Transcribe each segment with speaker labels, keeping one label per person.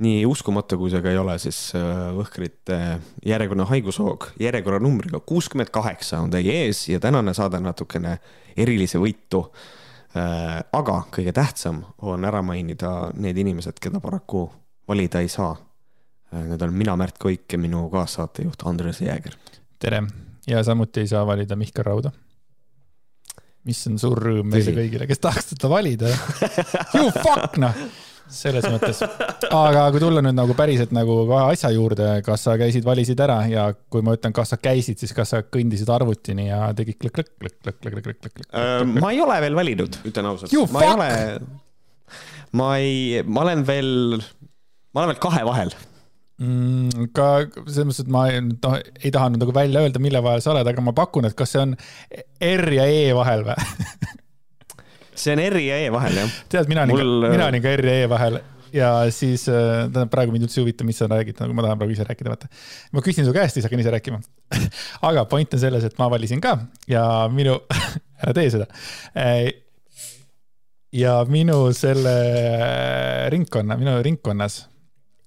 Speaker 1: nii uskumatu, kui see ka ei ole, siis äh, Võhkrite järjekordne haigushoog järjekorranumbriga kuuskümmend kaheksa on teie ees ja tänane saade natukene erilise võitu. Äh, aga kõige tähtsam on ära mainida need inimesed, keda paraku valida ei saa. Äh, need olen mina, Märt Koik ja minu kaassaatejuht Andres Jääger.
Speaker 2: tere ja samuti ei saa valida Mihkel Rauda mis on suur rõõm meile kõigile, kes tahaks teda valida. You fuck noh selles mõttes. aga kui tulla nüüd nagu päriselt nagu kahe asja juurde, kas sa käisid, valisid ära ja kui ma ütlen, kas sa käisid, siis kas sa kõndisid arvutini ja tegid klõkk-klõkk-klõkk-klõkk-klõkk-klõkk-klõkk?
Speaker 1: ma ei ole veel valinud, ütlen ausalt.
Speaker 2: ma
Speaker 1: ei ole, ma ei, ma olen veel, ma olen veel kahe vahel
Speaker 2: mm,? ka selles mõttes, et ma noh, ei taha nüüd nagu välja öelda, mille vahel sa oled, aga ma pakun, et kas see on R ja E vahel või
Speaker 1: see on R ja E vahel, jah.
Speaker 2: tead, mina olin Mul... ka, mina olin ka R ja E vahel ja siis, äh, tähendab praegu mind üldse ei huvita, mis sa räägid, nagu ma tahan praegu ise rääkida, vaata. ma küsin su käest, siis hakkan ise rääkima aga point on selles, et ma valisin ka ja minu ära tee seda. Äh, ja minu selle ringkonna, minu ringkonnas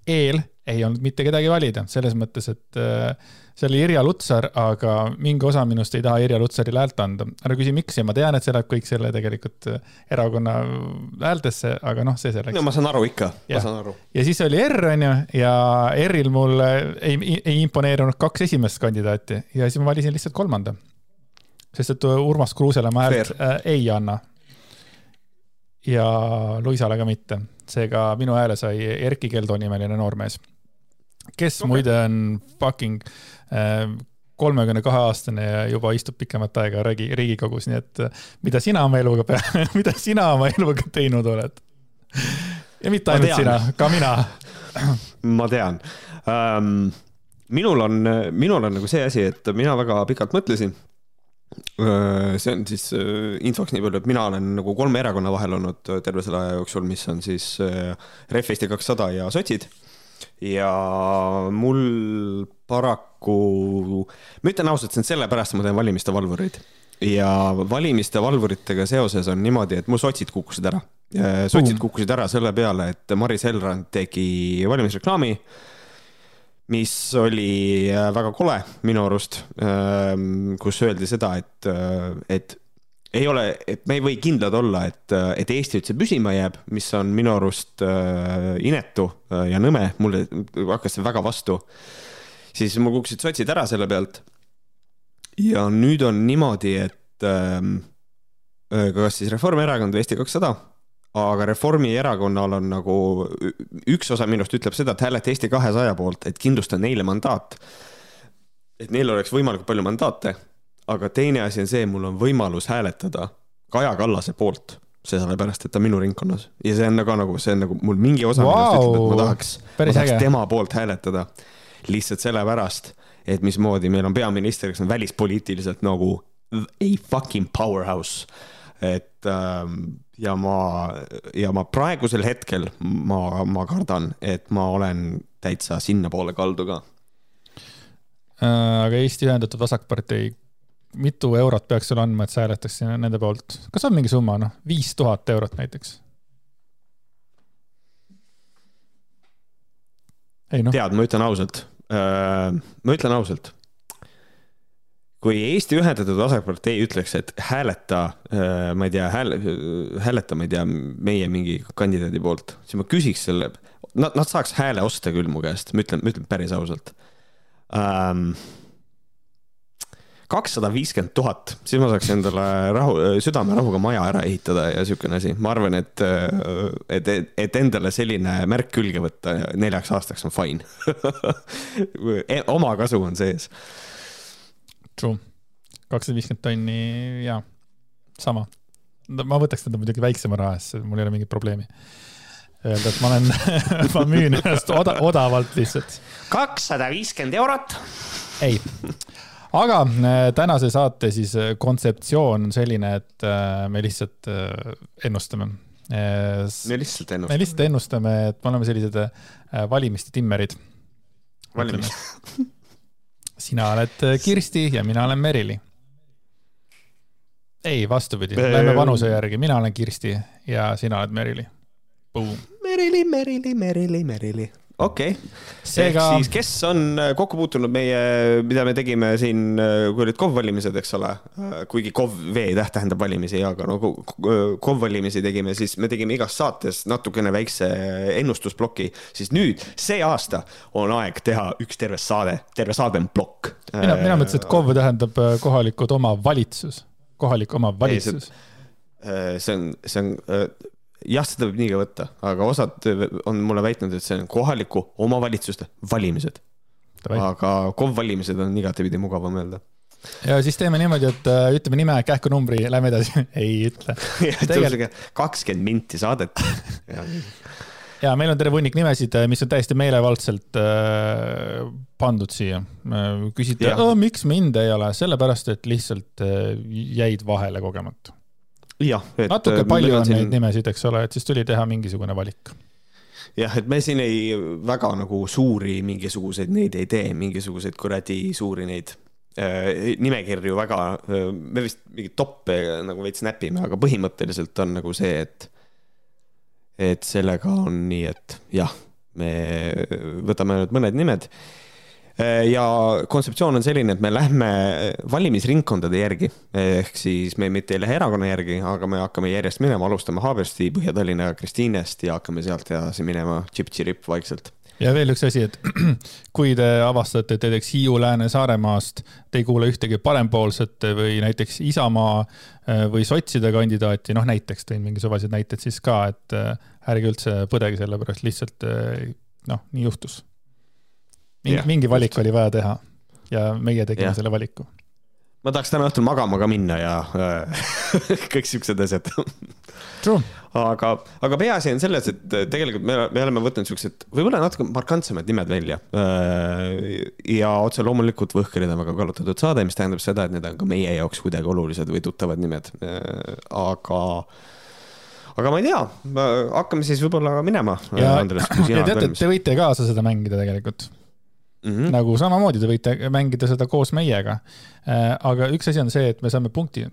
Speaker 2: eel ei olnud mitte kedagi valida, selles mõttes, et äh, see oli Irja Lutsar, aga mingi osa minust ei taha Irja Lutsarile häält anda. ära küsi, miks ja ma tean, et see läheb kõik selle tegelikult äh, erakonna häältesse, aga noh, see selleks.
Speaker 1: no ma saan aru ikka, ma saan aru.
Speaker 2: ja siis oli R, on ju, ja R-il mul ei, ei imponeerunud kaks esimest kandidaati ja siis ma valisin lihtsalt kolmanda. sest et Urmas Kruusele ma häält äh, ei anna. ja Luisale ka mitte, seega minu hääle sai Erkki Keldo nimeline noormees kes okay. muide on fucking äh, kolmekümne kahe aastane ja juba istub pikemat aega riigi, Riigikogus, nii et äh, mida sina oma eluga pea-, mida sina oma eluga teinud oled? ja mitte ainult sina, ka mina
Speaker 1: ma tean um,. minul on, minul on nagu see asi, et mina väga pikalt mõtlesin. Äh, see on siis infoks nii palju, et mina olen nagu kolme erakonna vahel olnud terve selle aja jooksul, mis on siis Ref Eesti kakssada ja sotsid ja mul paraku, ma ütlen ausalt, see on sellepärast, et ma teen valimiste valvureid. Ja valimiste valvuritega seoses on niimoodi, et mul sotsid kukkusid ära. sotsid kukkusid ära selle peale, et Maris Elrand tegi valimisreklaami, mis oli väga kole minu arust, kus öeldi seda, et, et ei ole, et me ei või kindlad olla, et, et Eesti üldse püsima jääb, mis on minu arust äh, inetu äh, ja nõme, mulle hakkas see väga vastu. siis mul kukkusid sotsid ära selle pealt. ja nüüd on niimoodi, et ähm, äh, kas siis Reformierakond või Eesti kakssada, aga Reformierakonnal on nagu, üks osa minust ütleb seda, et hääleta Eesti kahesaja poolt, et kindlustada neile mandaat. et neil oleks võimalikult palju mandaate aga teine asi on see, mul on võimalus hääletada Kaja Kallase poolt, sellepärast et ta on minu ringkonnas ja see on nagu, nagu see on nagu mul mingi osa wow. minust ütleb, et ma tahaks, ma tahaks tema poolt hääletada. lihtsalt sellepärast, et mismoodi meil on peaminister, kes on välispoliitiliselt nagu a fucking powerhouse. et ähm, ja ma, ja ma praegusel hetkel ma, ma kardan, et ma olen täitsa sinnapoole kaldu ka
Speaker 2: äh, aga Eesti Ühendatud Vasakpartei mitu eurot peaks sulle andma, et sa hääletaks nende poolt? kas on mingi summa, noh, viis tuhat eurot näiteks?
Speaker 1: No. tead, ma ütlen ausalt äh,, ma ütlen ausalt. kui Eesti Ühendatud Vasakpartei ütleks, et hääleta äh,, ma ei tea, hääle, hääleta, ma ei tea, meie mingi kandidaadi poolt, siis ma küsiks selle, nad, nad saaks hääle osta küll mu käest, ma ütlen, ma ütlen päris ausalt ähm, kakssada viiskümmend tuhat, siis ma saaks endale rahu, südamerahuga maja ära ehitada ja siukene asi. ma arvan, et, et, et endale selline märk külge võtta neljaks aastaks on fine e, omakasu on sees.
Speaker 2: True, kakssada viiskümmend tonni, jaa, sama. ma võtaks teda muidugi väiksema raha eest, mul ei ole mingit probleemi öelda, et ma olen ma müün ennast oda, odavalt lihtsalt.
Speaker 1: kakssada viiskümmend eurot.
Speaker 2: ei aga äh, tänase saate siis äh, kontseptsioon on selline, et äh, me lihtsalt ennustame.
Speaker 1: me lihtsalt ennustame.
Speaker 2: me lihtsalt ennustame, et me oleme sellised valimiste timmerid.
Speaker 1: valimist
Speaker 2: sina oled Kirsti ja mina olen Merili. ei, vastupidi, lähme vanuse järgi, mina olen Kirsti ja sina oled Merili.
Speaker 1: Merili, Merili, Merili, Merili. Okei okay.
Speaker 2: Seega...
Speaker 1: siis, kes on äh, kokku puutunud meie, mida me tegime siin, äh, kui olid KOV valimised, eks ole, äh, kuigi KOV V-täht tähendab valimisi, aga no KOV valimisi tegime, siis me tegime igas saates natukene väikse ennustusbloki, siis nüüd see aasta on aeg teha üks terve saade, terve saade on plokk.
Speaker 2: mina, mina mõtlesin, et KOV tähendab kohalikud omavalitsus, kohalik omavalitsus.
Speaker 1: see on, see on jah, seda võib nii ka võtta, aga osad on mulle väitnud, et see on kohaliku omavalitsuste valimised. aga KOV valimised on igatepidi mugavam öelda.
Speaker 2: Ja siis teeme niimoodi, et äh, ütleme nime, kähku numbri, lähme edasi. Ei ütle.
Speaker 1: Kakskümmend minti saadet.
Speaker 2: Ja meil on terve hunnik nimesid, äh, mis on täiesti meelevaldselt äh, pandud siia. küsite, miks mind ei ole, sellepärast et lihtsalt äh, jäid vahele kogemata
Speaker 1: jah.
Speaker 2: natuke äh, palju on siin... neid nimesid, eks ole, et siis tuli teha mingisugune valik.
Speaker 1: jah, et me siin ei, väga nagu suuri mingisuguseid neid ei tee, mingisuguseid kuradi suuri neid äh, nimekirju väga, äh, me vist mingeid toppe nagu veits näpime, aga põhimõtteliselt on nagu see, et, et sellega on nii, et jah, me võtame nüüd mõned nimed Äh, ja kontseptsioon on selline, et me lähme valimisringkondade järgi, ehk siis me mitte ei lähe erakonna järgi, aga me hakkame järjest minema, alustame Haabersti, Põhja-Tallinna ja Kristiinest ja hakkame sealt edasi minema tšip-tširip vaikselt.
Speaker 2: Ja veel üks asi, et kui te avastate, et näiteks Hiiu, Lääne, Saaremaast te ei kuule ühtegi parempoolset või näiteks Isamaa äh, või sotside kandidaati, noh näiteks tõin mingi suvalised näited siis ka, et ärge üldse põdege selle pärast, lihtsalt noh, nii juhtus mingi, yeah, mingi valik just. oli vaja teha ja meie tegime yeah. selle valiku.
Speaker 1: ma tahaks täna õhtul magama ka minna ja äh, kõik siuksed asjad aga, aga peaasi on selles, et tegelikult me, me oleme võtnud siuksed võib-olla natuke markantsemad nimed välja. Äh, ja otse loomulikult Võhkrid on väga kallutatud saade, mis tähendab seda, et need on ka meie jaoks kuidagi olulised või tuttavad nimed. Äh, aga aga ma ei tea, hakkame siis võib-olla minema.
Speaker 2: ja, ja teate, te võite kaasa seda mängida tegelikult Mm -hmm. nagu samamoodi te võite mängida seda koos meiega. Äh, aga üks asi on see, et me saame punkti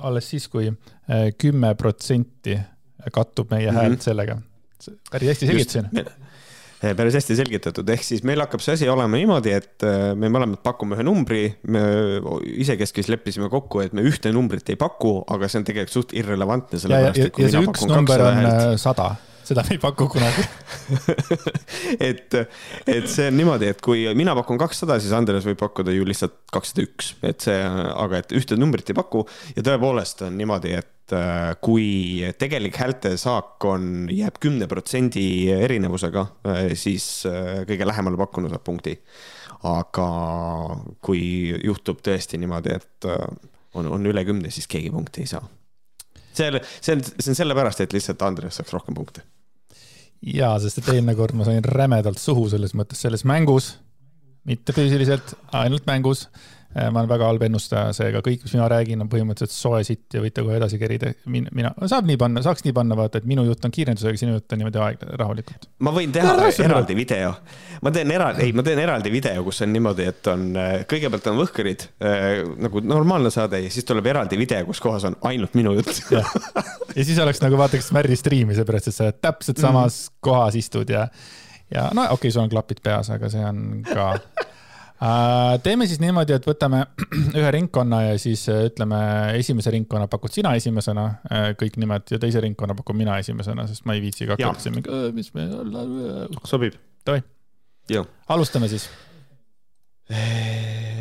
Speaker 2: alles siis kui, kui äh, kümme protsenti kattub meie mm -hmm. häält sellega. päris hästi selgitasin
Speaker 1: äh, päris hästi selgitatud, ehk siis meil hakkab see asi olema niimoodi, et me mõlemad pakume ühe numbri, me isekeskis leppisime kokku, et me ühte numbrit ei paku, aga see on tegelikult suht irrelevantne.
Speaker 2: ja, ja, ja see üks number on sada seda me ei paku kunagi.
Speaker 1: Et, et see on niimoodi, et kui mina pakun kakssada, siis Andres võib pakkuda ju lihtsalt kakssada üks, et see, aga et ühte numbrit ei paku. Ja tõepoolest on niimoodi, et äh, kui tegelik häältesaak on, jääb kümne protsendi erinevusega, äh, siis äh, kõige lähemale pakkunu saab punkti. aga kui juhtub tõesti niimoodi, et on, on üle kümne, siis keegi punkti ei saa. See, see on, see on sellepärast, et lihtsalt Andres saaks rohkem punkte
Speaker 2: jaa, sest et eelmine kord ma sain rämedalt suhu selles mõttes, selles mängus, mitte füüsiliselt, ainult mängus ma olen väga halb ennustaja, seega kõik, mis mina räägin, on põhimõtteliselt soe sitt ja võite kohe edasi kerida. mina, mina, saab nii panna, saaks nii panna, vaata, et minu jutt on kiirendusega, sinu jutt on niimoodi aeg, rahulikult.
Speaker 1: ma võin teha no, eraldi video. ma teen eraldi, ei, ma teen eraldi video, kus on niimoodi, et on, äh, kõigepealt on Võhkrid äh, nagu normaalne saade ja siis tuleb eraldi video, kus kohas on ainult minu jutt
Speaker 2: ja. ja siis oleks nagu vaataks Märri striimi, seepärast et sa täpselt samas mm. kohas istud ja, ja no okei okay,, sul on klapid peas, aga see on ka Äh, teeme siis niimoodi, et võtame ühe ringkonna ja siis äh, ütleme, esimese ringkonna pakud sina esimesena äh, kõik nimed ja teise ringkonna pakun mina esimesena, sest ma ei viitsi ka hakata siin mingi, mis me.
Speaker 1: sobib.
Speaker 2: Davai, alustame siis.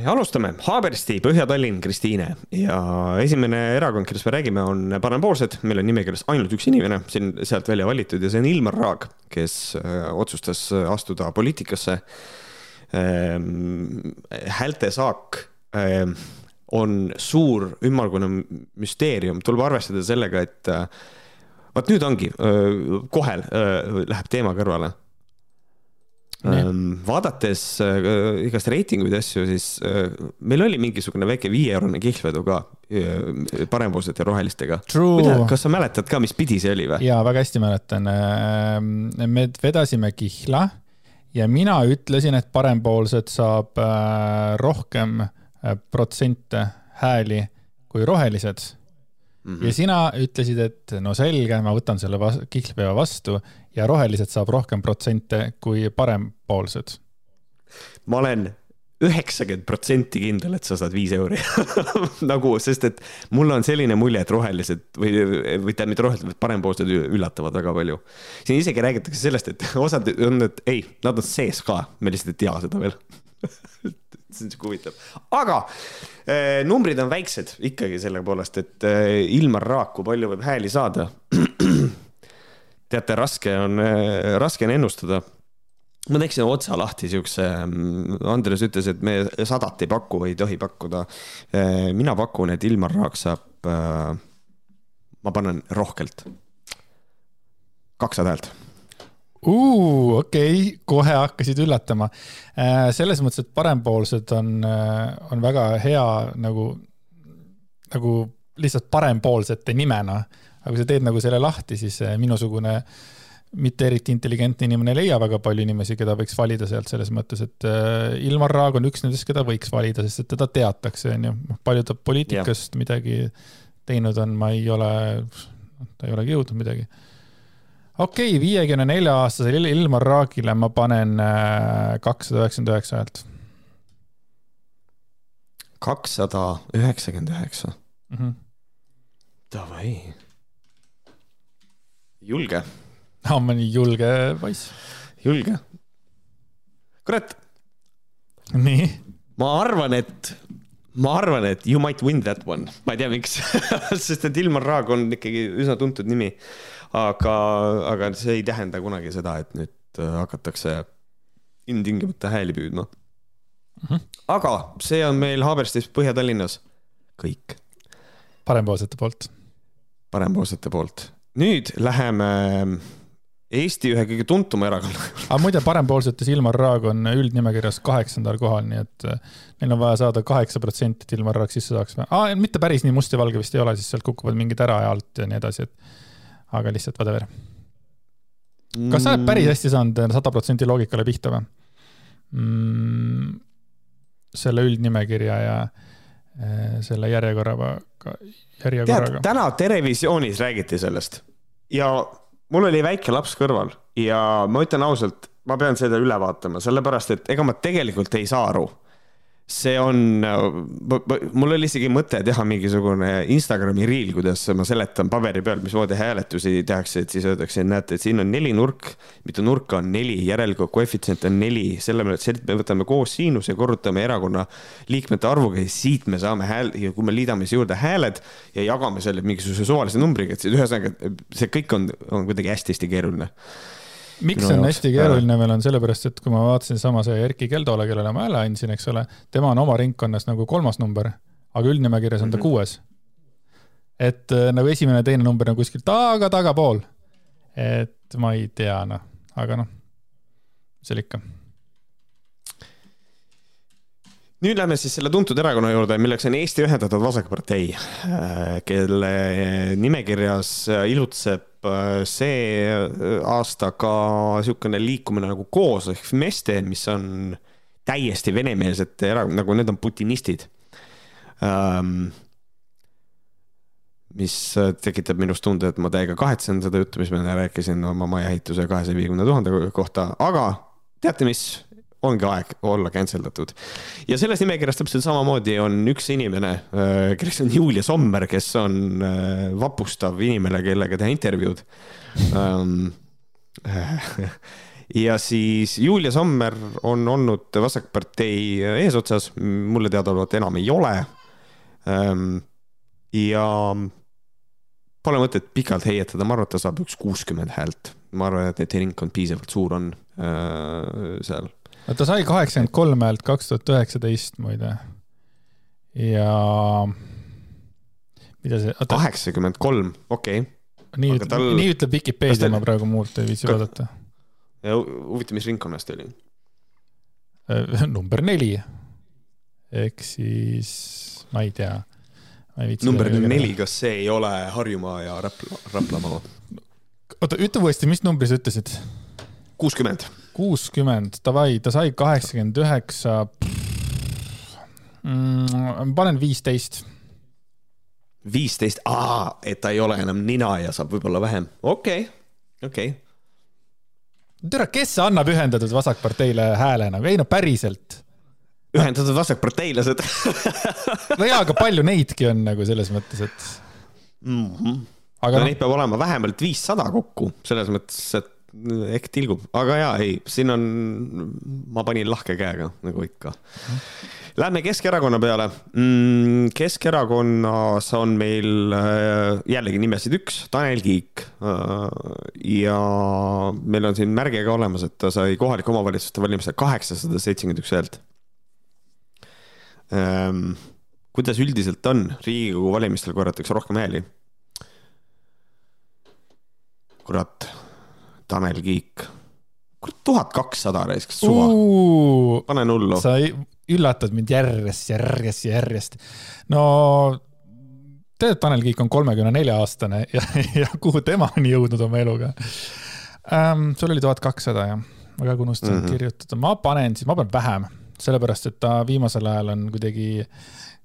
Speaker 1: Alustame, Haabersti, Põhja-Tallinn, Kristiine. Ja esimene erakond, kellest me räägime, on Parempoolsed, meil on nimekirjas ainult üks inimene siin sealt välja valitud ja see on Ilmar Raag, kes otsustas astuda poliitikasse häältesaak ehm, on suur ümmargune müsteerium, tuleb arvestada sellega, et äh, vot nüüd ongi, kohe läheb teema kõrvale. Ehm, vaadates äh, igast reitinguid ja asju, siis äh, meil oli mingisugune väike viieeurone kihlvedu ka parempoolsete ja rohelistega. kas sa mäletad ka, mis pidi see oli või?
Speaker 2: jaa, väga hästi mäletan. me vedasime kihla ja mina ütlesin, et parempoolsed saab äh, rohkem äh, protsente hääli kui rohelised mm. -hmm. ja sina ütlesid, et no selge, ma võtan selle vas kihlveo vastu ja rohelised saab rohkem protsente kui parempoolsed.
Speaker 1: ma olen üheksakümmend protsenti kindel, et sa saad viis euri nagu, sest et mul on selline mulje, et rohelised või, või tähendab mitte rohelised, vaid parempoolsed üllatavad väga palju. siin isegi räägitakse sellest, et osad on, et ei, nad on sees ka, me lihtsalt ei tea seda veel see on siuke huvitav, aga eh, numbrid on väiksed ikkagi selle poolest, et eh, Ilmar Raak, kui palju võib hääli saada. teate, raske on eh,, raske on ennustada. Ma teeksin otsa lahti siukse, mm, Andres ütles, et me sadat ei paku, ei tohi pakkuda eh,. mina pakun, et Ilmar Raak saab eh,, ma panen rohkelt, kakssada häält
Speaker 2: okei okay., kohe hakkasid üllatama. Äh, selles mõttes, et parempoolsed on, äh, on väga hea nagu, nagu lihtsalt parempoolsete nimena. aga kui sa teed nagu selle lahti, siis äh, minusugune mitte eriti intelligentne inimene ei leia väga palju inimesi, keda võiks valida sealt selles mõttes, et Ilmar Raag on üks nendest, keda võiks valida, sest et teda teatakse, onju. noh, palju ta poliitikast yeah. midagi teinud on, ma ei ole, ta ei olegi jõudnud midagi okei okay,, viiekümne nelja aastasele Ilmar Raagile ma panen äh, kakssada üheksakümmend üheksa häält.
Speaker 1: kakssada üheksakümmend üheksa? Mhm. Davai. julge.
Speaker 2: Aa, ma nii julge poiss.
Speaker 1: julge. kurat.
Speaker 2: nii?
Speaker 1: ma arvan, et ma arvan, et you might win that one, ma ei tea, miks sest et Ilmar Raag on ikkagi üsna tuntud nimi aga, aga see ei tähenda kunagi seda, et nüüd äh, hakatakse ilmtingimata hääli püüdma mm. -hmm. aga see on meil Haaberstis Põhja-Tallinnas kõik.
Speaker 2: parempoolsete poolt.
Speaker 1: parempoolsete poolt. nüüd läheme Eesti ühe kõige tuntuma erakonna
Speaker 2: aga muide, parempoolsetes Ilmar Raag on üldnimekirjas kaheksandal kohal, nii et äh, neil on vaja saada kaheksa protsenti, et Ilmar Raag sisse saaks ah,. mitte päris nii must ja valge vist ei ole, siis sealt kukuvad mingid ära ja alt ja nii edasi, et aga lihtsalt whatever. kas sa oled päris hästi saanud sada protsenti loogikale pihta või mm,? selle üldnimekirja ja äh, selle järjekorraga, järjekorraga.
Speaker 1: täna Terevisioonis räägiti sellest ja mul oli väike laps kõrval ja ma ütlen ausalt, ma pean seda üle vaatama, sellepärast et ega ma tegelikult ei saa aru see on, mul oli isegi mõte teha mingisugune Instagrami reel, kuidas ma seletan paberi peal, mismoodi hääletusi tehakse, et siis öeldakse, et näete, et siin on neli nurk, mitu nurka on neli, järelikult koefitsient on neli, selle me võtame koos siinuse, korrutame erakonna liikmete arvuga ja siit me saame hääl ja kui me liidame siia juurde hääled ja jagame selle mingisuguse suvalise numbriga, et ühesõnaga see kõik on, on kuidagi hästi-hästi keeruline
Speaker 2: miks see on jaoks. hästi keeruline meil on sellepärast, et kui ma vaatasin sama see Erkki Keldole, kellele ma hääle andsin, eks ole, tema on oma ringkonnas nagu kolmas number, aga üldnimekirjas on ta mm -hmm. kuues. et äh, nagu esimene, teine number on kuskil taga, tagapool. et ma ei tea, noh, aga noh, mis seal ikka
Speaker 1: nüüd lähme siis selle tuntud erakonna juurde, milleks on Eesti Ühendatud Vasakpartei, äh, kelle nimekirjas ilutseb äh, see aasta ka niisugune liikumine nagu Koos ehk Meste, mis on täiesti venemeelsete erakond, nagu need on putinistid. Um, mis tekitab minus tunde, et ma täiega kahetsen seda juttu, mis ma rääkisin oma maja ehituse kahesaja viiekümne tuhande kohta, aga teate mis, ongi aeg olla cancel datud. ja selles nimekirjas täpselt samamoodi on üks inimene, äh, kelleks on Julia Sommer, kes on äh, vapustav inimene, kellega teha intervjuud. Ähm, ja siis Julia Sommer on olnud Vasakpartei eesotsas, mulle teadaolevalt enam ei ole. Ähm, ja pole mõtet pikalt heietada, ma arvan, et ta saab üks kuuskümmend häält. ma arvan, et see ringkond piisavalt suur on äh, seal
Speaker 2: no ta sai kaheksakümmend kolm häält kaks tuhat üheksateist muide. ja mida see.
Speaker 1: kaheksakümmend kolm, okei okay..
Speaker 2: nii, tal... nii ütleb Vikipeedia tal..., ma praegu muud ei viitsi vaadata.
Speaker 1: huvitav, mis ringkonnas ta oli?
Speaker 2: Äh, number neli. ehk siis, ma ei tea.
Speaker 1: number neli, kas see ei ole Harjumaa ja Rapla, Raplamaa?
Speaker 2: oota, ütle uuesti, mis numbri sa ütlesid?
Speaker 1: kuuskümmend
Speaker 2: kuuskümmend, davai, ta sai kaheksakümmend üheksa. Mm, panen viisteist.
Speaker 1: viisteist, et ta ei ole enam nina ja saab võib-olla vähem, okei okay., okei okay..
Speaker 2: tere, kes annab ühendatud vasakparteile hääle nagu, ei no päriselt.
Speaker 1: ühendatud vasakparteilased
Speaker 2: no jaa, aga palju neidki on nagu selles mõttes, et
Speaker 1: mm. -hmm.
Speaker 2: aga
Speaker 1: no
Speaker 2: noh,
Speaker 1: neid peab olema vähemalt viissada kokku, selles mõttes, et ehk tilgub, aga jaa, ei, siin on, ma panin lahke käega, nagu ikka. Lähme Keskerakonna peale. Keskerakonnas on meil äh, jällegi nimesid üks, Tanel Kiik. ja meil on siin märge ka olemas, et ta sai kohalike omavalitsuste valimistel kaheksasada seitsekümmend üks häält. kuidas üldiselt on, Riigikogu valimistel korjatakse rohkem hääli? kurat, Tanel Kiik, kurat tuhat kakssada raisk, suva, panen hullu.
Speaker 2: sa üllatad mind järjest, järjest, järjest. no tead, Tanel Kiik on kolmekümne nelja aastane ja, ja kuhu tema on jõudnud oma eluga ähm,? sul oli tuhat kakssada jah, ma ka unustasin mm. -hmm. kirjutada, ma panen siis, ma panen vähem, sellepärast et ta viimasel ajal on kuidagi,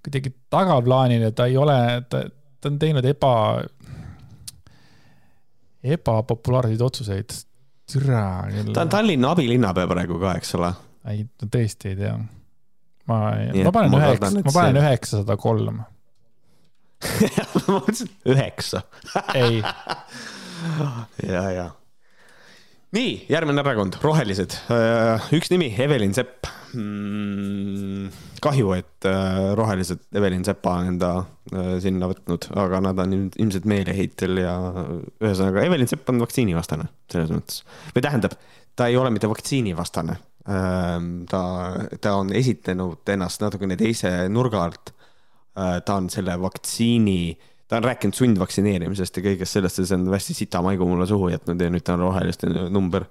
Speaker 2: kuidagi tagaplaanil ja ta ei ole, ta, ta on teinud eba, ebapopulaarseid otsuseid. türa
Speaker 1: ta on Tallinna abilinnapea praegu ka, eks ole.
Speaker 2: ei, tõesti ei tea. ma, ma panen üheksa ma panen üheksasada kolm.
Speaker 1: ma mõtlesin üheksa.
Speaker 2: ei,
Speaker 1: ja, ja. nii, järgmine erakond, Rohelised. üks nimi, Evelin Sepp. kahju, et äh, Rohelised Evelin Sepa on enda äh, sinna võtnud, aga nad on ilm- ilmselt meeleheitel ja ühesõnaga Evelin Sepp on vaktsiinivastane selles mõttes. või tähendab, ta ei ole mitte vaktsiinivastane. ta, ta on esitlenud ennast natukene teise nurga alt. ta on selle vaktsiini, ta on rääkinud sundvaktsineerimisest ja kõigest sellest ja see on hästi sita maigu mulle suhu jätnud ja nüüd ta on roheliste number.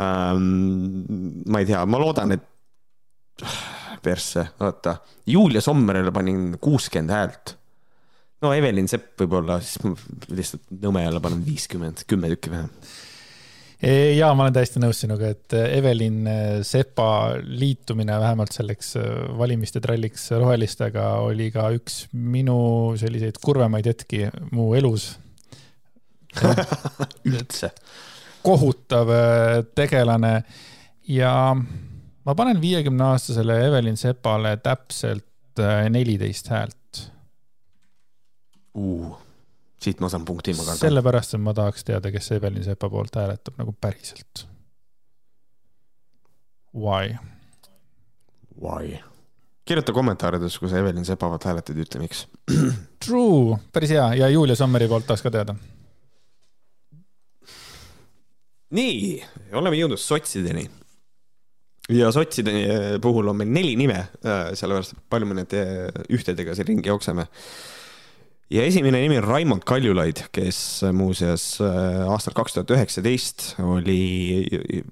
Speaker 1: ma ei tea, ma loodan, et persse, vaata, Julia Sommerile panin kuuskümmend häält. no Evelin Sepp võib-olla, siis ma lihtsalt nõmejale panen viiskümmend, kümme tükki vähem.
Speaker 2: ja ma olen täiesti nõus sinuga, et Evelin Sepa liitumine vähemalt selleks valimiste tralliks rohelistega oli ka üks minu selliseid kurvemaid hetki mu elus.
Speaker 1: üldse.
Speaker 2: kohutav äh, tegelane ja ma panen viiekümne aastasele Evelin Sepale täpselt äh, neliteist häält.
Speaker 1: siit ma saan punkti, ma kardan.
Speaker 2: sellepärast, et ma tahaks teada, kes Evelin Sepa poolt hääletab nagu päriselt. Why?
Speaker 1: Why? kirjuta kommentaarides, kui sa Evelin Sepa poolt hääletad, ütle miks.
Speaker 2: True, päris hea ja Julia Sommeri poolt tahaks ka teada.
Speaker 1: nii, oleme jõudnud sotsideni. Ja sotside puhul on meil neli nime, sellepärast et palju me need eh, ühtedega siin ringi jookseme. ja esimene nimi on Raimond Kaljulaid, kes muuseas eh, aastal kaks tuhat üheksateist oli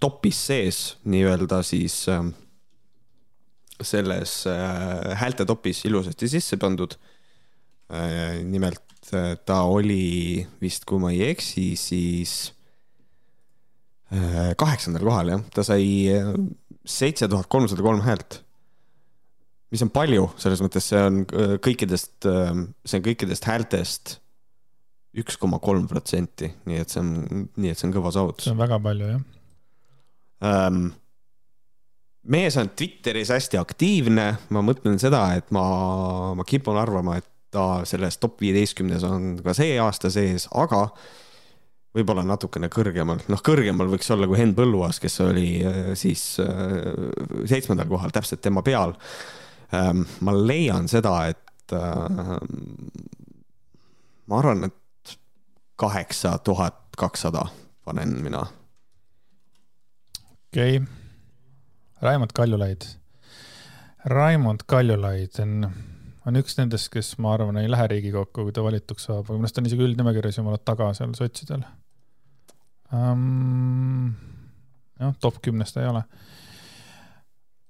Speaker 1: topis sees nii-öelda siis eh, selles eh, häälte topis ilusasti sisse pandud. nimelt eh, ta oli vist, kui ma ei eksi, siis Äh, kaheksandal kohal jah, ta sai seitse tuhat kolmsada kolm häält. mis on palju, selles mõttes see on äh, kõikidest, see on kõikidest häältest üks koma kolm protsenti, nii et see on, nii et see on kõva saavutus
Speaker 2: see on väga palju jah.
Speaker 1: ähm,. mees on Twitteris hästi aktiivne, ma mõtlen seda, et ma, ma kipun arvama, et ta selles top viieteistkümnes on ka see aasta sees, aga võib-olla natukene kõrgemal, noh, kõrgemal võiks olla kui Henn Põlluaas, kes oli äh, siis äh, seitsmendal kohal, täpselt tema peal ähm,. ma leian seda, et äh, ma arvan, et kaheksa tuhat kakssada panen mina
Speaker 2: okei okay.. Raimond Kaljulaid. Raimond Kaljulaid on, on üks nendest, kes ma arvan, ei lähe Riigikokku, kui ta valituks saab, aga minu arust on isegi üldnimekirjas jumala taga seal sotsidel um,. jah, top kümnes ta ei ole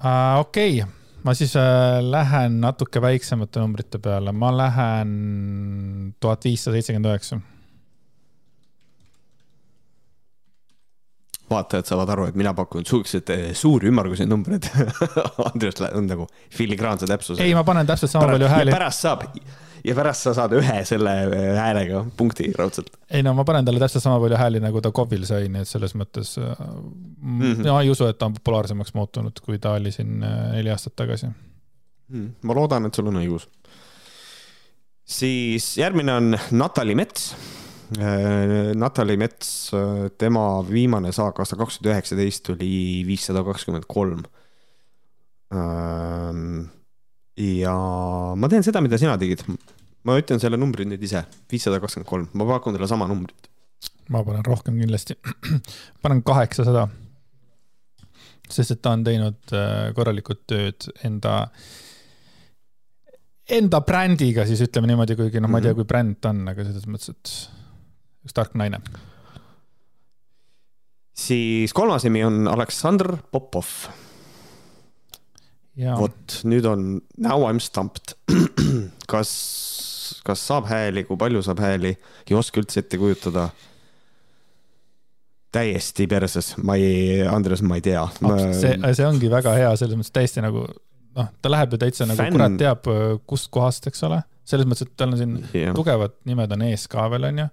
Speaker 2: uh,. okei okay., ma siis uh, lähen natuke väiksemate numbrite peale, ma lähen tuhat viissada seitsekümmend üheksa
Speaker 1: vaatajad saavad aru, et mina pakun suhteliselt eh, suuri ümmargusi numbreid. Andres on nagu filigraanse täpsusega.
Speaker 2: ei, ma panen täpselt sama palju hääli.
Speaker 1: pärast saab ja pärast sa saad ühe selle äh, häälega punkti raudselt.
Speaker 2: ei no ma panen talle täpselt sama palju hääli, nagu ta KOV-il sai, nii et selles mõttes mm -hmm. ma ei usu, et ta on populaarsemaks muutunud, kui ta oli siin neli aastat tagasi
Speaker 1: mm,. ma loodan, et sul on õigus. siis järgmine on Natali Mets Natali Mets, tema viimane saak aastal kaks tuhat üheksateist oli viissada kakskümmend kolm ja ma teen seda, mida sina tegid. ma ütlen selle numbri nüüd ise, viissada kakskümmend kolm, ma pakun talle sama numbrit.
Speaker 2: ma panen rohkem kindlasti, panen kaheksasada. sest et ta on teinud äh, korralikult tööd enda, enda brändiga siis ütleme niimoodi, kuigi noh, ma ei tea, mhm. kui bränd ta on, aga selles mõttes, et üks tark naine.
Speaker 1: siis kolmas nimi on Aleksandr Popov vot nüüd on now I m stumped. kas, kas saab hääli, kui palju saab hääli, ei oska üldse ette kujutada. täiesti perses, ma ei, Andres, ma ei tea ma....
Speaker 2: see, see ongi väga hea, selles mõttes täiesti nagu noh, ta läheb ju täitsa nagu Fan... kurat teab kustkohast, eks ole, selles mõttes, et tal on siin yeah. tugevad nimed on ees ka veel onju.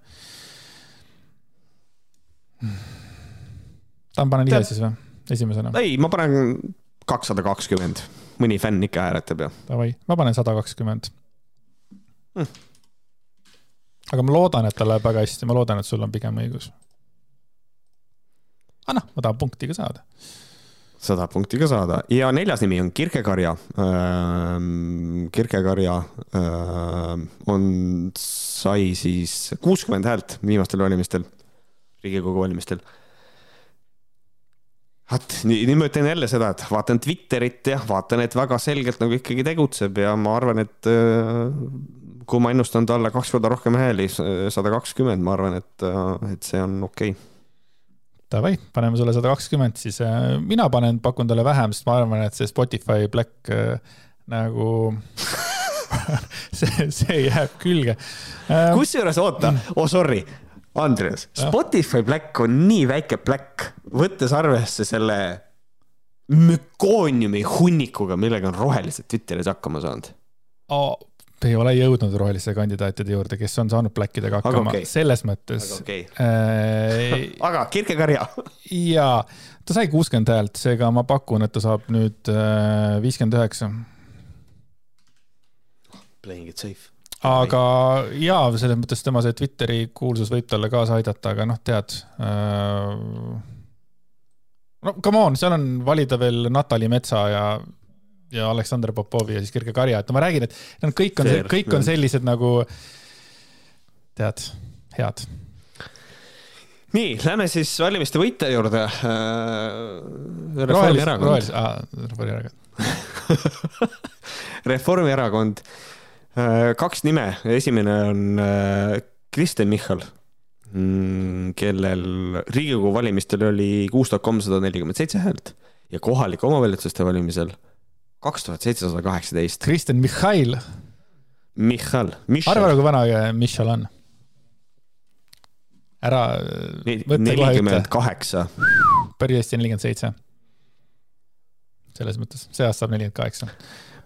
Speaker 2: Tahan panen ise siis või, esimesena?
Speaker 1: ei, ma panen kakssada kakskümmend, mõni fänn ikka hääletab ju.
Speaker 2: Davai, ma panen sada kakskümmend. Hmm. aga ma loodan, et tal läheb väga hästi, ma loodan, et sul on pigem õigus. aga ah, noh, ma tahan punkti ka saada.
Speaker 1: sada punkti ka saada ja neljas nimi on Kirkekarja. Kirkekarja on, sai siis kuuskümmend häält viimastel valimistel, Riigikogu valimistel nii, nüüd ma ütlen jälle seda, et vaatan Twitterit ja vaatan, et väga selgelt nagu ikkagi tegutseb ja ma arvan, et äh, kui ma ennustan talle kaks korda rohkem hääli, sada kakskümmend, ma arvan, et, äh, et see on okei okay.
Speaker 2: Davai, paneme sulle sada kakskümmend, siis äh, mina panen, pakun talle vähem, sest ma arvan, et see Spotify Black nagu see, see jääb külge.
Speaker 1: kusjuures oota, oh sorry Andres, Spotify Black on nii väike Black, võttes arvesse selle mükooniumi hunnikuga, millega on rohelised Twitteris hakkama saanud
Speaker 2: oh,. ei ole jõudnud roheliste kandidaatide juurde, kes on saanud Blackidega hakkama, okay. selles mõttes.
Speaker 1: aga, okay. äh, aga kirkekarja
Speaker 2: jaa, ta sai kuuskümmend häält, seega ma pakun, et ta saab nüüd äh, viiskümmend üheksa.
Speaker 1: Playing it safe
Speaker 2: aga jaa, selles mõttes tema see Twitteri kuulsus võib talle kaasa aidata, aga noh, tead äh,. no come on, seal on valida veel Natali Metsa ja, ja Aleksandr Popovi ja siis Kirke Karja, et no ma räägin, et nad kõik on, kõik on sellised nagu, tead, head.
Speaker 1: nii, lähme siis valimiste võitja juurde äh,. Reformierakond. Reformierakond kaks nime, esimene on äh, Kristen Michal, mm, kellel Riigikogu valimistel oli kuus tuhat kolmsada nelikümmend seitse häält ja kohalike omavalitsuste valimisel kaks tuhat seitsesada kaheksateist.
Speaker 2: Kristen Michal.
Speaker 1: Michal,
Speaker 2: Michal. arva, kui vana Michal on? ära
Speaker 1: nelikümmend kaheksa.
Speaker 2: päris hästi, nelikümmend seitse. selles mõttes, see aasta saab nelikümmend kaheksa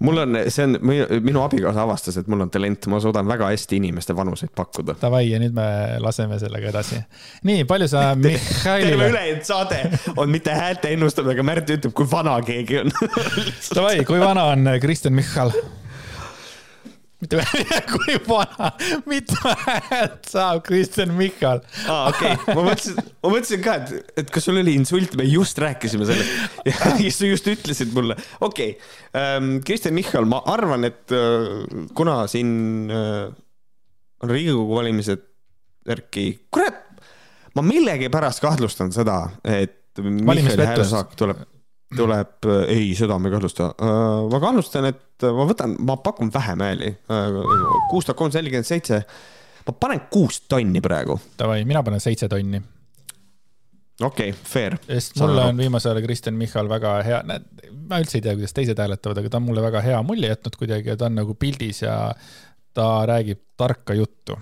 Speaker 1: mul on, see on, minu abikaasa avastas, et mul on talent, ma suudan väga hästi inimeste vanuseid pakkuda.
Speaker 2: Davai ja nüüd me laseme sellega edasi. nii, palju sa Mihhailile.
Speaker 1: terve ülejäänud saade on mitte häälte ennustamine, aga Märt ütleb, kui vana keegi on
Speaker 2: Davai, kui vana on Kristen Michal? Mitte kui vana, mitu häält saab Kristen Michal?
Speaker 1: aa, okei okay., ma mõtlesin, ma mõtlesin ka, et, et kas sul oli insult, me just rääkisime sellest ja siis sa just ütlesid mulle, okei okay. ähm,. Kristen Michal, ma arvan, et äh, kuna siin äh, on Riigikogu valimised, Erki, kurat, ma millegipärast kahtlustan seda, et Michali häälesaak tuleb tuleb, äh, ei, seda ma ei kahtlusta. Äh, ma kahtlustan, et ma võtan, ma pakun vähem hääli. Äh, kuus tuhat kolmsada nelikümmend seitse. ma panen kuus tonni praegu.
Speaker 2: Davai, mina panen seitse tonni.
Speaker 1: okei okay,, fair.
Speaker 2: sest mulle on viimasel ajal Kristen Michal väga hea, ma üldse ei tea, kuidas teised hääletavad, aga ta on mulle väga hea mulje jätnud kuidagi ja ta on nagu pildis ja ta räägib tarka juttu.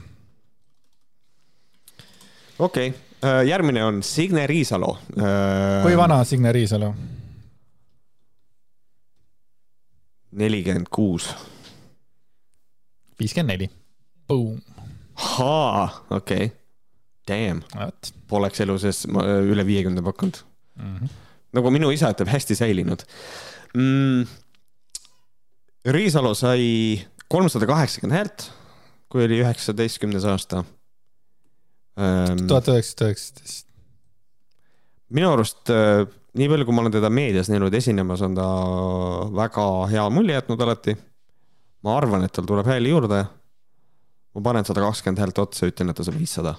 Speaker 1: okei okay., järgmine on Signe Riisalo.
Speaker 2: kui vana Signe Riisalo?
Speaker 1: Nelikümmend kuus.
Speaker 2: viiskümmend neli. Boom.
Speaker 1: ahaa, okei okay.. Damn, poleks elu sees üle viiekümne pakkunud mm. -hmm. nagu minu isa ütleb, hästi säilinud mm,. Riisalu sai kolmsada kaheksakümmend häält, kui oli üheksateistkümnes aasta.
Speaker 2: Tuhat üheksasada üheksateist.
Speaker 1: minu arust nii palju, kui ma olen teda meedias näinud esinemas, on ta väga hea mulje jätnud alati. ma arvan, et tal tuleb hääli juurde. ma panen sada kakskümmend häält otsa, ütlen, et ta saab viissada.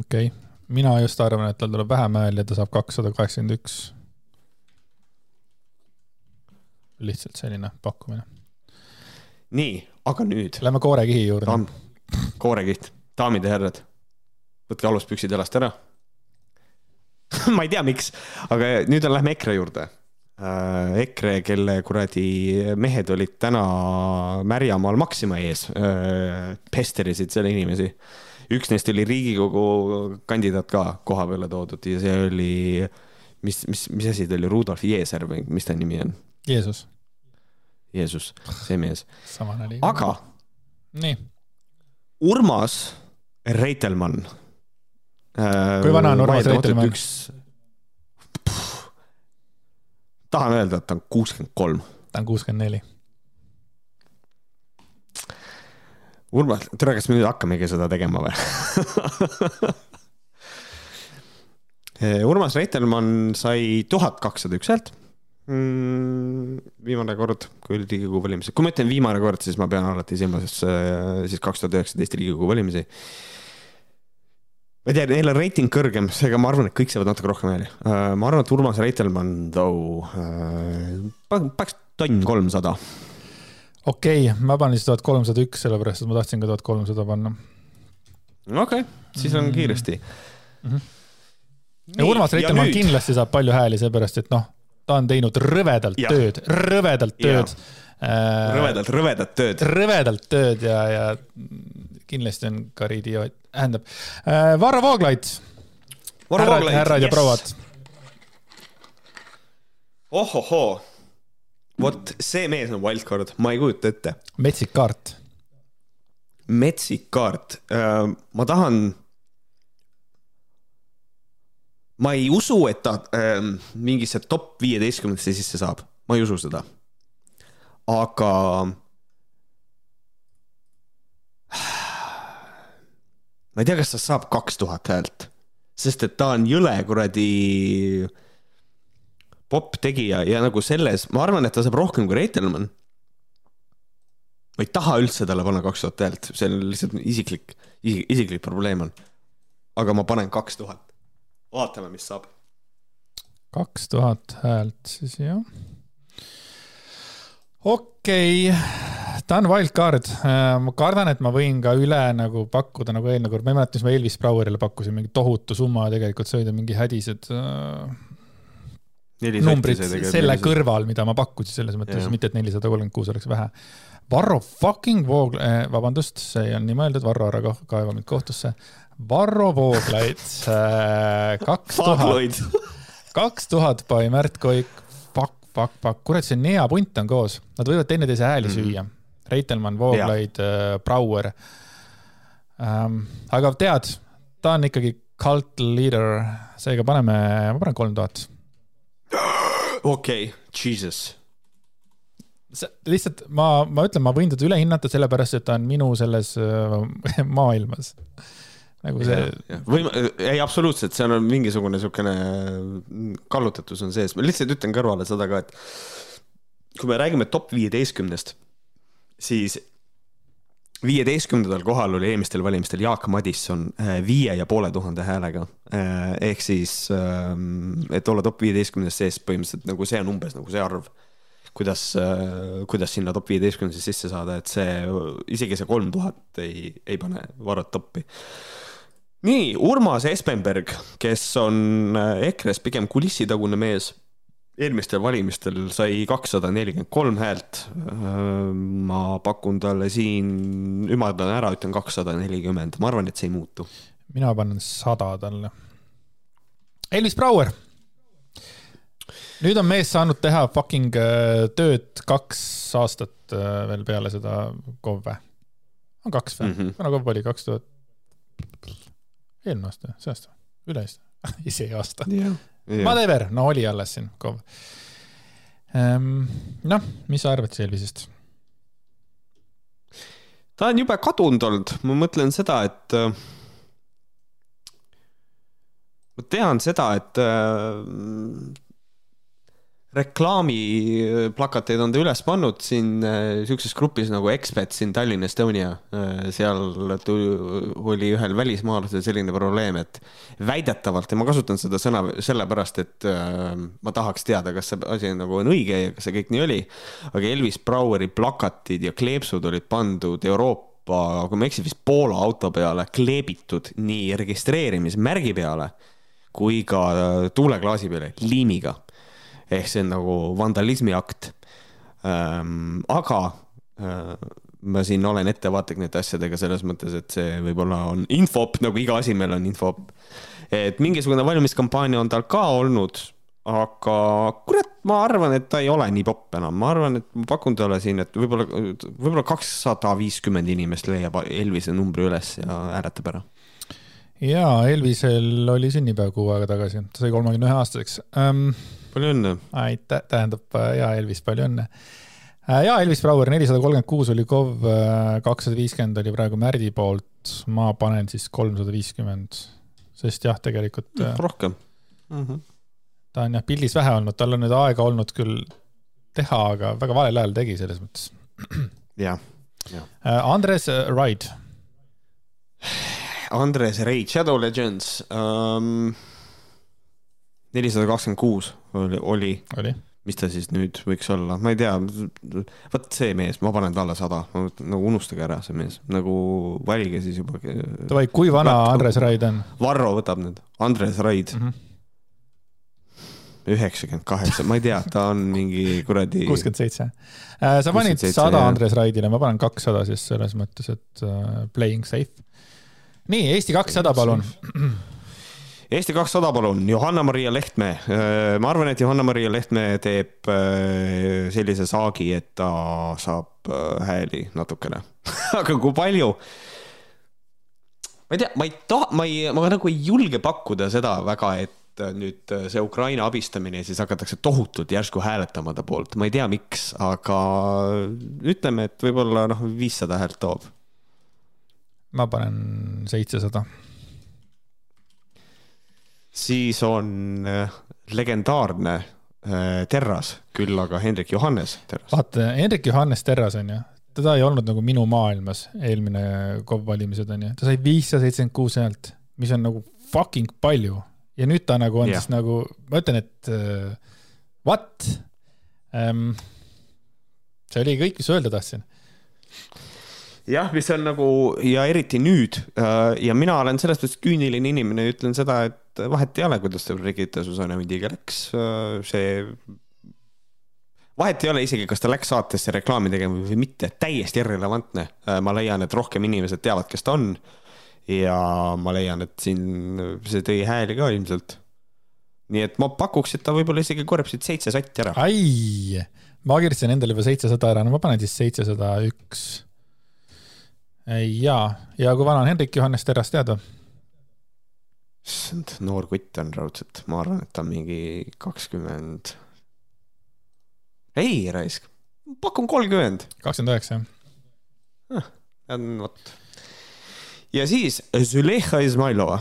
Speaker 2: okei okay., mina just arvan, et tal tuleb vähem hääli ja ta saab kakssada kaheksakümmend üks. lihtsalt selline pakkumine.
Speaker 1: nii, aga nüüd.
Speaker 2: Lähme koorekihi juurde
Speaker 1: koorekiht, daamid ja härrad, võtke aluspüksid jalast ära ma ei tea, miks, aga nüüd on, lähme EKRE juurde äh,. EKRE, kelle kuradi mehed olid täna Märjamaal Maxima ees äh,, pesterisid seal inimesi. üks neist oli Riigikogu kandidaat ka koha peale toodud ja see oli, mis, mis, mis asi ta oli, Rudolf Jeeser või mis ta nimi on?
Speaker 2: Jeesus.
Speaker 1: Jeesus, see mees. aga.
Speaker 2: nii.
Speaker 1: Urmas Reitelmann
Speaker 2: kui vana on Urmas Reitelmann? üks,
Speaker 1: tahan öelda, et ta on kuuskümmend kolm.
Speaker 2: ta on kuuskümmend neli.
Speaker 1: Urmas, tere, kas me nüüd hakkamegi seda tegema või Urmas Reitelmann sai tuhat kakssada üks häält mm,. viimane kord, kui oli Riigikogu valimised, kui ma ütlen viimane kord, siis ma pean alati silmas siis kaks tuhat üheksateist Riigikogu valimisi ma ei tea, neil on reiting kõrgem, seega ma arvan, et kõik saavad natuke rohkem hääli uh,. ma arvan, et Urmas Reitelmann, too uh,, paneks tonn kolmsada.
Speaker 2: okei okay,, ma panin siis tuhat kolmsada üks, sellepärast et ma tahtsin ka tuhat kolmsada panna.
Speaker 1: okei okay,, siis on mm. kiiresti mm.
Speaker 2: -hmm. ja Urmas Reitelmann nüüd... kindlasti saab palju hääli, seepärast et noh, ta on teinud rõvedalt ja. tööd, rõvedalt tööd.
Speaker 1: Äh, rõvedalt, rõvedat tööd.
Speaker 2: rõvedalt tööd ja, ja kindlasti on Kariidi tähendab äh,, Varro Vooglaid. härrad, härrad yes. ja prouad.
Speaker 1: ohohoo, vot see mees on wildcard, ma ei kujuta ette.
Speaker 2: metsik kaart.
Speaker 1: metsik kaart äh,, ma tahan ma ei usu, et ta äh, mingisse top viieteistkümnendasse sisse saab, ma ei usu seda. aga ma ei tea, kas ta saab kaks tuhat häält, sest et ta on jõle kuradi popp-tegija ja nagu selles, ma arvan, et ta saab rohkem kui Reitelmann. ma ei taha üldse talle panna kaks tuhat häält, see on lihtsalt isiklik, isiklik probleem on. aga ma panen kaks tuhat. vaatame, mis saab.
Speaker 2: kaks tuhat häält siis jah. okei okay ta on wildcard, äh, ma kardan, et ma võin ka üle nagu pakkuda nagu eelmine kord, ma ei mäleta, mis ma Elvis Brouerile pakkusin, mingi tohutu summa, tegelikult. See oli mingi hädised äh, numbrid selle kõrval, mida ma pakkusin, selles mõttes, mitte et nelisada kolmkümmend kuus oleks vähe. Varro fucking Voog- eh,, vabandust, see on nii mõeldud, Varro, ära kaeva mind kohtusse. Varro Vooglaid äh,, kaks tuhat, kaks tuhat by Märt Koik, fuck, fuck, fuck, kurat, see Nea punt on koos, nad võivad teineteise hääli mm -hmm. süüa Reitelmann, Vooglaid, äh, Brouer ähm,. aga tead, ta on ikkagi cult leader, seega paneme, ma panen kolm tuhat.
Speaker 1: okei okay,, jesus
Speaker 2: lihtsalt ma, ma ütlen, ma võin teda üle hinnata, sellepärast et ta on minu selles äh, maailmas. nagu see.
Speaker 1: või, ei absoluutselt, seal on mingisugune niisugune kallutatus on sees, ma lihtsalt ütlen kõrvale seda ka, et kui me räägime top viieteistkümnest, siis viieteistkümnendal kohal oli eelmistel valimistel Jaak Madisson äh, viie ja poole tuhande häälega. Äh, ehk siis, ähm, et olla top viieteistkümnes sees põhimõtteliselt nagu see on umbes nagu see arv. kuidas, äh, kuidas sinna top viieteistkümnesse sisse saada, et see, isegi see kolm tuhat ei, ei pane Varrot toppi. nii, Urmas Espenberg, kes on EKRE-s pigem kulissitagune mees eelmistel valimistel sai kakssada nelikümmend kolm häält. ma pakun talle siin, ümardan ära, ütlen kakssada nelikümmend, ma arvan, et see ei muutu.
Speaker 2: mina panen sada talle. Elvis Brouer. nüüd on mees saanud teha fucking äh, tööd kaks aastat äh, veel peale seda KOV-e. on kaks või mm. -hmm.? kuna KOV oli kaks tuhat, eelmine aasta, see aasta, üle-aasta, see aasta.
Speaker 1: jah.
Speaker 2: Whatever, no oli alles siin KOV. noh, mis sa arvad Selvisest?
Speaker 1: ta on jube kadunud olnud, ma mõtlen seda, et äh, ma tean seda, et äh, reklaamiplakateid on ta üles pannud siin äh, siukses grupis nagu Expats in Tallinn Estonia. seal tu- oli ühel välismaalasel selline probleem, et väidetavalt ja ma kasutan seda sõna sellepärast, et äh, ma tahaks teada, kas see asi nagu on õige ja kas see kõik nii oli. aga Elvis Braueri plakatid ja kleepsud olid pandud Euroopa, kui ma ei eksi, vist Poola auto peale kleebitud nii registreerimismärgi peale kui ka tuuleklaasi peale liimiga. Ehk see on nagu vandalismiakt ähm,. aga äh, ma siin olen ettevaatlik nende asjadega selles mõttes, et see võib-olla on infop, nagu iga asi meil on infop. et mingisugune valimiskampaania on tal ka olnud, aga kurat, ma arvan, et ta ei ole nii popp enam, ma arvan, et ma pakun talle siin, et võib-olla, võib-olla kakssada viiskümmend inimest leiab Elvise numbri üles ja hääletab ära.
Speaker 2: jaa, Elvisel oli sünnipäev kuu aega tagasi, ta sai kolmekümne ühe aastaseks um,.
Speaker 1: Palju õnne.
Speaker 2: aitäh, tähendab ja Elvis, palju õnne. ja Elvis Brouwer nelisada kolmkümmend kuus oli KOV, kakssada viiskümmend oli praegu Märdi poolt, ma panen siis kolmsada viiskümmend, sest jah, tegelikult äh,
Speaker 1: rohkem mm. -hmm.
Speaker 2: ta on jah pildis vähe olnud, tal on nüüd aega olnud küll teha, aga väga valel ajal tegi selles mõttes.
Speaker 1: jah,
Speaker 2: Andres Raid,
Speaker 1: Andres Reid, Shadow Legends um,. nelisada kakskümmend kuus oli, oli,
Speaker 2: oli,
Speaker 1: mis ta siis nüüd võiks olla, ma ei tea. vot see mees, ma panen talle sada, nagu unustage ära see mees, nagu valige siis juba.
Speaker 2: davai, kui vana Andres Raid on
Speaker 1: Varro võtab need, Andres Raid
Speaker 2: mm? -hmm.
Speaker 1: üheksakümmend kaheksa, ma ei tea, ta on mingi kuradi.
Speaker 2: kuuskümmend seitse. sa panid
Speaker 1: 67,
Speaker 2: sada. Andres Raidile, ma panen kakssada siis selles mõttes, et uh, playing safe. nii, Eesti kakssada, palun.
Speaker 1: Eesti kakssada, palun, Johanna-Maria Lehtme. ma arvan, et Johanna-Maria Lehtme teeb äh, sellise saagi, et ta saab äh, hääli natukene. aga kui palju? ma ei tea, ma ei taha, ma ei, ma nagu ei julge pakkuda seda väga, et äh, nüüd äh, see Ukraina abistamine ja siis hakatakse tohutult järsku hääletama ta poolt, ma ei tea, miks, aga ütleme, et võib-olla noh, viissada häält toob.
Speaker 2: ma panen seitsesada.
Speaker 1: Siis on äh, legendaarne äh, Terras, küll aga Hendrik Johannes Terras.
Speaker 2: vaata, Hendrik Johannes Terras on ju, teda ei olnud nagu minu maailmas eelmine KOV valimised on ju, ta sai viissada seitsekümmend kuus häält, mis on nagu fucking palju ja nüüd ta nagu on yeah. siis nagu, ma ütlen, et uh, what um,. see oli kõik, mis öelda tahtsin.
Speaker 1: jah, mis on nagu ja eriti nüüd äh, ja mina olen selles mõttes küüniline inimene ja ütlen seda, et vahet ei ole, kuidas teil Brigitte Susanne Hundiga läks, see vahet ei ole isegi, kas ta läks saatesse reklaami tegema või mitte, täiesti irrelevantne. ma leian, et rohkem inimesed teavad, kes ta on. ja ma leian, et siin see tõi hääli ka ilmselt. nii et ma pakuks, et ta võib-olla isegi korjab siit seitse sotti ära.
Speaker 2: ai, ma kirjutasin endale juba seitsesada ära, no ma panen siis seitsesada üks. ja, ja kui vana on Hendrik Johannes Terras teada?
Speaker 1: issand, noor kutt on raudselt, ma arvan, et ta on mingi kakskümmend. ei raisk, pakun kolmkümmend,
Speaker 2: kakskümmend üheksa,
Speaker 1: vot. ja siis Züleyxa Izmailova,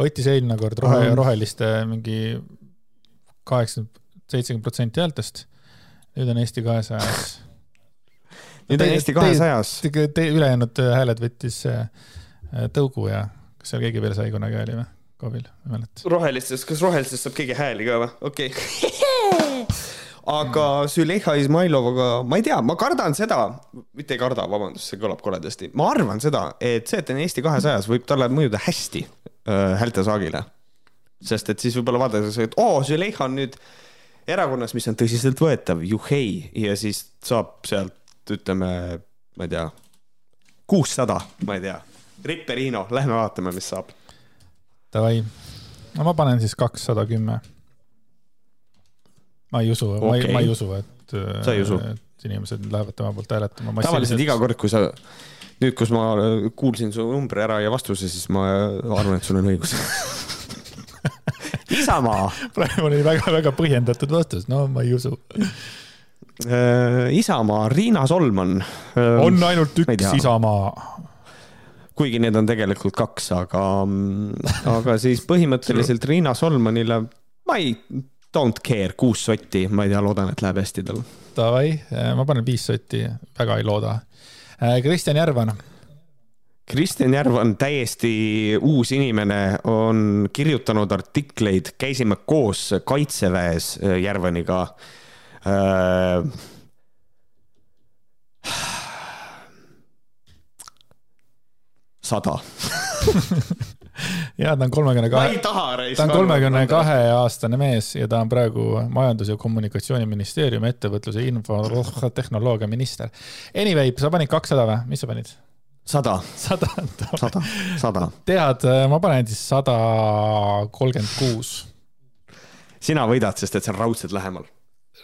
Speaker 2: võttis eelmine kord rohe
Speaker 1: Ähm.,
Speaker 2: roheliste mingi kaheksakümmend, seitsekümmend protsenti häältest. nüüd on Eesti kahesajas.
Speaker 1: Nüüd on Eesti kahesajas.
Speaker 2: Ülejäänud hääled võttis äh, Tõugu ja kas seal keegi veel sai kunagi hääli või? KOV-il, ma ei mäleta.
Speaker 1: rohelistest, kas rohelistest saab keegi hääli ka või? okei okay. aga Züleyxa Izmailovaga, ma ei tea, ma kardan seda, mitte ei karda, vabandust, see kõlab koledasti, ma arvan seda, et see, et ta on Eesti kahesajas, võib talle mõjuda hästi äh, häältesaagile. sest et siis võib-olla vaadatakse, et oo, Züleyxa on nüüd erakonnas, mis on tõsiseltvõetav, juhei, ja siis saab sealt, ütleme, ma ei tea, kuussada, ma ei tea, Ripperino, lähme vaatame, mis saab
Speaker 2: Davai, no ma panen siis kakssada kümme. ma ei usu okay., ma ei, ma ei usu, et.
Speaker 1: Sa ei usu?
Speaker 2: et inimesed lähevad tema poolt hääletama.
Speaker 1: tavaliselt iga kord, kui sa, nüüd, kus ma kuulsin su numbri ära ja vastuse, siis ma arvan, et sul on õigus Isamaa.
Speaker 2: praegu oli väga-väga põhjendatud vastus, no ma ei usu.
Speaker 1: Isamaa, Riina Solman.
Speaker 2: on ainult üks Isamaa.
Speaker 1: Kuigi need on tegelikult kaks, aga, aga siis põhimõtteliselt Riina Solmanile ma ei, don't care, kuus sotti, ma ei tea, loodan, et läheb hästi tal.
Speaker 2: Davai, ma panen viis sotti, väga ei looda. Kristjan Järvan.
Speaker 1: Kristjan Järvan, täiesti uus inimene, on kirjutanud artikleid, käisime koos kaitseväes Järvaniga. äh, sada
Speaker 2: ja ta on kolmekümne kahe.
Speaker 1: ma ei taha reis.
Speaker 2: ta on kolmekümne kahe aastane mees ja ta on praegu Majandus- ja Kommunikatsiooniministeeriumi ettevõtluse infotehnoloogia minister. Anyway, sa panid kakssada või, mis sa panid?
Speaker 1: sada.
Speaker 2: sada.
Speaker 1: sada, sada.
Speaker 2: tead, ma panen siis sada kolmkümmend kuus.
Speaker 1: sina võidad, sest et see on raudselt lähemal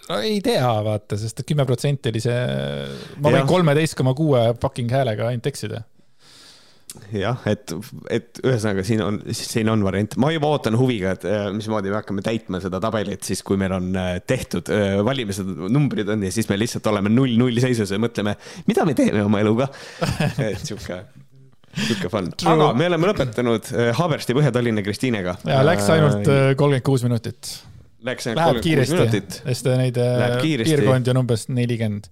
Speaker 2: no ei tea, vaata, sest et kümme protsenti oli see, ma võin kolmeteist koma kuue fucking häälega ainult eksida
Speaker 1: jah, et, et ühesõnaga siin on, siin on variant, ma juba ootan huviga, et äh, mismoodi me hakkame täitma seda tabelit siis, kui meil on äh, tehtud äh, valimised, numbrid on ja siis me lihtsalt oleme null-null seisus ja mõtleme, mida me teeme oma eluga. et sihuke, sihuke fun, aga me oleme lõpetanud Haabersti Põhja-Tallinna Kristiinega.
Speaker 2: ja läks ainult kolmkümmend kuus minutit.
Speaker 1: Läks ainult kolmkümmend kuus minutit.
Speaker 2: sest neid piirkondi on umbes nelikümmend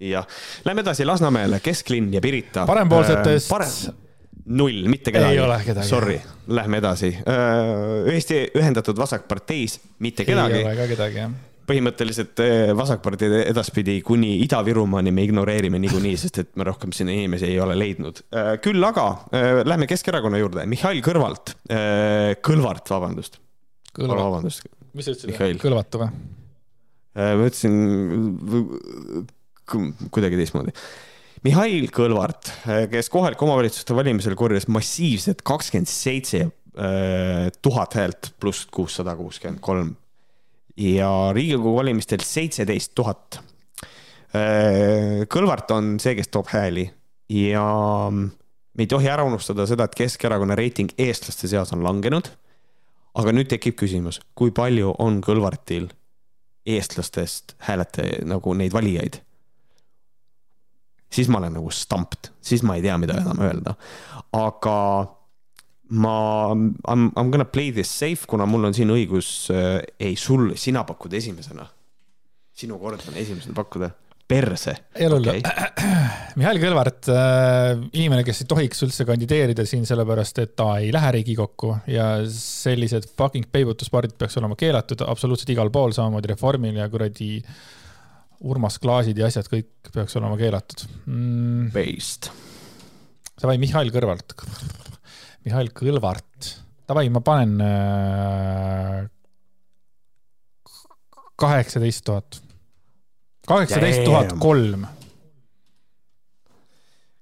Speaker 1: jah, lähme edasi Lasnamäele, kesklinn ja Pirita.
Speaker 2: parempoolsetest äh,
Speaker 1: parem... null, mitte kedagi. Sorry, lähme edasi. Äh, Eesti Ühendatud Vasakparteis mitte kedagi.
Speaker 2: ei ole ka kedagi, jah
Speaker 1: põhimõtteliselt äh, vasakparteid edaspidi kuni Ida-Virumaani me ignoreerime niikuinii, sest et me rohkem sinna inimesi ei ole leidnud. Äh, küll aga lähme Keskerakonna juurde, Mihhail Kõrvalt, Kõlvart, vabandust.
Speaker 2: Vabandust. mis sa ütlesid? Kõlvatu või?
Speaker 1: ma ütlesin kuidagi teistmoodi. Mihhail Kõlvart, kes kohalike omavalitsuste valimisel korjas massiivselt kakskümmend seitse äh, tuhat häält pluss kuussada kuuskümmend kolm ja Riigikogu valimistel seitseteist tuhat. Äh, Kõlvart on see, kes toob hääli ja me ei tohi ära unustada seda, et Keskerakonna reiting eestlaste seas on langenud. Aga nüüd tekib küsimus, kui palju on Kõlvartil eestlastest hääletajaid, nagu neid valijaid siis ma olen nagu stumped, siis ma ei tea, mida enam öelda. aga ma, I m, I m gonna play this safe, kuna mul on siin õigus äh,, ei sul, sina pakud esimesena. sinu kord on esimesena pakkuda perse.
Speaker 2: Okay. Mihhail Kõlvart äh,, inimene, kes ei tohiks üldse kandideerida siin sellepärast, et ta ei lähe Riigikokku ja sellised fucking peibutuspardid peaks olema keelatud absoluutselt igal pool, samamoodi Reformil ja kuradi Urmas Klaasid ja asjad kõik peaks olema keelatud
Speaker 1: mm.. Based.
Speaker 2: Davai, Mihhail Kõrvalt. Mihhail Kõlvart. Davai, ma panen äh, kaheksateist tuhat. Kaheksateist tuhat kolm.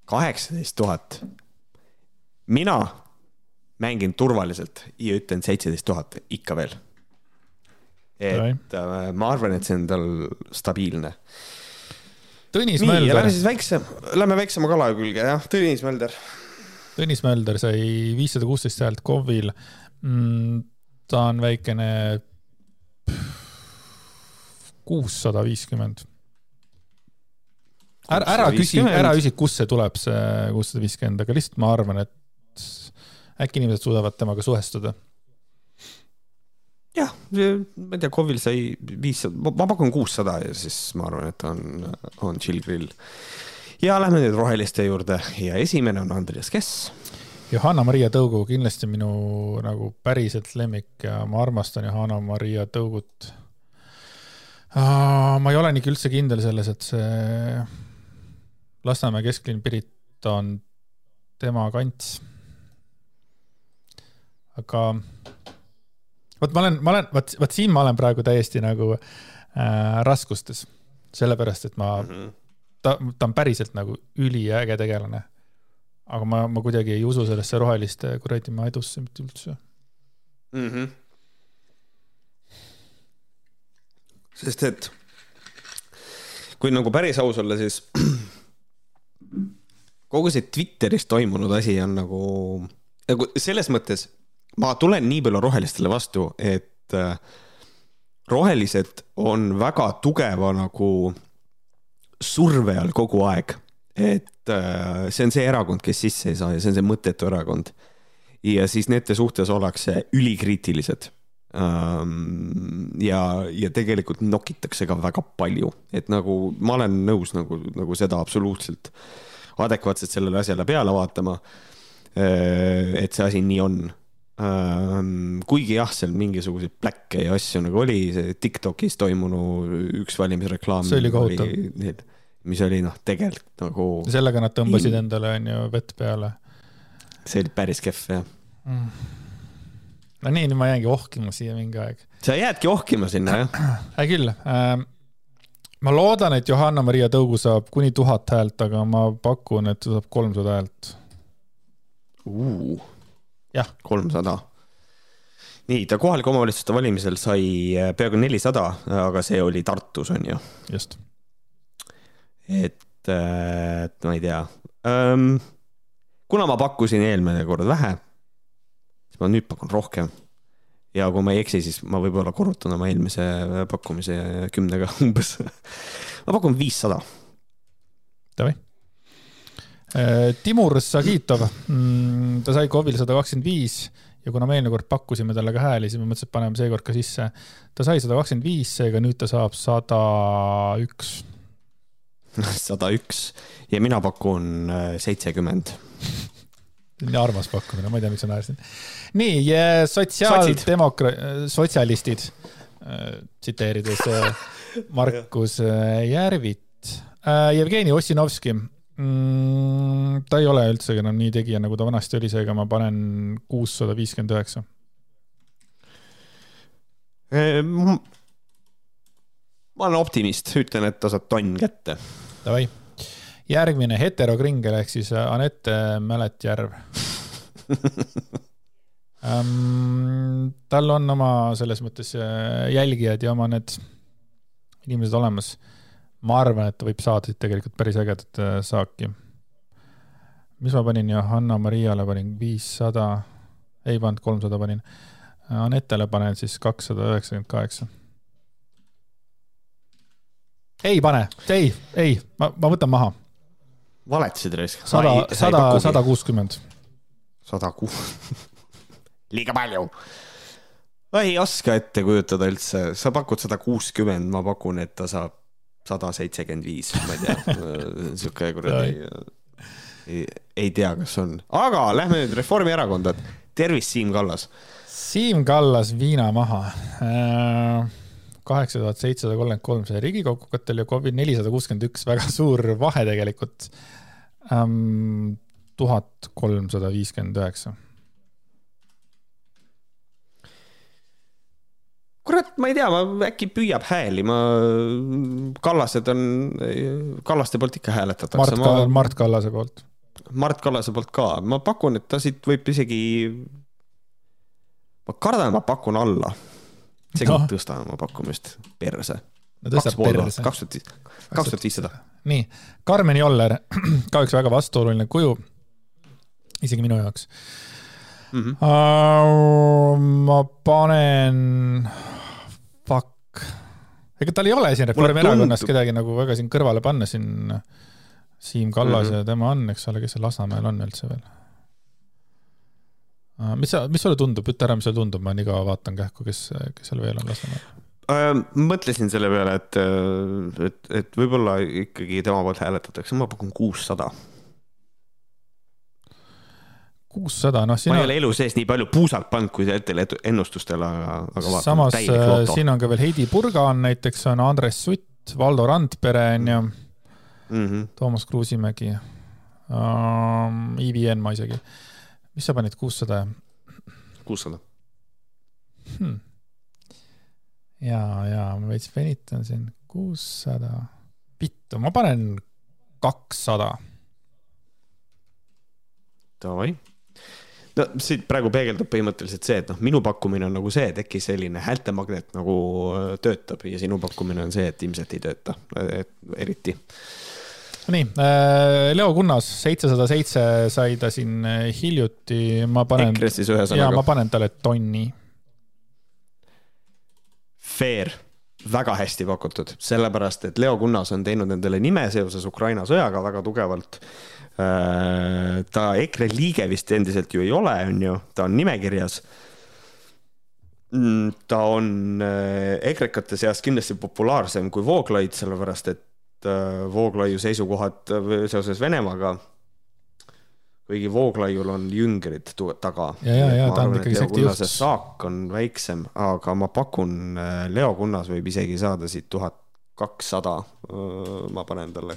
Speaker 1: kaheksateist tuhat. mina mängin turvaliselt ja ütlen seitseteist tuhat ikka veel et äh, ma arvan, et see on tal stabiilne.
Speaker 2: Tõnis Nii, Mölder.
Speaker 1: Lähme siis väikse, lähme väiksema kala külge, jah, Tõnis Mölder.
Speaker 2: Tõnis Mölder sai viissada kuusteist häält KOV-il mm,. ta on väikene kuussada viiskümmend. ära, ära küsi, ära küsi, kust see tuleb, see kuussada viiskümmend, aga lihtsalt ma arvan, et äkki inimesed suudavad temaga suhestuda
Speaker 1: jah, ma ei tea, KOV-il sai viissada, ma pakun kuussada ja siis ma arvan, et on, on chill grill. ja lähme nüüd roheliste juurde ja esimene on Andreas Kess.
Speaker 2: Johanna-Maria Tõugu kindlasti minu nagu päriselt lemmik ja ma armastan Johanna-Maria Tõugut. Ma ei ole nii üldse kindel selles, et see Lasnamäe kesklinn Pirita on tema kants. aga vot ma olen, ma olen, vot, vot siin ma olen praegu täiesti nagu äh, raskustes, sellepärast et ma mm, -hmm. ta, ta on päriselt nagu üliäge tegelane. aga ma, ma kuidagi ei usu sellesse roheliste kuradi maedusse mitte üldse
Speaker 1: mm. -hmm. Sest et kui nagu päris aus olla, siis kogu see Twitteris toimunud asi on nagu, nagu selles mõttes ma tulen nii palju rohelistele vastu, et äh, rohelised on väga tugeva nagu surve all kogu aeg. et äh, see on see erakond, kes sisse ei saa ja see on see mõttetu erakond. ja siis nende suhtes ollakse ülikriitilised ja, ja tegelikult nokitakse ka väga palju, et nagu ma olen nõus nagu, nagu seda absoluutselt adekvaatselt sellele asjale peale vaatama. Et see asi nii on kuigi jah, seal mingisuguseid pläkke ja asju nagu oli, see Tiktokis toimunu üks valimisreklaam.
Speaker 2: see oli kohutav.
Speaker 1: mis oli noh, tegelikult nagu.
Speaker 2: sellega nad tõmbasid endale onju vett peale.
Speaker 1: see oli päris kehv jah
Speaker 2: mm.. No nii, nüüd ma jäängi ohkima siia mingi aeg.
Speaker 1: sa jäädki ohkima sinna jah?
Speaker 2: hea küll ähm, ma loodan, et Johanna-Maria Tõugu saab kuni tuhat häält, aga ma pakun, et ta saab kolmsada häält
Speaker 1: uh..
Speaker 2: jah.
Speaker 1: kolmsada. nii, ta kohalike omavalitsuste valimisel sai äh, peaaegu nelisada, aga see oli Tartus, on ju.
Speaker 2: just.
Speaker 1: et, äh, et ma ei tea um,. kuna ma pakkusin eelmine kord vähe, siis ma nüüd pakun rohkem ja kui ma ei eksi, siis ma võib-olla korrutan oma eelmise pakkumise kümnega umbes. ma pakun viissada.
Speaker 2: Davai. Äh, Timur Sagitov, mm, ta sai KOV-il sada kakskümmend viis ja kuna me eelmine kord pakkusime talle ka hääli, siis me mõtlesime, et paneme seekord ka sisse. ta sai sada kakskümmend viis, seega nüüd ta saab sada üks.
Speaker 1: sada üks ja mina pakun äh, seitsekümmend
Speaker 2: nii armas pakkumine, ma ei tea, miks ma naersin. nii, sotsiaaldemokra-, sotsialistid, äh, tsiteerides äh, Markus äh, Järvit. Jevgeni Ossinovski mm,. ta ei ole üldse enam nii tegija, nagu ta vanasti oli, seega ma panen kuussada viiskümmend üheksa.
Speaker 1: ma olen optimist, ütlen, et ta saab tonn kätte.
Speaker 2: Davai järgmine heterokringel ehk siis äh, Anette Mäletjärv ähm,. tal on oma selles mõttes äh, jälgijad ja oma need inimesed olemas. ma arvan, et ta võib saada siit tegelikult päris ägedat äh, saaki. mis ma panin Johanna-Mariale panin viissada, ei pannud, kolmsada panin. Anetele panen siis kakssada üheksakümmend kaheksa ei pane, ei, ei, ma, ma võtan maha
Speaker 1: valetasid raisk.
Speaker 2: sada, sada, sada kuuskümmend.
Speaker 1: sada kuus liiga palju. ma ei oska ette kujutada üldse, sa pakud sada kuuskümmend, ma pakun, et ta saab sada seitsekümmend viis, ma ei tea, sihuke kuradi. ei, ei tea, kas on, aga lähme nüüd Reformierakonda. tervist, Siim Kallas.
Speaker 2: Siim Kallas, viina maha äh kaheksa tuhat seitsesada kolmkümmend kolm sai Riigikogukatel ja KOV-il nelisada kuuskümmend üks, väga suur vahe tegelikult tuhat kolmsada viiskümmend üheksa.
Speaker 1: kurat, ma ei tea, ma äkki püüab hääli, ma, Kallased on, Kallaste poolt ikka hääletatakse.
Speaker 2: Mart ma..., Mart Kallase poolt.
Speaker 1: Mart Kallase poolt ka, ma pakun, et ta siit võib isegi, ma kardan, ma pakun alla. Seega no. tõstan oma pakkumist perse.
Speaker 2: no tõstab perse.
Speaker 1: kaks tuhat, kaks tuhat viissada
Speaker 2: nii, Karmen Joller, ka üks väga vastuoluline kuju, isegi minu jaoks mm. -hmm. Uh, ma panen, fuck, ega tal ei ole siin Reformierakonnas kedagi nagu väga siin kõrvale panna siin. Siim Kallas mm -hmm. ja tema on, eks ole, kes seal Lasnamäel on üldse veel? Mis sa, mis sulle tundub, ütle ära, mis sulle tundub, ma nii kaua vaatan kähku, kes, kes seal veel on Lasnamäel
Speaker 1: Äh, mõtlesin selle peale, et, äh, et, et võib-olla ikkagi tema poolt hääletatakse, ma pakun kuussada.
Speaker 2: kuussada, noh
Speaker 1: ma ei ole elu sees nii palju puusalt pannud, kui hetkel ennustustel, aga, aga vaatan.
Speaker 2: samas äh, siin on ka veel Heidi Purga on näiteks, on Andres Sutt, Valdo Randpere on ju mm -hmm., Toomas Kruusimägi um,, Ivi Eenmaa isegi. Mis sa panid, kuussada?
Speaker 1: kuussada
Speaker 2: hmm ja, ja ma veits venitan siin, kuussada, vittu, ma panen kakssada.
Speaker 1: Davai. no siit praegu peegeldub põhimõtteliselt see, et noh, minu pakkumine on nagu see, et äkki selline häältemagnet nagu töötab ja sinu pakkumine on see, et ilmselt ei tööta, eriti.
Speaker 2: Nii, äh, Leo Kunnas, seitsesada seitse sai ta siin äh, hiljuti, ma panen.
Speaker 1: EKRE-s siis ühesõnaga.
Speaker 2: ja ma panen talle tonni.
Speaker 1: Fair väga hästi pakutud, sellepärast et Leo Kunnas on teinud endale nime seoses Ukraina sõjaga väga tugevalt Äh, ta EKRE liige vist endiselt ju ei ole, on ju, ta on nimekirjas. Mm, ta on EKRE-kate seas kindlasti populaarsem kui Vooglaid, sellepärast et Vooglaiu seisukohad seoses Venemaaga kuigi Vooglaiul on jüngrid taga.
Speaker 2: ja, ja, ja ta on ikkagi sekti juht.
Speaker 1: saak on väiksem, aga ma pakun, Leo Kunnas võib isegi saada siit tuhat kakssada. ma panen talle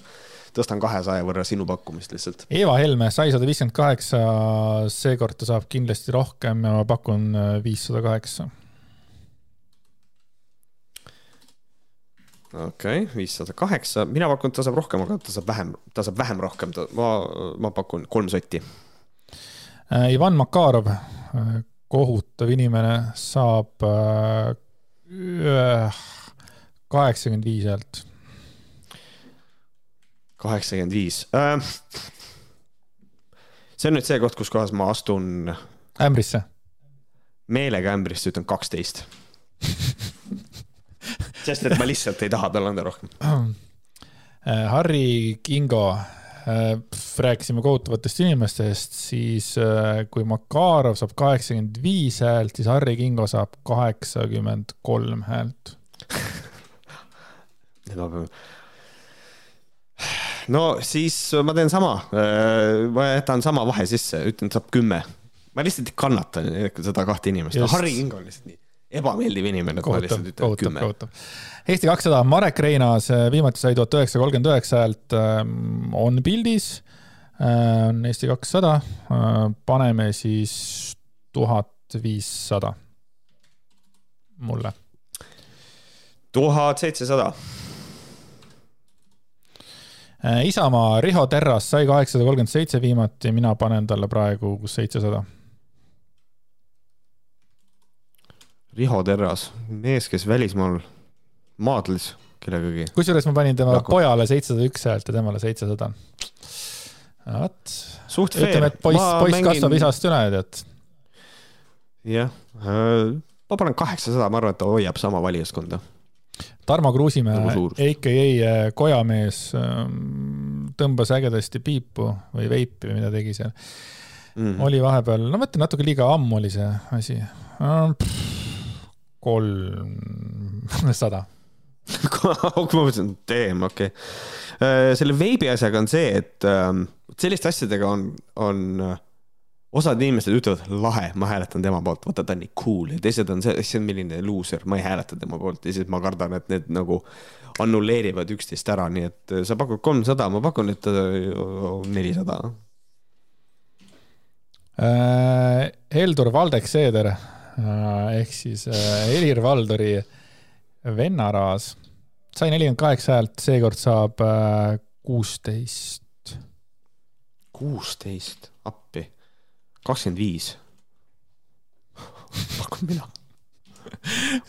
Speaker 1: tõstan kahesaja võrra sinu pakkumist lihtsalt.
Speaker 2: Eva Helme sai sada viiskümmend kaheksa, seekord ta saab kindlasti rohkem ja ma pakun äh, viissada kaheksa.
Speaker 1: Okei okay,, viissada kaheksa, mina pakun, et ta saab rohkem, aga ta saab vähem, ta saab vähem rohkem, ma, ma pakun kolm sotti.
Speaker 2: Äh, Ivan Makarov, äh, kohutav inimene, saab kaheksakümmend viis häält
Speaker 1: kaheksakümmend viis. Äh, see on nüüd see koht, kus kohas ma astun.
Speaker 2: ämbrisse.
Speaker 1: meelega ämbrisse ütlen kaksteist sest et ma lihtsalt ei taha talle anda rohkem.
Speaker 2: Äh, Harri Kingo, äh, rääkisime kohutavatest inimestest, siis kui Makarov saab kaheksakümmend viis häält, siis Harri Kingo saab kaheksakümmend kolm häält.
Speaker 1: pean no siis ma teen sama, äh, ma jätan sama vahe sisse, ütlen, et saab kümme. ma lihtsalt ei kannata seda kahte inimest, Harri King on lihtsalt nii ebameeldiv inimene, ma lihtsalt ütlen kümme.
Speaker 2: Eesti kakssada, Marek Reinaas, äh, viimati sai tuhat üheksasada kolmkümmend üheksa häält, ähm, on pildis, äh, on Eesti kakssada, paneme siis tuhat viissada mulle.
Speaker 1: tuhat seitsesada
Speaker 2: Äh, Isamaa Riho Terras sai kaheksasada kolmkümmend seitse viimati, mina panen talle praegu seitsesada.
Speaker 1: Riho Terras, mees, kes välismaal maadles kellegagi.
Speaker 2: kusjuures ma panin tema Raku. pojale seitsesada üks häält ja temale seitsesada. vot. ütleme, et poiss, poiss mängin... kasvab isast üle, tead.
Speaker 1: jah, äh, ma panen kaheksasada, ma arvan, et ta hoiab sama valijaskonda
Speaker 2: Tarmo Kruusimäe, AKA äh, Kojamees, ähm, tõmbas ägedasti piipu või veipi või mida tegi seal mm. -hmm. oli vahepeal, no ma ütlen natuke liiga ammu oli see asi. Kolmsada.
Speaker 1: Ma mõtlesin, damn, okei. Okay.. Äh, selle veebi asjaga on see, et ähm, selliste asjadega on, on osad inimesed ütlevad, lahe, ma hääletan tema poolt, vaata ta on nii cool. Ja teised on see, see on milline luuser, ma ei hääleta tema poolt. Ja siis ma kardan, et need nagu annulleerivad üksteist ära, nii et sa pakud kolmsada, ma pakun, et nelisada.
Speaker 2: Äh,. Heldur Valdek Seeder. äh, ehk siis äh, Helir-Valdori vennaraas sai nelikümmend kaheksa häält, seekord saab äh, kuusteist.
Speaker 1: kuusteist, appi kakskümmend viis. pakun mina.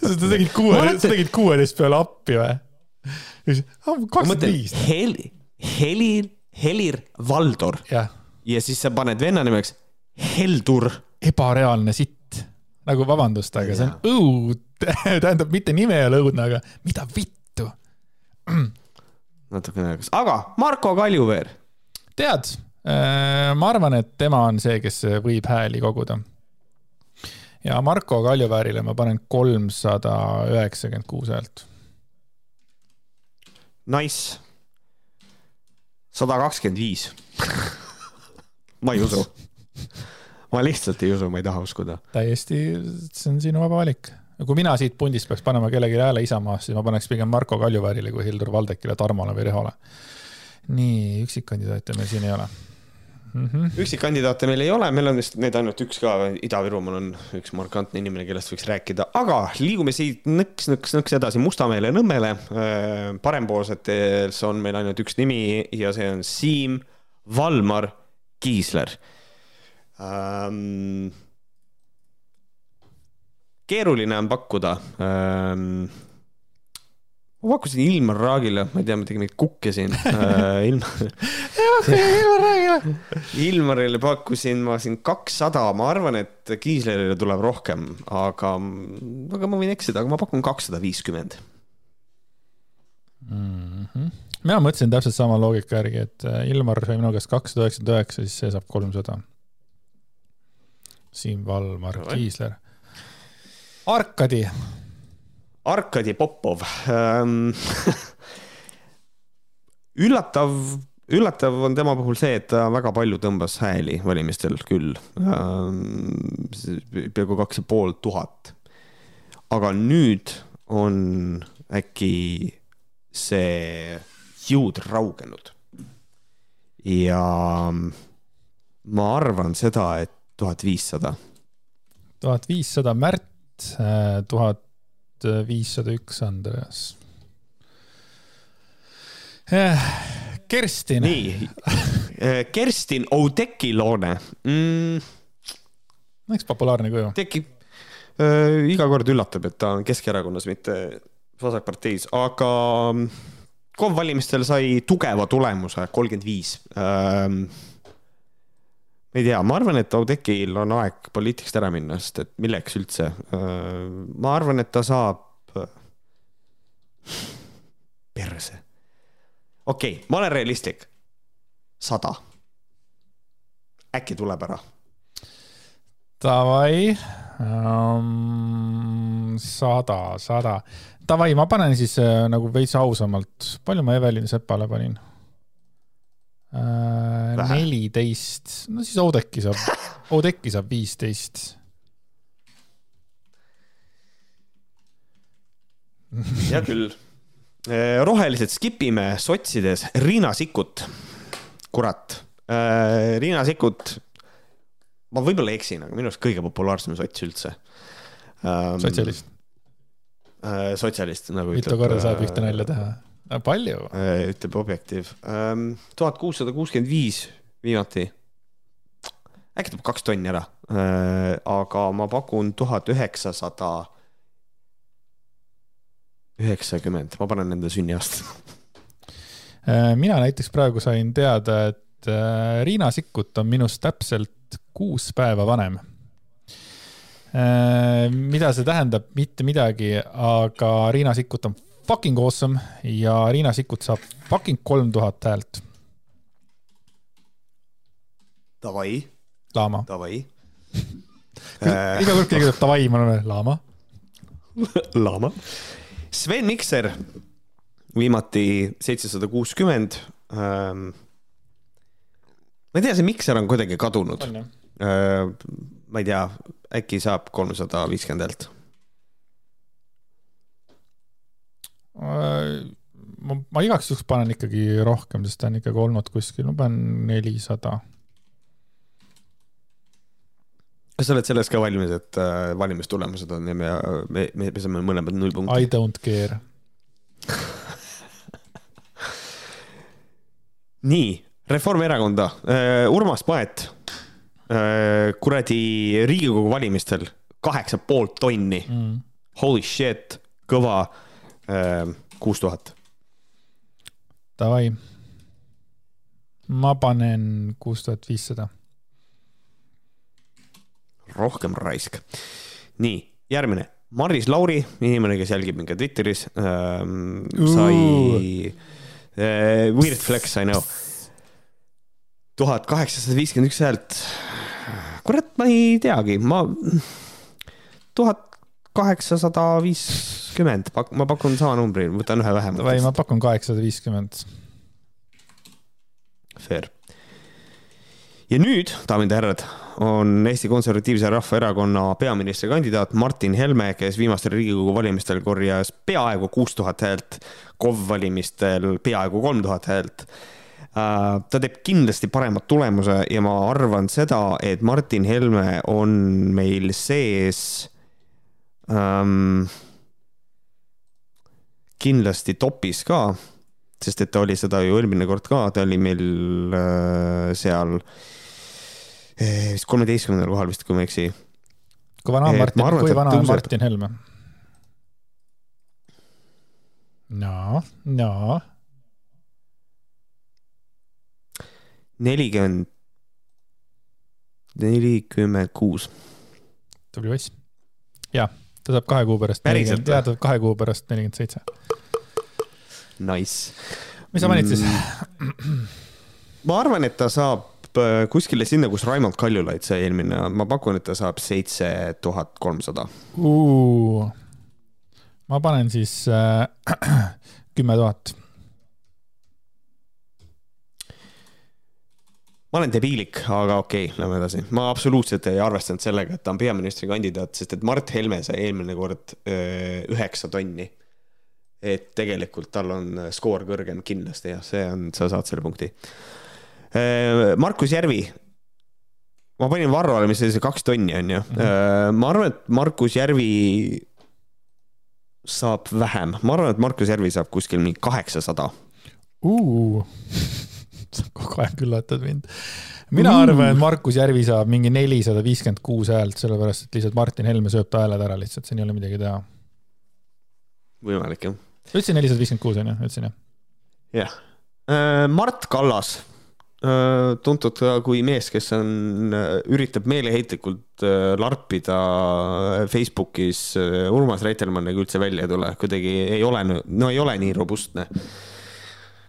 Speaker 2: sa tegid kuue, sa tegid kuueteist peale appi või? kakskümmend viis.
Speaker 1: Heli, Helir, Helir-Valdor. ja siis sa paned venna nimeks Heldur.
Speaker 2: ebareaalne sitt. Nagu vabandust, aga see on õud, tähendab mitte nime ei ole õudne, aga mida vittu.
Speaker 1: natukene, aga Marko Kaljuveer.
Speaker 2: tead Äh, ma arvan, et tema on see, kes võib hääli koguda. ja Marko Kaljuväärile ma panen kolmsada üheksakümmend kuus häält.
Speaker 1: Nice. sada kakskümmend viis. ma ei usu. ma lihtsalt ei usu, ma ei taha uskuda.
Speaker 2: täiesti, see on sinu vaba valik kui mina siit pundist peaks panema kellelegi hääle Isamaast, siis ma paneks pigem Marko Kaljuväärile kui Hildur Valdekile, Tarmole või Rihole. nii, üksikkandidaate meil siin ei ole
Speaker 1: mm -hmm. üksikkandidaate meil ei ole, meil on vist neid ainult üks ka, Ida-Virumaal on üks markantne inimene, kellest võiks rääkida, aga liigume siit nõks, nõks, nõks edasi Mustamäele ja Nõmmele. Äh, parempoolsetes on meil ainult üks nimi ja see on Siim Valmar Kiisler ähm,. keeruline on pakkuda ähm,. ma pakkusin Ilmar Raagile, ma ei tea, ma tegin neid kukke siin äh. Ilmar, Ilmarile pakkusin ma siin kakssada, ma arvan, et Kiislerile tuleb rohkem, aga, aga ma võin eksida, aga ma pakun kakssada viiskümmend.
Speaker 2: mina mõtlesin täpselt sama loogika järgi, et äh, Ilmar sai minu käest kakssada üheksakümmend üheksa, siis see saab kolmsada. Siim Valmar. Kiisler. Arkadi,
Speaker 1: Arkadi Popov ähm. üllatav, üllatav on tema puhul see, et ta väga palju tõmbas hääli valimistel küll ähm,. peaaegu kaks ja pool tuhat. aga nüüd on äkki see jõud raugenud. ja ma arvan seda, et tuhat viissada.
Speaker 2: tuhat viissada Märt, tuhat viissada üks Andreas. Kerstin,
Speaker 1: nii, Kerstin Oudekki Loone mm,
Speaker 2: eks populaarne kuju.
Speaker 1: tekib äh,, iga kord üllatab, et ta on Keskerakonnas, mitte vasakparteis, aga KOV valimistel sai tugeva tulemuse, kolmkümmend viis. Ei tea, ma arvan, et Oudekil on aeg poliitikast ära minna, sest et milleks üldse. ma arvan, et ta saab. perse. okei okay,, ma olen realistlik. sada. äkki tuleb ära
Speaker 2: Davai um,, sada, sada. Davai, ma panen siis äh, nagu veits ausamalt, palju ma Evelin Sepale panin äh,? neliteist, no siis Oudekki saab, Oudekki saab viisteist.
Speaker 1: hea küll. rohelised skipime sotsides Riina Sikkut. kurat, Riina Sikkut, ma võib-olla eksin, aga minu arust kõige populaarsem sots üldse.
Speaker 2: sotsialist,
Speaker 1: sotsialist nagu
Speaker 2: mitu korda saab ühte nalja teha? palju,
Speaker 1: äh, ütleb Objektiiv. tuhat kuussada kuuskümmend viis viimati. äkki tuleb kaks tonni ära, aga ma pakun tuhat üheksasada üheksakümmend, ma panen nende sünniaasta.
Speaker 2: Äh, mina näiteks praegu sain teada, et äh, Riina Sikkut on minust täpselt kuus päeva vanem. mida see tähendab, mitte midagi, aga Riina Sikkut on fucking awesome ja Riina Sikkut saab fucking kolm tuhat häält.
Speaker 1: Davai,
Speaker 2: Laama.
Speaker 1: davai.
Speaker 2: iga kord keegi ütleb davai, ma olen Laama.
Speaker 1: Lama. Sven Mikser, viimati seitsesada kuuskümmend. ma ei tea, see Mikser on kuidagi kadunud. ma ei tea, äkki saab kolmsada viiskümmend häält.
Speaker 2: ma, ma igaks juhuks panen ikkagi rohkem, sest ta on ikkagi olnud kuskil, ma panen nelisada.
Speaker 1: kas sa oled selles ka valmis, et äh, valimistulemused on ja me, me, me, me saame mõlemad null
Speaker 2: I
Speaker 1: punkti?
Speaker 2: don't care.
Speaker 1: nii, Reformierakonda, Urmas Paet, kuradi Riigikogu valimistel kaheksa poolt tonni,
Speaker 2: Mm.
Speaker 1: holy shit, kõva, kuus tuhat.
Speaker 2: Davai. ma panen kuus tuhat viissada.
Speaker 1: rohkem raisk. nii, järgmine, Maris Lauri, inimene, kes jälgib mind ka Twitteris ähm,, sai äh,, Weird Flex, I know, tuhat kaheksasada viiskümmend üks häält. kurat, ma ei teagi, ma, tuhat kaheksasada viiskümmend, ma pakun sama numbri, võtan ühe
Speaker 2: Davai,
Speaker 1: vähemalt.
Speaker 2: ma pakun kaheksasada viiskümmend.
Speaker 1: Fair. ja nüüd, daamid ja härrad, on Eesti Konservatiivse Rahvaerakonna peaministrikandidaat Martin Helme, kes viimastel Riigikogu valimistel korjas peaaegu kuus tuhat häält, KOV valimistel peaaegu kolm tuhat häält. ta teeb kindlasti parema tulemuse ja ma arvan seda, et Martin Helme on meil sees ähm, kindlasti topis ka sest et ta oli seda ju eelmine kord ka, ta oli meil äh, seal vist kolmeteistkümnendal kohal vist, kui ma ei eksi.
Speaker 2: kui vana on
Speaker 1: Et
Speaker 2: Martin kui vana on. Martin Helme? no, no,
Speaker 1: nelikümmend, nelikümmend kuus.
Speaker 2: tubli poiss. ja, ta saab kahe kuu pärast.
Speaker 1: Päriselt
Speaker 2: jaa, ta saab kahe kuu pärast nelikümmend seitse.
Speaker 1: Nice.
Speaker 2: mis sa panid siis?
Speaker 1: Mm. ma arvan, et ta saab äh, kuskile sinna, kus Raimond Kaljulaid sai eelmine, ma pakun, et ta saab seitse tuhat kolmsada.
Speaker 2: ma panen siis äh, kümme tuhat.
Speaker 1: Ma olen debiilik, aga okei okay,, lähme edasi. ma absoluutselt ei arvestanud sellega, et ta on peaministrikandidaat, sest et Mart Helme sai eelmine kord üheksa tonni. et tegelikult tal on öö, skoor kõrgem kindlasti jah, see on, sa saad selle punkti. Markus Järvi. ma panin Varrole, mis oli see kaks tonni on ju. ma arvan, et Markus Järvi saab vähem, ma arvan, et Markus Järvi saab kuskil mingi kaheksasada.
Speaker 2: sa kogu aeg üllatad mind. mina arvan, et Markus Järvi saab mingi nelisada viiskümmend kuus häält, sellepärast et lihtsalt Martin Helme sööb ta hääled ära lihtsalt, siin ei ole midagi teha.
Speaker 1: võimalik jah
Speaker 2: ütlesin nelisada viiskümmend kuus onju, ütlesin jah?
Speaker 1: jah. Mart Kallas, tuntud ka kui mees, kes on, üritab meeleheitlikult äh, larpida Facebookis äh, Urmas Reitelmanniga üldse välja ei tule, kuidagi ei ole, no ei ole nii robustne.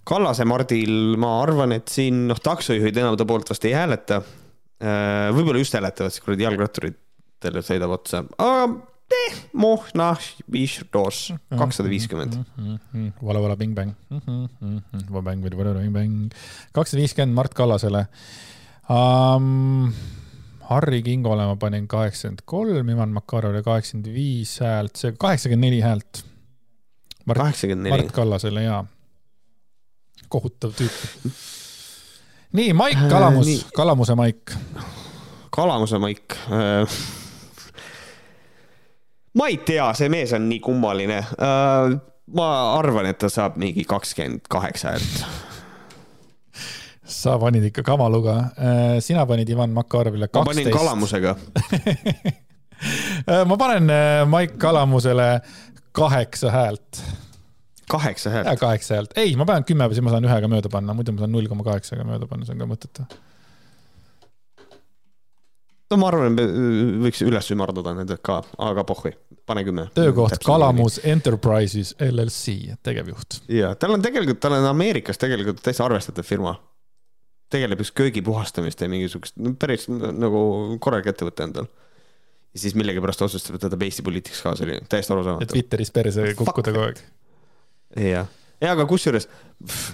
Speaker 1: Kallase Mardil ma arvan, et siin noh, taksojuhid enam ta poolt vast ei hääleta. võib-olla just hääletavad, siis kuradi jalgratturitele sõidab otsa, aga eh, moh, nah, viis doos, kakssada viiskümmend.
Speaker 2: Vala, vala, bing-bäng. Bang, bing-bäng. kakssada viiskümmend Mart Kallasele um,. Harri Kingole ma panin kaheksakümmend kolm, Ivan Makarovile kaheksakümmend viis häält, see kaheksakümmend neli häält.
Speaker 1: Kaheksakümmend neli
Speaker 2: Mart. Kallasele ja kohutav tüüp. nii, Maik Kalamus
Speaker 1: nii.,
Speaker 2: Kalamuse Maik.
Speaker 1: Kalamuse Maik. ma ei tea, see mees on nii kummaline. ma arvan, et ta saab mingi kakskümmend kaheksa häält.
Speaker 2: sa panid ikka kamaluga, sina panid Ivan Makarovile
Speaker 1: ma panin
Speaker 2: kaksteist.
Speaker 1: Kalamusega.
Speaker 2: ma panen äh, Maik Kalamusele kaheksa häält.
Speaker 1: Kaheksa häält.
Speaker 2: kaheksa häält, ei, ma panen kümme, siis ma saan ühega mööda panna, muidu ma saan null koma kaheksaga mööda panna, see on ka mõttetu.
Speaker 1: no ma arvan, võiks üles ümardada need ka, aga pohhui, pane kümme.
Speaker 2: töökoht. Kalamus Enterprises LLC, tegevjuht.
Speaker 1: ja tal on tegelikult, tal on Ameerikas tegelikult täitsa arvestatav firma. tegeleb just köögi puhastamist ja mingisugust, päris nagu korralik ettevõte on tal. ja siis millegipärast otsustab, et ta tahab Eesti poliitikas kaasa, oli täiesti arusaamatu.
Speaker 2: Twitteris perse kukkuda kogu aeg.
Speaker 1: jah, ja aga kusjuures,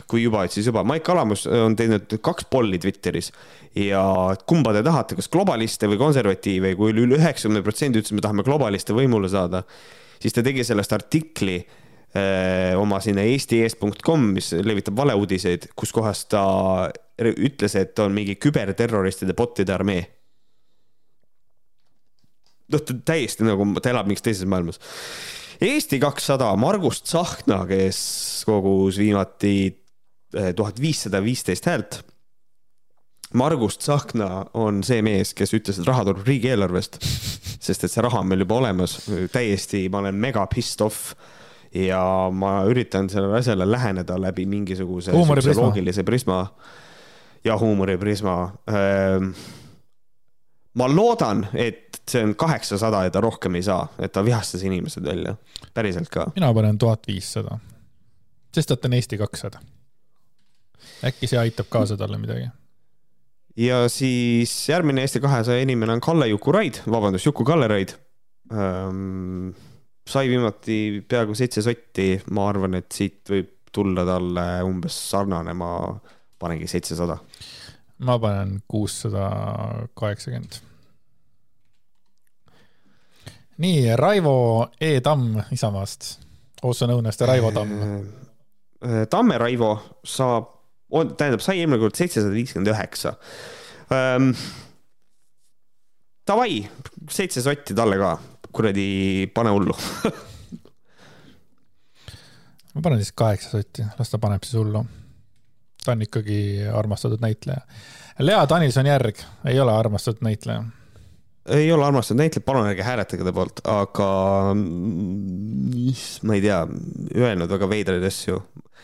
Speaker 1: kui juba, et siis juba, Maik Kalamus on teinud kaks polli Twitteris ja kumba te tahate, kas globaliste või konservatiive, kui üle üheksakümne protsendi ütles, me tahame globaliste võimule saada, siis ta tegi sellest artikli öö, oma sinna eestieest.com, mis levitab valeuudiseid, kus kohas ta ütles, et on mingi küberterroristide bot'ide armee. noh, ta täiesti nagu, ta elab mingis teises maailmas Eesti kakssada, Margus Tsahkna, kes kogus viimati eh, tuhat viissada viisteist häält. Margus Tsahkna on see mees, kes ütles, et raha tuleb riigieelarvest, sest et see raha on meil juba olemas, täiesti, ma olen mega pissed off ja ma üritan sellele asjale läheneda läbi mingisuguse loogilise prisma ja huumoriprisma. ma loodan, et see on kaheksasada ja ta rohkem ei saa, et ta vihastas inimesed välja, päriselt ka.
Speaker 2: mina panen tuhat viissada, sest et ta on Eesti kakssada. äkki see aitab kaasa talle midagi.
Speaker 1: ja siis järgmine Eesti kahesaja inimene on Kalle Juku-Raid, vabandust, Juku-Kalle Raid ähm,. sai viimati peaaegu seitse sotti, ma arvan, et siit võib tulla talle umbes sarnane, ma panengi seitsesada.
Speaker 2: ma panen kuussada kaheksakümmend. nii, Raivo E Tamm Isamaast, as the Raivo Tamm.
Speaker 1: Äh, Tamme Raivo saab, on, tähendab, sai eelmine kord seitsesada viiskümmend üheksa. Davai, seitse sotti talle ka, kuradi, pane hullu.
Speaker 2: ma panen siis kaheksa sotti, las ta paneb siis hullu. ta on ikkagi armastatud näitleja. Lea Danilson-Järg ei ole armastatud näitleja
Speaker 1: ei ole armastatud näitleja, palun ärge hääletage ta poolt, aga mm, ma ei tea, öelnud väga veidraid asju.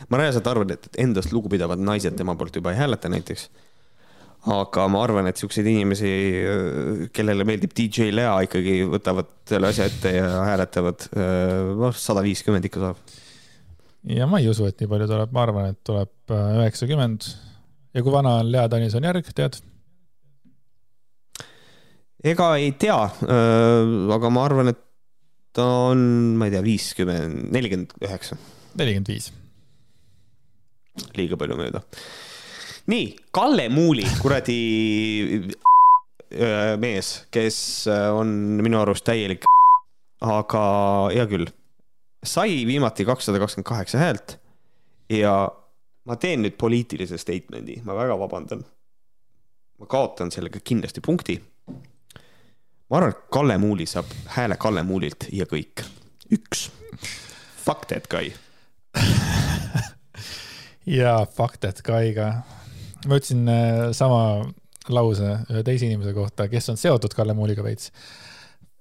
Speaker 1: ma reaalselt arvan, et endast lugupidavad naised tema poolt juba ei hääleta näiteks. aga ma arvan, et siukseid inimesi, kellele meeldib DJ Lea, ikkagi võtavad selle asja ette ja hääletavad. noh, sada viiskümmend ikka saab.
Speaker 2: ja ma ei usu, et nii palju tuleb, ma arvan, et tuleb äh, üheksakümmend. ja kui vana on Lea Danilson-Järg, tead?
Speaker 1: Ega ei tea, aga ma arvan, et ta on, ma ei tea, viiskümmend, nelikümmend üheksa.
Speaker 2: nelikümmend viis.
Speaker 1: liiga palju mööda. nii, Kalle Muuli, kuradi mees, kes on minu arust täielik, aga hea küll, sai viimati kakssada kakskümmend kaheksa häält ja ma teen nüüd poliitilise statement'i, ma väga vabandan. ma kaotan sellega kindlasti punkti ma arvan, et Kalle Muuli saab hääle Kalle Muulilt ja kõik. üks. Fuck that guy
Speaker 2: ja fuck that guy ka. ma ütlesin äh, sama lause ühe teise inimese kohta, kes on seotud Kalle Muuliga veits.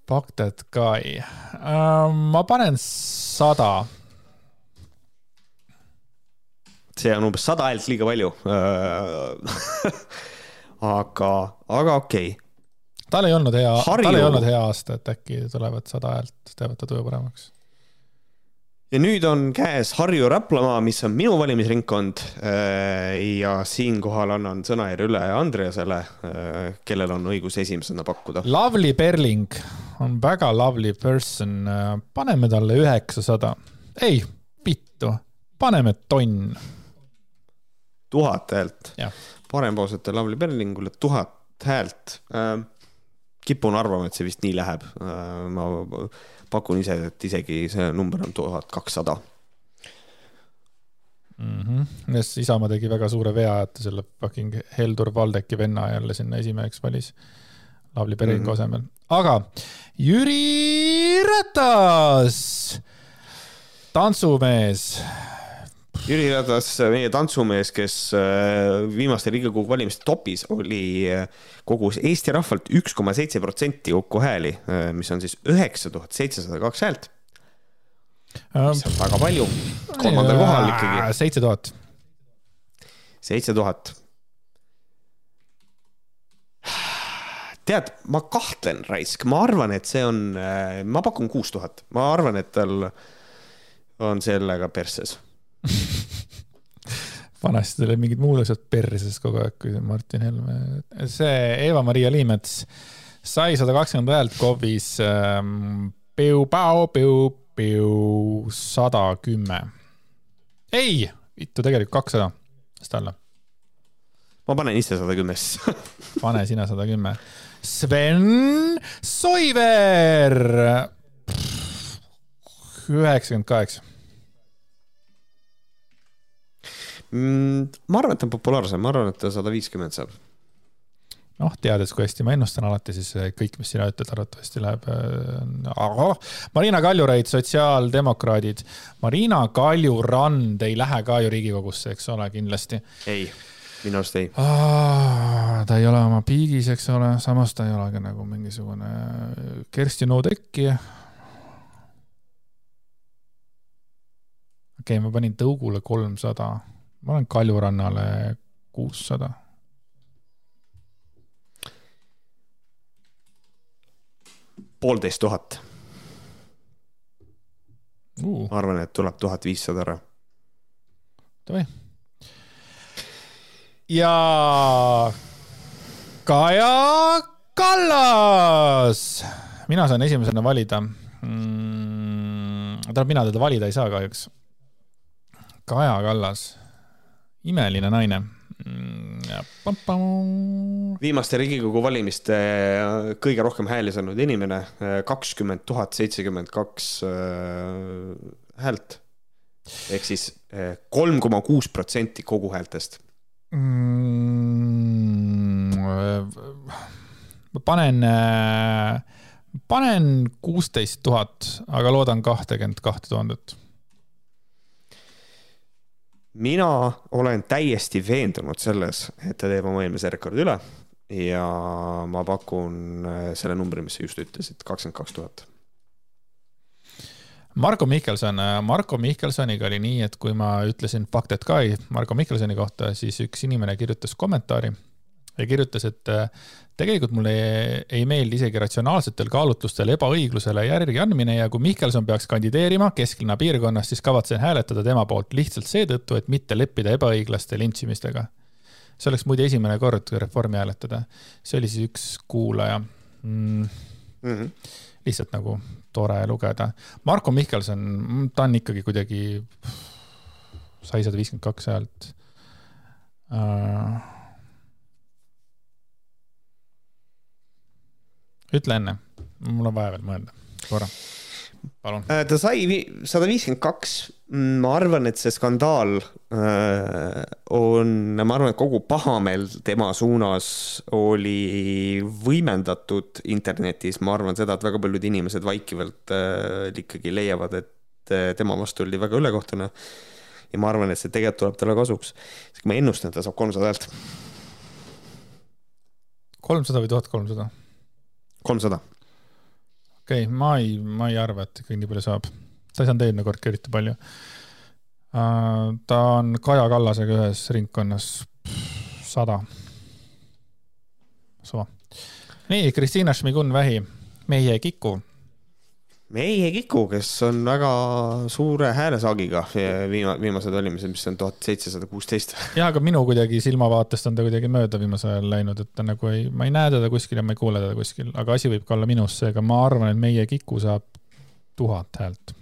Speaker 2: Fuck that guy uh,. ma panen sada.
Speaker 1: see on umbes sada häält liiga palju uh, aga, aga okei okay
Speaker 2: tal ei olnud hea, tal ei olnud hea aasta, et äkki tulevad sada häält, teevad ta tuju paremaks.
Speaker 1: ja nüüd on käes Harju Raplamaa, mis on minu valimisringkond. Äh, ja siinkohal annan sõnajärje üle Andreasele, äh, kellel on õigus esimesena pakkuda.
Speaker 2: Lavly Perling on väga lovely person, paneme talle üheksasada. ei, vittu, paneme tonn.
Speaker 1: tuhat häält. parempoolsete Lavly Perlingule tuhat häält äh, kipun arvama, et see vist nii läheb. Äh, ma pakun ise, et isegi see number on tuhat kakssada
Speaker 2: mm. -hmm. sest Isamaa tegi väga suure vea, et selle fucking Heldur Valdeki venna jälle sinna esimeheks valis. Lavly Peringu mm -hmm. asemel, aga Jüri Ratas, tantsumees
Speaker 1: Jüri Ratas, meie tantsumees, kes äh, viimaste Riigikogu valimiste topis oli, äh, kogus Eesti rahvalt üks koma seitse protsenti kokku hääli, äh, mis on siis üheksa tuhat seitsesada kaks häält. mis on väga palju, kolmandal kohal ikkagi.
Speaker 2: seitse tuhat.
Speaker 1: seitse tuhat. tead, ma kahtlen, raisk, ma arvan, et see on, ma pakun kuus tuhat, ma arvan, et tal on sellega persses
Speaker 2: vanasti tuli mingid muud asjad perses kogu aeg, kui Martin Helme, see Eva-Maria Liimets sai sada kakskümmend häält KOV-is ähm,. Piu-pau-piu-piu sada kümme. ei, vittu tegelikult kakssada, las ta olla.
Speaker 1: ma panen ise sada kümme siis
Speaker 2: pane sina sada kümme. Sven Soiver. üheksakümmend kaheksa
Speaker 1: Mm, ma arvan, et ta on populaarsem, ma arvan, et ta sada viiskümmend saab.
Speaker 2: noh, teades, kui hästi ma ennustan alati, siis kõik, mis sina ütled, arvatavasti läheb äh,. Marina Kaljurand, sotsiaaldemokraadid. Marina Kaljurand ei lähe ka ju Riigikogusse, eks ole, kindlasti.
Speaker 1: ei, minu arust ei.
Speaker 2: ta ei ole oma piigis, eks ole, samas ta ei ole ka nagu mingisugune Kersti Noodekki okei okay,, ma panin tõugule kolmsada ma olen Kaljurannale kuussada.
Speaker 1: poolteist tuhat
Speaker 2: uh..
Speaker 1: ma arvan, et tuleb tuhat viissada ära.
Speaker 2: Davai. ja Kaja Kallas, mina saan esimesena valida mm,. tähendab, mina teda valida ei saa kahjuks. Kaja Kallas imeline naine.
Speaker 1: viimaste Riigikogu valimiste äh, kõige rohkem hääli saanud inimene, äh, kakskümmend tuhat seitsekümmend kaks äh, häält. ehk siis kolm koma kuus protsenti kogu häältest
Speaker 2: mm,. ma panen, panen kuusteist tuhat, aga loodan kahtekümmet kahte tuhandet
Speaker 1: mina olen täiesti veendunud selles, et ta teeb oma eelmise rekordi üle ja ma pakun äh, selle numbri, mis sa just ütlesid, kakskümmend kaks tuhat.
Speaker 2: Marko Mihkelson, Marko Mihkelsoniga oli nii, et kui ma ütlesin that guy Marko Mihkelsoni kohta, siis üks inimene kirjutas kommentaari ja kirjutas, et äh, tegelikult mulle ei, ei meeldi isegi ratsionaalsetel kaalutlustel ebaõiglusele järgi andmine ja kui Mihkelson peaks kandideerima kesklinna piirkonnas, siis kavatsen hääletada tema poolt lihtsalt seetõttu, et mitte leppida ebaõiglaste lintšimistega. see oleks muide esimene kord Reformi hääletada. see oli siis üks kuulaja mm.. Mm -hmm. lihtsalt nagu tore lugeda. Marko Mihkelson, ta on ikkagi kuidagi, sai sada viiskümmend kaks häält uh, ütle enne, mul on vaja veel mõelda korra, palun.
Speaker 1: Äh, ta sai sada viiskümmend kaks, ma arvan, et see skandaal äh, on, ma arvan, et kogu pahameel tema suunas oli võimendatud internetis, ma arvan seda, et väga paljud inimesed vaikivalt äh, ikkagi leiavad, et tema vastu oli väga ülekohtune. ja ma arvan, et see tegelikult tuleb talle kasuks, sest ma ennustan, et ta saab kolmsada häält.
Speaker 2: kolmsada või tuhat kolmsada?
Speaker 1: Kolmsada.
Speaker 2: okei okay,, ma ei, ma ei arva, et ikkagi nii palju saab. ta ei saanud eelmine kord ka eriti palju uh,. ta on Kaja Kallasega ühes ringkonnas sada. suva. nii, Kristiina Šmigun-Vähi, meie Kiku
Speaker 1: meie Kiku, kes on väga suure häälesaagiga viima-, viimased valimised, mis on tuhat seitsesada kuusteist.
Speaker 2: jah, aga minu kuidagi silmavaatest on ta kuidagi mööda viimasel ajal läinud, et ta nagu ei, ma ei näe teda kuskil ja ma ei kuule teda kuskil, aga asi võib ka olla minus, seega ma arvan, et meie Kiku saab tuhat häält.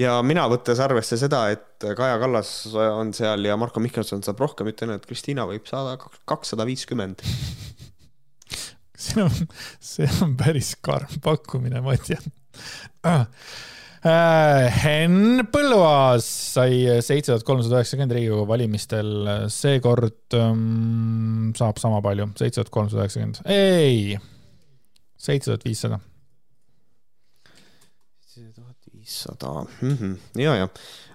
Speaker 1: ja mina, võttes arvesse seda, et Kaja Kallas on seal ja Marko Mihkelson saab rohkem, ütlen, et Kristiina võib saada kakssada viiskümmend
Speaker 2: see on, see on päris karm pakkumine, ma tean ah.. Henn Põlluaas sai seitse tuhat kolmsada üheksakümmend Riigikogu valimistel, seekord um, saab sama palju, seitse tuhat kolmsada üheksakümmend, ei, seitse tuhat viissada.
Speaker 1: seitse tuhat viissada, mhm. ja, ja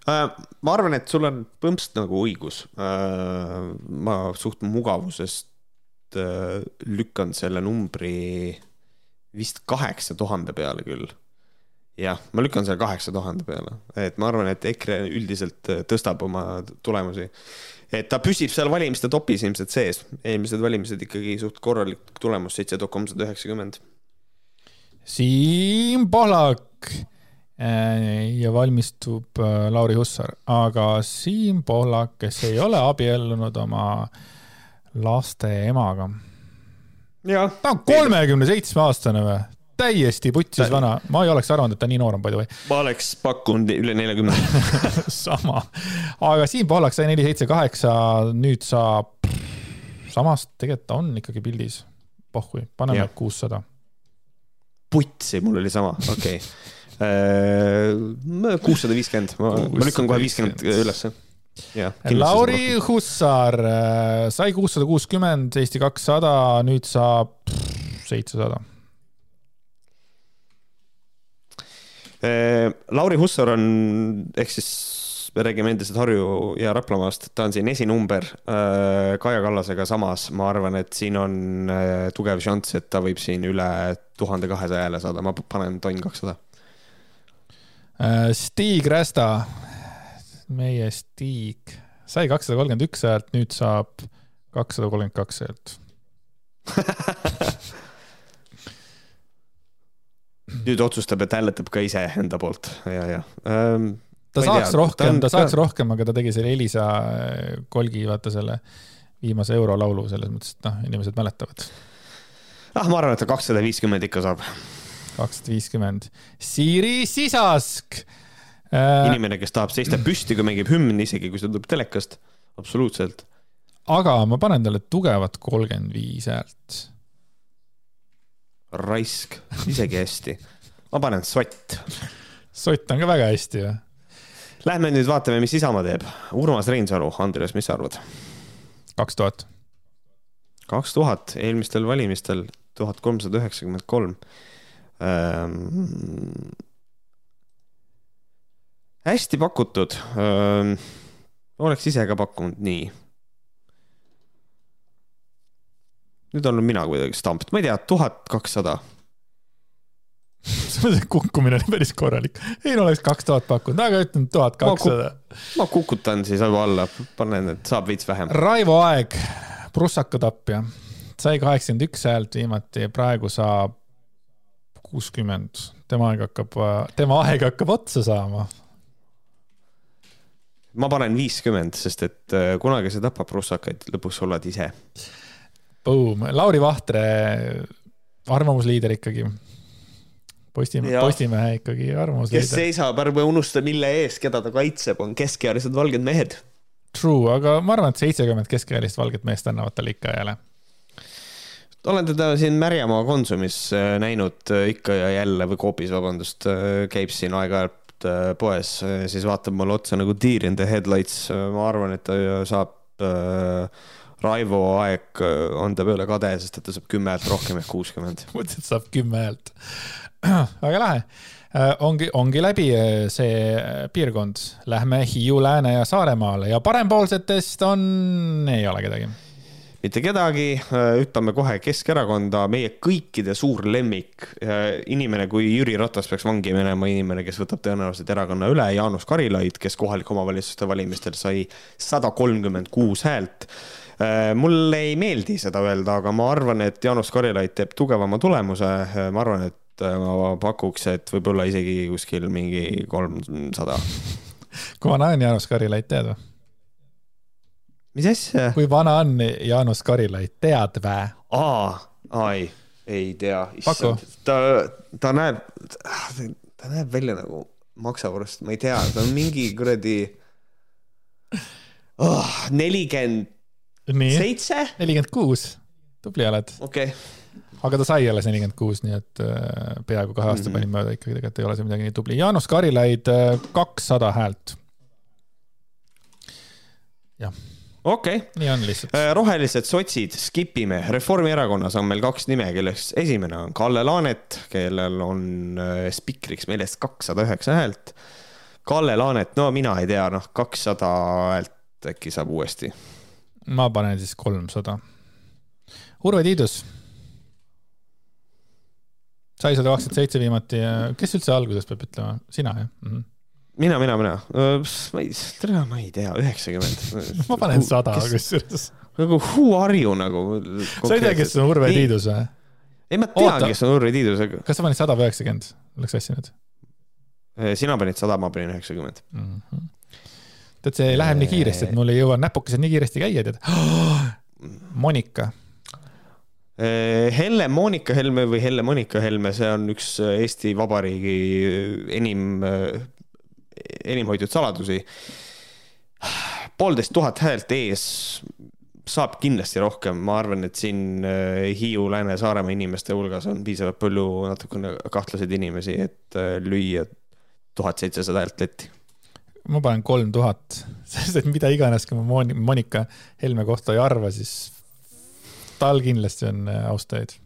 Speaker 1: äh, ma arvan, et sul on põmpsalt nagu õigus. Äh, ma suht mugavusest Äh, lükkan selle numbri vist kaheksa tuhande peale küll. jah, ma lükkan selle kaheksa tuhande peale, et ma arvan, et EKRE üldiselt äh, tõstab oma tulemusi. et ta püsib seal valimiste topis ilmselt sees, eelmised valimised ikkagi suht korralik tulemus, seitse tuhat kolmsada üheksakümmend.
Speaker 2: Siim Pohlak äh, ja valmistub Lauri Hussar, aga Siim Pohlak, kes ei ole abiellunud oma äh, laste emaga. ta on kolmekümne seitsme aastane või? täiesti putsis vana, ma ei oleks arvanud, et ta nii noor on, by the way.
Speaker 1: ma oleks pakkunud üle neljakümne
Speaker 2: sama, aga Siim Pohlak sai neli, seitse, kaheksa, nüüd saab, samas tegelikult ta on ikkagi pildis. pohhui, paneme kuussada.
Speaker 1: putsi, mul oli sama, okei okay. Äh, kuussada viiskümmend, ma lükkan kohe viiskümmend ülesse
Speaker 2: Lauri Hussar äh, sai kuussada kuuskümmend, Eesti kakssada, nüüd saab seitsesada.
Speaker 1: Äh, Lauri Hussar on, ehk siis me räägime endiselt Harju ja Raplamaast, ta on siin esinumber äh, Kaja Kallasega samas, ma arvan, et siin on tugev šanss, et ta võib siin üle tuhande kahesaja hääle saada, ma panen tonn kakssada.
Speaker 2: Stig Rästa meie Stig sai kakssada kolmkümmend üks häält, nüüd saab kakssada kolmkümmend kaks häält
Speaker 1: nüüd otsustab, et hääletab ka ise enda poolt ja, ja ähm,.
Speaker 2: ta saaks tea, rohkem, ta saaks ka... rohkem, aga ta tegi selle Elisa äh, Kolgi, vaata selle viimase eurolaulu selles mõttes, et noh, inimesed mäletavad.
Speaker 1: ah, ma arvan, et ta kakssada viiskümmend ikka saab.
Speaker 2: kakssada viiskümmend. Siiri Sisask.
Speaker 1: Inimene, kes tahab seista püsti, kui mängib hümn, isegi kui see tuleb telekast, absoluutselt.
Speaker 2: aga ma panen talle tugevat kolmkümmend viis häält.
Speaker 1: raisk, isegi hästi. ma panen sott.
Speaker 2: sott on ka väga hästi ju.
Speaker 1: Lähme nüüd vaatame, mis Isamaa teeb. Urmas Reinsalu, Andres, mis sa arvad?
Speaker 2: kaks tuhat.
Speaker 1: kaks tuhat, eelmistel valimistel tuhat kolmsada üheksakümmend kolm ehm, hästi pakutud. oleks ise ka pakkunud nii. nüüd olen mina kuidagi stampt, ma ei tea, tuhat kakssada
Speaker 2: see kukkumine oli päris korralik. ei no oleks kaks tuhat pakkunud, aga ütlen tuhat kakssada.
Speaker 1: ma kukutan siis alla, panen, et saab veits vähem.
Speaker 2: Raivo Aeg, prussaka tapja, sai kaheksakümmend üks häält viimati, praegu saab kuuskümmend. tema aeg hakkab, tema aeg hakkab otsa saama.
Speaker 1: Ma panen viiskümmend, sest et äh, kunagi sa tapad prussakaid, lõpuks oled ise.
Speaker 2: Boom, Lauri Vahtre, arvamusliider ikkagi Postimehe, Postimehe ikkagi arvamus.
Speaker 1: kes seisab, ärme unusta, mille eest, keda ta kaitseb, on keskealised valged mehed.
Speaker 2: True, aga ma arvan, et seitsekümmend keskealist valget meest annavad talle ikka hääle.
Speaker 1: olen teda siin Märjamaa Konsumis äh, näinud äh, ikka ja jälle või Coopis, vabandust, käib siin aeg-ajalt poes, siis vaatab mulle otsa nagu deer in the headlights. ma arvan, et ta saab Raivo aeg on ta peale kade, sest et ta saab kümme häält rohkem ehk kuuskümmend.
Speaker 2: mõtlesin, et saab kümme häält väga lahe. Äh, ongi, ongi läbi äh, see äh, piirkond. Lähme Hiiu, Lääne ja Saaremaale ja parempoolsetest on, ei ole kedagi
Speaker 1: mitte kedagi, hüppame kohe Keskerakonda, meie kõikide suur lemmik, inimene, kui Jüri Ratas peaks vangi minema, inimene, kes võtab tõenäoliselt erakonna üle, Jaanus Karilaid, kes kohalike omavalitsuste valimistel sai sada kolmkümmend kuus häält mulle ei meeldi seda öelda, aga ma arvan, et Jaanus Karilaid teeb tugevama tulemuse, ma arvan, et et ma pakuks, et võib-olla isegi kuskil mingi kolmsada.
Speaker 2: kui vana on Jaanus Karilaid, tead või?
Speaker 1: Mis asja?
Speaker 2: kui vana on Jaanus Karilaid, tead vä?
Speaker 1: aa, ei, ei tea. ta, ta näeb, ta näeb välja nagu maksavorst, ma ei tea, ta on mingi kuradi oh, nelikümmend seitse.
Speaker 2: nelikümmend kuus, tubli oled.
Speaker 1: okei okay
Speaker 2: aga ta sai alles nelikümmend kuus, nii et äh, peaaegu kahe aasta mm -hmm. panin mööda ikkagi, tegelikult ei ole see midagi nii tubli. Jaanus Karilaid, äh, kakssada häält. jah.
Speaker 1: Okei okay..
Speaker 2: nii on lihtsalt.
Speaker 1: Äh, rohelised sotsid, skip ime. Reformierakonnas on meil kaks nime, kellest esimene on Kalle Laanet, kellel on spikriks meelest kakssada üheksa häält. Kalle Laanet, no mina ei tea, noh, kakssada häält äkki saab uuesti.
Speaker 2: ma panen siis kolmsada. Urve Tiidus sai sada kakskümmend seitse viimati, kes üldse alguses peab ütlema, sina jah mm? -hmm
Speaker 1: mina, mina, mina, ma ei, tere, ma ei tea, üheksakümmend.
Speaker 2: ma panen sada kusjuures.
Speaker 1: nagu who are you nagu.
Speaker 2: sa ei tea, kes on Urve Tiidus või?
Speaker 1: ei, ma tean, kes on Urve Tiidus, aga.
Speaker 2: kas sa panid sada või üheksakümmend, oleks asja nüüd?
Speaker 1: sina panid sada, ma panin üheksakümmend. Mhm.
Speaker 2: tead, see läheb nii kiiresti, et mul ei jõua näpukesed nii kiiresti käia, tead. Monika
Speaker 1: Eh, Helle-Moonika Helme või Helle-Monika Helme, see on üks eh, Eesti Vabariigi eh, enim, enim hoitud saladusi. poolteist tuhat häält ees saab kindlasti rohkem, ma arvan, et siin Hiiu, Lääne, Saaremaa inimeste hulgas on piisavalt palju natukene kahtlaseid inimesi, et lüüa tuhat seitsesada häält letti
Speaker 2: ma panen kolm tuhat, sest et mida iganes, kui ma Monika Helme kohta ei arva, siis tal kindlasti on äh, austajaid.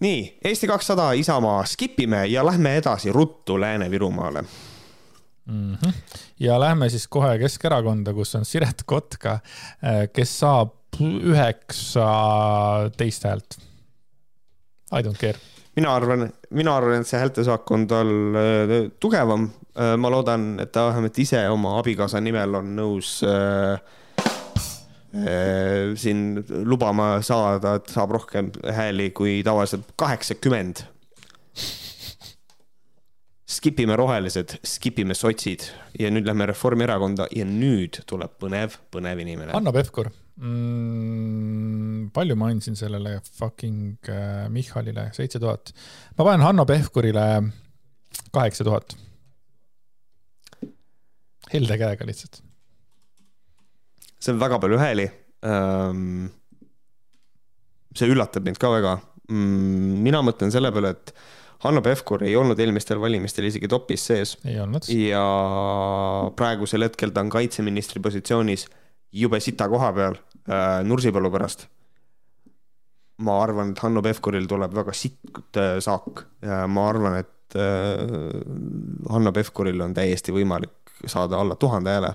Speaker 1: Nii, Eesti kakssada, Isamaa, skip ime ja lähme edasi ruttu Lääne-Virumaale
Speaker 2: mm. -hmm. ja lähme siis kohe Keskerakonda, kus on Siret Kotka, äh, kes saab üheksateist häält. I don't care.
Speaker 1: mina arvan, mina arvan, et see häältesaak on tal äh, tugevam. ma loodan, et ta vähemalt ise oma abikaasa nimel on nõus Äh, siin lubama saada, et saab rohkem hääli kui tavaliselt kaheksakümmend. Skip ime rohelised, skip ime sotsid ja nüüd lähme Reformierakonda ja nüüd tuleb põnev, põnev inimene.
Speaker 2: Hanno Pevkur mm,. palju ma andsin sellele fucking äh, Michalile, seitse tuhat. ma panen Hanno Pevkurile kaheksa tuhat. helde käega lihtsalt
Speaker 1: see on väga palju hääli. Ehm, see üllatab mind ka väga. Mm, mina mõtlen selle peale, et Hanno Pevkur ei olnud eelmistel valimistel isegi topis sees. ja praegusel hetkel ta on kaitseministri positsioonis jube sita koha peal äh, Nursipalu pärast. ma arvan, et Hanno Pevkuril tuleb väga sitt äh, saak ja ma arvan, et et äh, Hanno Pevkuril on täiesti võimalik saada alla tuhande hääle.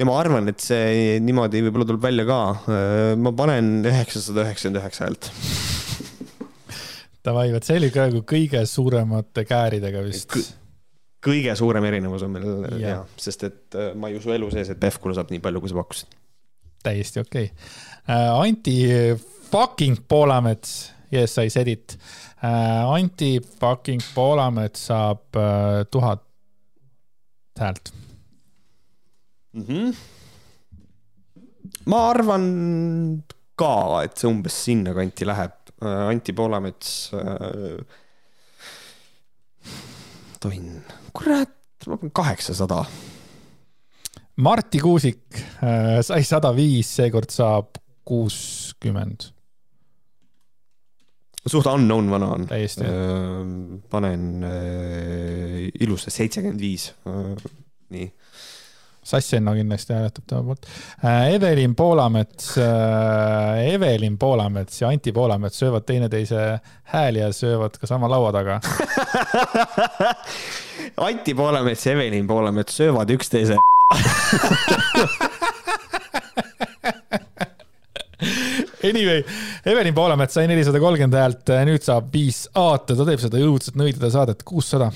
Speaker 1: Ja ma arvan, et see niimoodi võib-olla tuleb välja ka. ma panen üheksasada üheksakümmend üheksa häält.
Speaker 2: Davai, vot see oli praegu kõige suuremate kääridega vist K
Speaker 1: kõige suurem erinevus on meil ja, ja, sest et äh, ma ei usu elu sees, et Pevkur saab nii palju, kui sa pakkusid.
Speaker 2: täiesti okei okay. uh,. Anti fucking Poolamets, yes I said it uh,. Anti fucking Poolamets saab uh, tuhat häält
Speaker 1: mm. -hmm. ma arvan ka, et see umbes sinnakanti läheb. Anti Poolamets uh, tonn, kurat, ma panen kaheksasada.
Speaker 2: Marti Kuusik äh, sai sada viis, seekord saab kuuskümmend.
Speaker 1: suht unknown vana on.
Speaker 2: täiesti äh,.
Speaker 1: panen äh, ilusa seitsekümmend viis äh,, nii
Speaker 2: Sassenno kindlasti hääletab tema poolt. Äh, Evelin Poolamets, äh, Evelin Poolamets ja Anti Poolamets söövad teineteise hääli ja söövad ka sama laua taga
Speaker 1: Anti Poolamets ja Evelin Poolamets söövad üksteise
Speaker 2: Anyway, Evelin Poolamets sai nelisada kolmkümmend häält, nüüd saab viis A-t ja ta teeb seda õudset nõidade saadet, kuussada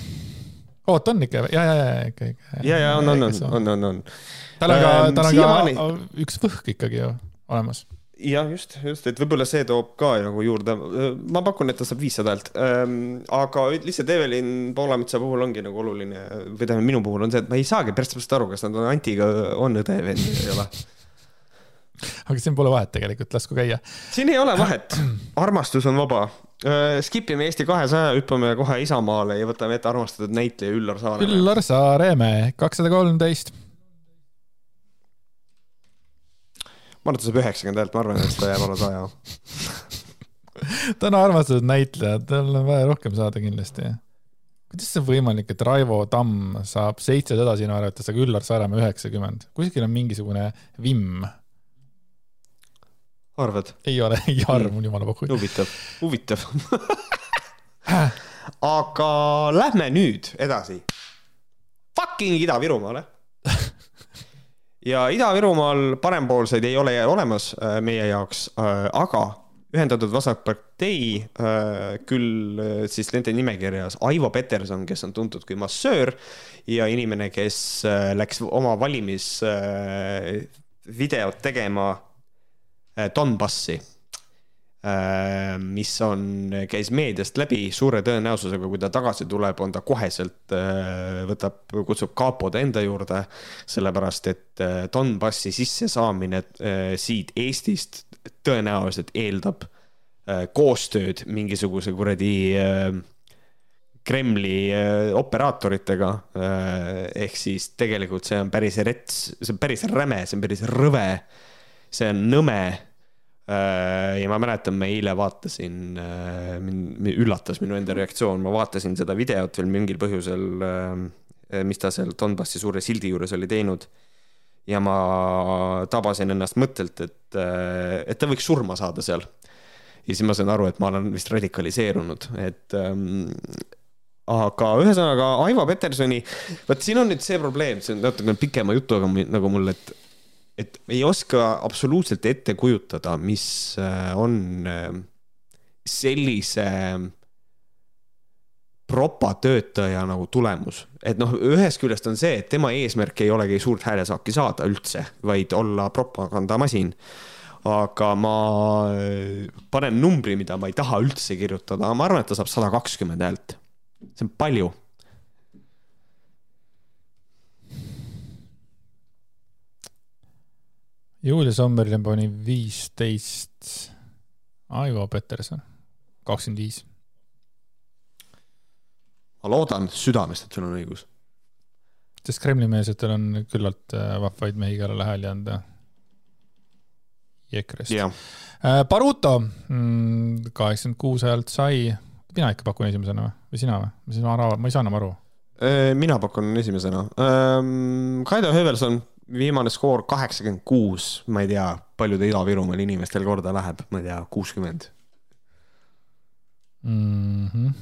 Speaker 2: oot, on ikka, ja, ja, ja ikka, ikka.
Speaker 1: ja, ja on, on, on, on, on, on.
Speaker 2: tal on ka, ähm, tal on ka üks võhk ikkagi ju olemas.
Speaker 1: jah, just, just, et võib-olla see toob ka nagu juurde. ma pakun, et ta saab viissada häält ähm,. aga lihtsalt Evelin Poolametsa puhul ongi nagu oluline või tähendab, minu puhul on see, et ma ei saagi päris täpselt aru, kas nad on Antiga on õde või ei ole
Speaker 2: aga siin pole vahet tegelikult, lasku käia.
Speaker 1: siin ei ole vahet, armastus on vaba Äh, skip ime Eesti kahesaja, hüppame kohe Isamaale ja võtame ette armastatud näitleja Üllar Saaremäe.
Speaker 2: Üllar Saaremäe, kakssada kolmteist.
Speaker 1: ma arvan, et ta saab üheksakümmend häält, ma arvan, et ta jääb alla saja
Speaker 2: ta on armastatud näitleja, tal on vaja rohkem saada kindlasti. kuidas see võimalik, et Raivo Tamm saab seitsesada sinu arvates, aga Üllar Saaremäe üheksakümmend? kuskil on mingisugune vimm
Speaker 1: arvad?
Speaker 2: ei ole, ei arva jumala pohhu.
Speaker 1: huvitav, huvitav aga lähme nüüd edasi. Fucking Ida-Virumaale ja Ida-Virumaal parempoolseid ei ole olemas äh, meie jaoks, äh, aga Ühendatud Vasakpartei, äh, küll siis nende nimekirjas Aivo Peterson, kes on tuntud kui massöör ja inimene, kes läks oma valimisvideot tegema Donbassi, äh, mis on, käis meediast läbi suure tõenäosusega, kui ta tagasi tuleb, on ta koheselt, äh, võtab, kutsub kapod enda juurde, sellepärast et Donbassi sissesaamine siit Eestist tõenäoliselt eeldab koostööd mingisuguse kuradi Kremli operaatoritega. ehk siis tegelikult see on päris rets, see on päris räme, see on päris rõve see on nõme. Äh, ja ma mäletan, ma eile vaatasin, äh, mind üllatas minu enda reaktsioon, ma vaatasin seda videot veel mingil põhjusel, äh, mis ta seal Donbassi suure sildi juures oli teinud. ja ma tabasin ennast mõttelt, et, et ta võiks surma saada seal. ja siis ma sain aru, et ma olen vist radikaliseerunud, et ähm, aga ühesõnaga Aivo Petersoni, vot siin on nüüd see probleem, see on natukene pikema jutuga nagu mul, et et ei oska absoluutselt ette kujutada, mis äh, on äh, sellise propatöötaja nagu tulemus. et noh, ühest küljest on see, et tema eesmärk ei olegi suurt häälesaaki saada üldse, vaid olla propagandamasin. aga ma äh, panen numbri, mida ma ei taha üldse kirjutada, ma arvan, et ta saab sada kakskümmend häält. see on palju
Speaker 2: Julia Sommerlin pani viisteist. Aivo Peterson, kakskümmend viis.
Speaker 1: ma loodan südamest, et sul on õigus.
Speaker 2: sest Kremli meelsetel on küllalt äh, vahvaid mehi, kellele hääli anda. Jekrest
Speaker 1: yeah..
Speaker 2: Baruto mm, kaheksakümmend kuus häält sai. mina ikka pakun esimesena või, või sina või? ma siis ma, ei saa enam aru.
Speaker 1: Äh, mina pakun esimesena. Ähm, Kaido Höövelson viimane skoor kaheksakümmend kuus, ma ei tea, paljude Ida-Virumaal inimestel korda läheb, ma ei tea, kuuskümmend
Speaker 2: mm. -hmm.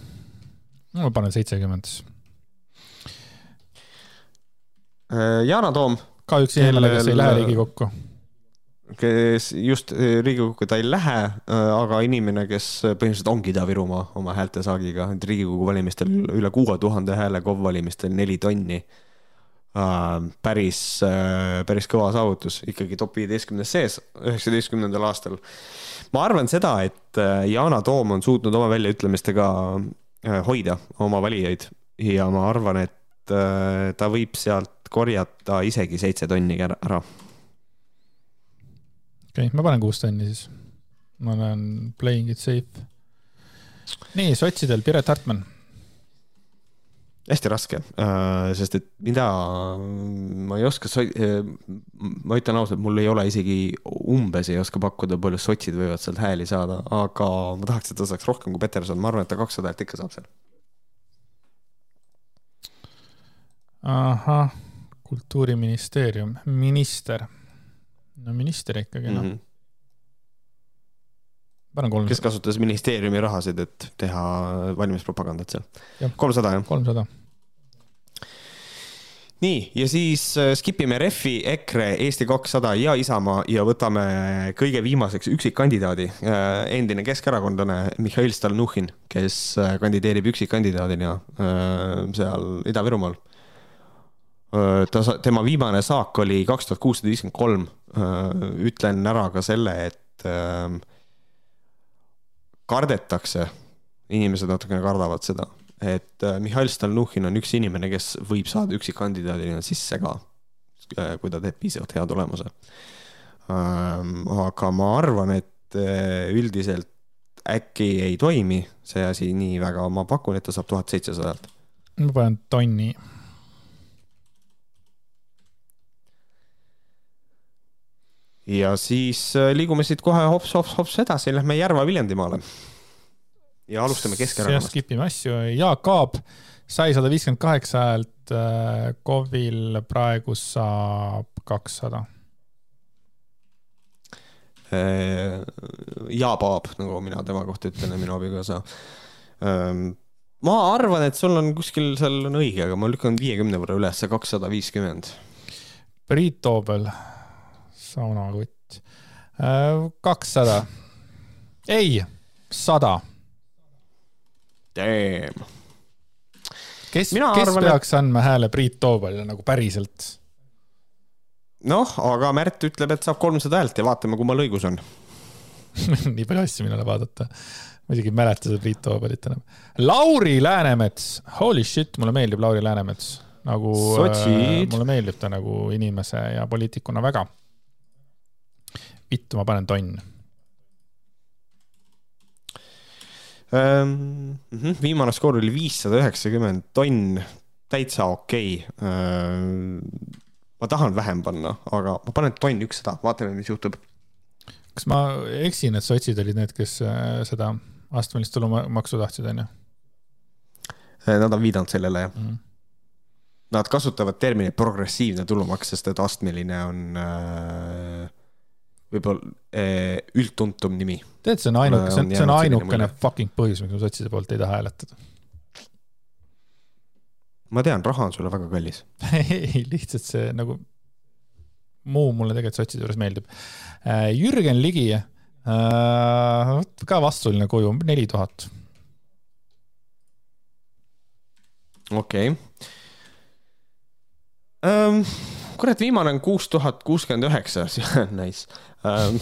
Speaker 2: ma panen seitsekümmend siis.
Speaker 1: Äh, Yana Toom.
Speaker 2: ka üks inimene, kes ei lähe Riigikokku.
Speaker 1: kes just äh, Riigikokku ta ei lähe, äh, aga inimene, kes põhimõtteliselt ongi Ida-Virumaa oma häältesaagiga, et Riigikogu valimistel üle kuue tuhande hääle, KOV valimistel neli tonni päris, päris kõva saavutus, ikkagi top viieteistkümnes sees üheksateistkümnendal aastal. ma arvan seda, et Yana Toom on suutnud oma väljaütlemistega hoida oma valijaid ja ma arvan, et ta võib sealt korjata isegi seitse tonni ära.
Speaker 2: okei okay,, ma panen kuus tonni siis. ma olen playing it safe. nii, sotsidel Piret Hartman.
Speaker 1: Hästi raske, äh, sest et mida, ma ei oska, äh, ma ütlen ausalt, mul ei ole isegi umbes ei oska pakkuda, palju sotsid võivad sealt hääli saada, aga ma tahaks, et ta saaks rohkem kui Peterson, ma arvan, et ta kakssada häält ikka saab seal.
Speaker 2: ahah kultuuriministeerium, minister. no minister ikkagi noh mm -hmm.. Panen kolmsada.
Speaker 1: kes kasutas ministeeriumi rahasid, et teha valimispropagandat seal? kolmsada jah?
Speaker 2: kolmsada
Speaker 1: nii, ja siis äh, skip ime Refi, EKRE, Eesti kakssada ja Isamaa ja võtame kõige viimaseks üksikkandidaadi, äh, endine keskerakondlane Mihhail Stalnuhhin, kes äh, kandideerib üksikkandidaadina seal Ida-Virumaal ta, tema viimane saak oli kaks tuhat kuussada viiskümmend kolm. ütlen ära ka selle, et kardetakse, inimesed natukene kardavad seda, et Mihhail Stalnuhhin on üks inimene, kes võib saada üksikkandidaadina sisse ka, kui ta teeb piisavalt hea tulemuse. aga ma arvan, et üldiselt äkki ei toimi see asi nii väga, ma pakun, et ta saab tuhat seitsesadat.
Speaker 2: ma panen tonni
Speaker 1: ja siis äh, liigume siit kohe hops-hops-hops edasi, lähme Järva-Viljandimaale. ja alustame Keskerakonnast.
Speaker 2: skip ime asju, Jaak Aab sai sada viiskümmend kaheksa häält, äh, KOV-il praegu saab kakssada.
Speaker 1: Äh, Jaap Aab, nagu mina tema kohta ütlen ja minu abikaasa. Ähm, ma arvan, et sul on kuskil seal on õige, aga ma lükkan viiekümne võrra üles, kakssada viiskümmend.
Speaker 2: Priit Toobel saunakott. Äh, kakssada. ei, sada.
Speaker 1: Damn.
Speaker 2: kes, kes arvan, peaks et... andma hääle Priit Toobelile nagu päriselt?
Speaker 1: noh, aga Märt ütleb, et saab kolmsada häält ja vaatame, kummal õigus on
Speaker 2: nii palju asju, millele vaadata. ma isegi ei mäleta seda Priit Toobelit enam. Lauri Läänemets, holy shit, mulle meeldib Lauri Läänemets nagu, äh, mulle meeldib ta nagu inimese ja poliitikuna väga vittu, ma panen tonn
Speaker 1: ähm,. viimane skoor oli viissada üheksakümmend, tonn, täitsa okei okay. ähm,. ma tahan vähem panna, aga ma panen tonn ükssada, vaatame, mis juhtub.
Speaker 2: kas ma eksin, et sotsid olid need, kes äh, seda astmelist tulumaksu tahtsid, onju?
Speaker 1: Äh, nad on viidanud sellele, jah mm. Nad kasutavad terminit progressiivne tulumaks, sest et astmeline on äh, võib-olla eh, üldtuntum nimi.
Speaker 2: tead, see on ainuke, see on, see on ainukene fucking põhjus, miks ma sotside poolt ei taha hääletada.
Speaker 1: ma tean, raha on sulle väga kallis
Speaker 2: ei, lihtsalt see nagu, muu mulle tegelikult sotside juures meeldib. Äh, Jürgen Ligi äh,, ka vastuoluline kuju, neli tuhat.
Speaker 1: okei okay. um kurat, viimane on kuus tuhat kuuskümmend üheksa, nice Ähm,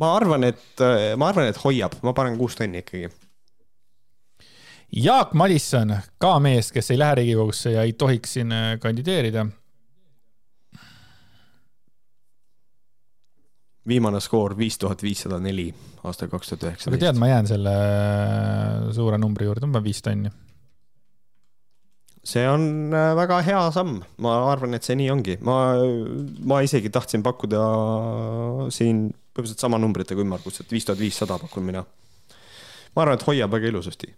Speaker 1: ma arvan, et, äh, ma arvan, et hoiab, ma panen kuus tonni ikkagi.
Speaker 2: Jaak Madisson, ka mees, kes ei lähe Riigikogusse ja ei tohiks siin äh, kandideerida.
Speaker 1: viimane skoor viis tuhat viissada neli aastal kaks tuhat üheksateist.
Speaker 2: aga tead, ma jään selle äh, suure numbri juurde, ma panen viis tonni
Speaker 1: see on äh, väga hea samm, ma arvan, et see nii ongi, ma, ma isegi tahtsin pakkuda siin põhimõtteliselt sama numbritega ümmargust, et viis tuhat viissada pakun mina. ma arvan, et hoiab väga ilusasti.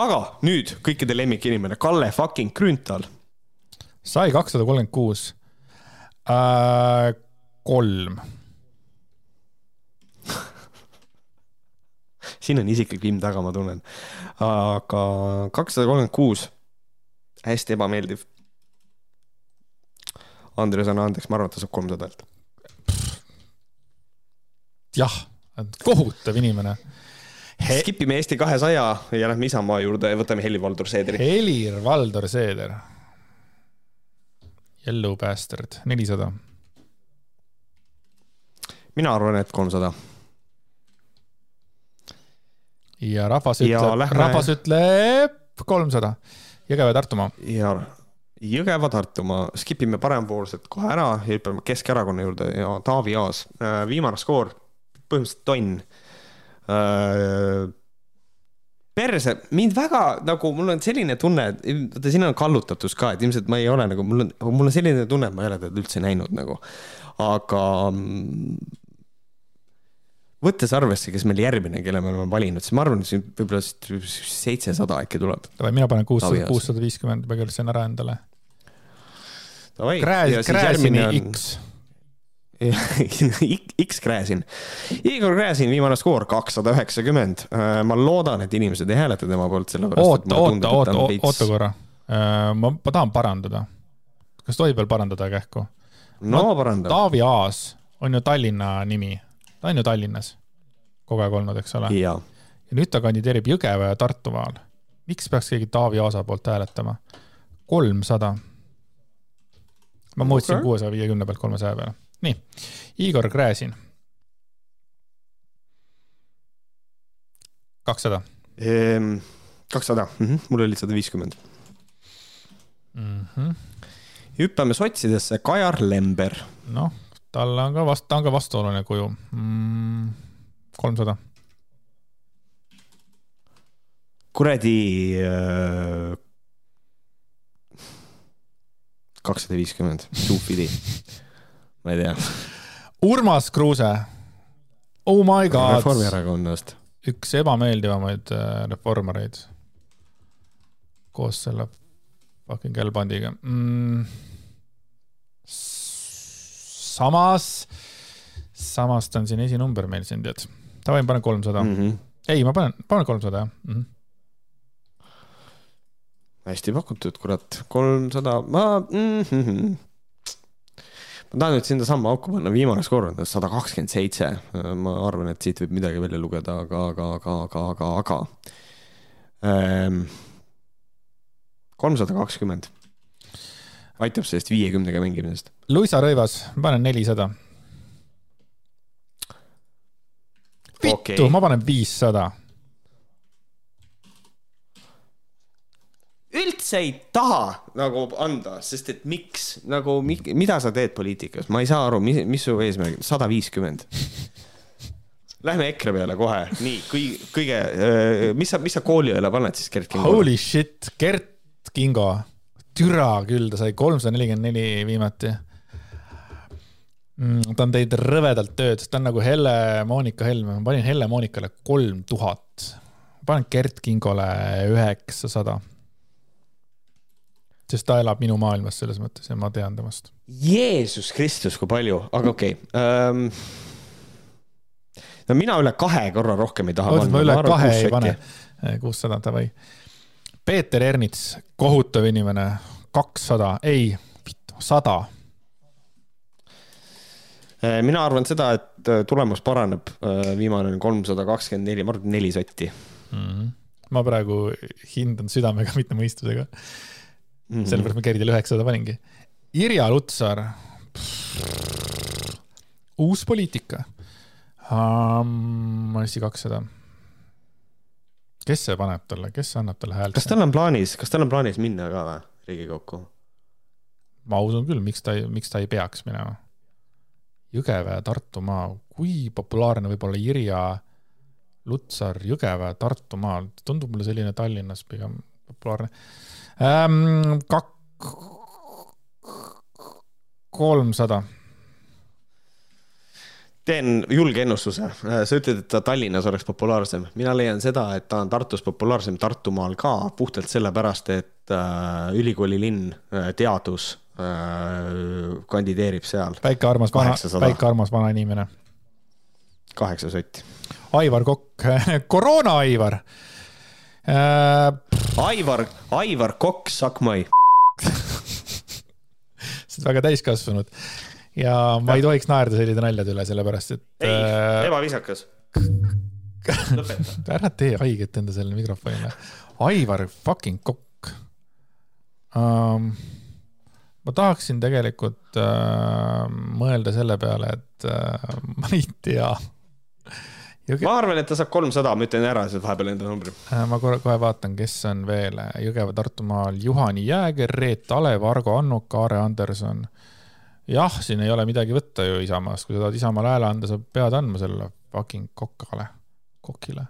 Speaker 1: aga nüüd kõikide lemmikinimene, Kalle fucking Grünthal.
Speaker 2: sai kakssada kolmkümmend kuus. Äh, kolm
Speaker 1: siin on isiklik vimm taga, ma tunnen. aga kakssada kolmkümmend kuus, hästi ebameeldiv. Andres, anna andeks, ma arvan, et ta saab kolmsadalt.
Speaker 2: jah, kohutav inimene He.
Speaker 1: skip ime Eesti kahesaja ja lähme Isamaa juurde ja võtame Helir-Valdor Seederi.
Speaker 2: Helir-Valdor Seeder. Yellow Bastard, nelisada.
Speaker 1: mina arvan, et kolmsada.
Speaker 2: ja rahvas
Speaker 1: Ja
Speaker 2: ütleb,
Speaker 1: lähme-
Speaker 2: rahvas ütleb kolmsada. Jõgeva, Tartumaa.
Speaker 1: ja Jõgeva, Tartumaa, skip ime parempoolselt kohe ära ja hüppame Keskerakonna juurde. Ja Taavi Aas, viimane skoor, põhimõtteliselt tonn. perse, mind väga nagu, mul on selline tunne, et vaata siin on kallutatus ka, et ilmselt ma ei ole nagu, mul on, mul on selline tunne, et ma ei ole teda üldse näinud nagu, aga mm, võttes arvesse, kes meil järgmine, kelle me oleme valinud, siis ma arvan, et siin võib-olla seitsesada äkki tuleb.
Speaker 2: mina panen kuussada, kuussada viiskümmend, ma kirjutasin ära endale.
Speaker 1: Gräs,
Speaker 2: Gräs, Gräzini X.
Speaker 1: X Gräzin. Igor Gräzin viimane skoor kakssada üheksakümmend. ma loodan, et inimesed ei hääleta tema poolt, sellepärast et
Speaker 2: oota, oota,
Speaker 1: et ta
Speaker 2: oota
Speaker 1: on,
Speaker 2: oota korra. ma, ma tahan parandada. kas tohib veel parandada kähku?
Speaker 1: no parandab.
Speaker 2: Taavi Aas on ju Tallinna nimi, ta on ju Tallinnas kogu aeg olnud, eks ole.
Speaker 1: ja,
Speaker 2: nüüd ta kandideerib Jõgeva ja Tartumaal. miks peaks keegi Taavi Aasa poolt hääletama? kolmsada. ma muutsin
Speaker 1: Okei.
Speaker 2: kuuesaja viiekümne pealt kolmesaja peale. nii, Igor Gräzin. kakssada.
Speaker 1: Ehm, kakssada, mul oli sada viiskümmend.
Speaker 2: Mhm.
Speaker 1: hüppame sotsidesse, Kajar Lember.
Speaker 2: noh, tal on ka vast-, ta on ka vastuoluline kuju mm,. kolmsada.
Speaker 1: kuradi. äh, kakssada viiskümmend, suupidi. ma ei tea,
Speaker 2: Urmas Kruuse. Oh my god,
Speaker 1: Reformierakonnast.
Speaker 2: üks ebameeldivamaid äh, reformareid. koos selle fucking Gelbandiga mm.. samas, samas ta on siin esinumber meil siin tead. Davai, ma panen kolmsada mm..
Speaker 1: -hmm.
Speaker 2: ei, ma panen, panen kolmsada jah mm. -hmm.
Speaker 1: hästi pakutud, kurat, kolmsada, ma mm. -hmm. ma tahan nüüd sinna samma auku panna, viimane skoor on sada kakskümmend seitse. ma arvan, et siit võib midagi välja lugeda, aga, aga, aga, aga, aga, aga ähm,. kolmsada kakskümmend. Aitab sellest viiekümnega mängimisest.
Speaker 2: Luisa Rõivas, ma panen nelisada. vittu okay., ma panen viissada.
Speaker 1: üldse ei taha nagu anda, sest et miks nagu, mida sa teed poliitikas, ma ei saa aru, mis, mis su eesmärk, sada viiskümmend. Lähme EKRE peale kohe, nii kõige, kõige, mis sa, mis sa kooliõele paned siis Gerd Kingole?
Speaker 2: Holy shit, Gert Kingo, türa küll, ta sai kolmsada nelikümmend neli viimati mm,. ta on teinud rõvedalt tööd, ta on nagu Helle-Moonika Helme, ma panin Helle-Moonikale kolm tuhat. panen Gert Kingole üheksasada. sest ta elab minu maailmas selles mõttes ja ma tean temast.
Speaker 1: Jeesus Kristus, kui palju, aga okei okay. um,. no mina üle kahe korra rohkem ei taha
Speaker 2: oota, ma üle kahe ei pane. kuussada, davai. Peeter Ernits, kohutav inimene, kakssada, ei, sada
Speaker 1: mina arvan seda, et eh, tulemus paraneb, viimane on kolmsada kakskümmend neli, ma arvan, neli sotti
Speaker 2: mm. -hmm. ma praegu hindan südamega, mitte mõistusega mm.
Speaker 1: mm
Speaker 2: -hmm. sellepärast ma Gerdile üheksasada paningi. Irja Lutsar. uus poliitika um,. Eesti kakssada. Kes see paneb talle, kes annab talle häält?
Speaker 1: kas tal on plaanis, kas tal on plaanis minna ka või Riigikokku?
Speaker 2: ma usun küll, miks ta, miks ta ei peaks minema. Jõgeva ja Tartumaa, kui populaarne võib olla Irja Lutsar Jõgeva ja Tartumaal, tundub mulle selline Tallinnas pigem populaarne ähm,. kak-, kolmsada,
Speaker 1: teen julge ennustuse, sa ütled, et ta Tallinnas oleks populaarsem, mina leian seda, et ta on Tartus populaarsem Tartumaal ka puhtalt sellepärast, et äh, ülikooli linn, teadus äh, kandideerib seal,
Speaker 2: väike armas vana,
Speaker 1: 800.
Speaker 2: väike armas vana inimene.
Speaker 1: kaheksa sotti.
Speaker 2: Aivar Kokk koroona Aivar äh,.
Speaker 1: Aivar, Aivar Kokk, my.
Speaker 2: sa oled väga täiskasvanud ja ma ja. ei tohiks naerda selliste naljade üle, sellepärast et.
Speaker 1: ei äh,, ebaviisakas.
Speaker 2: ära tee haiget enda sellele mikrofonile. Aivar fucking Kokk um, ma tahaksin tegelikult äh, mõelda selle peale, et äh, ma ei tea.
Speaker 1: Jõge... ma arvan, et ta saab kolmsada, ma ütlen ära siis vahepeal enda numbri
Speaker 2: äh,. ma korra kohe vaatan, kes on veel Jõgeva-Tartumaal, Juhani Jääger, Reet Alev, Argo Annuk, Aare Anderson. Jah, siin ei ole midagi võtta ju Isamaast, kui sa tahad Isamaale hääle anda, sa pead andma selle fucking kokale, kokile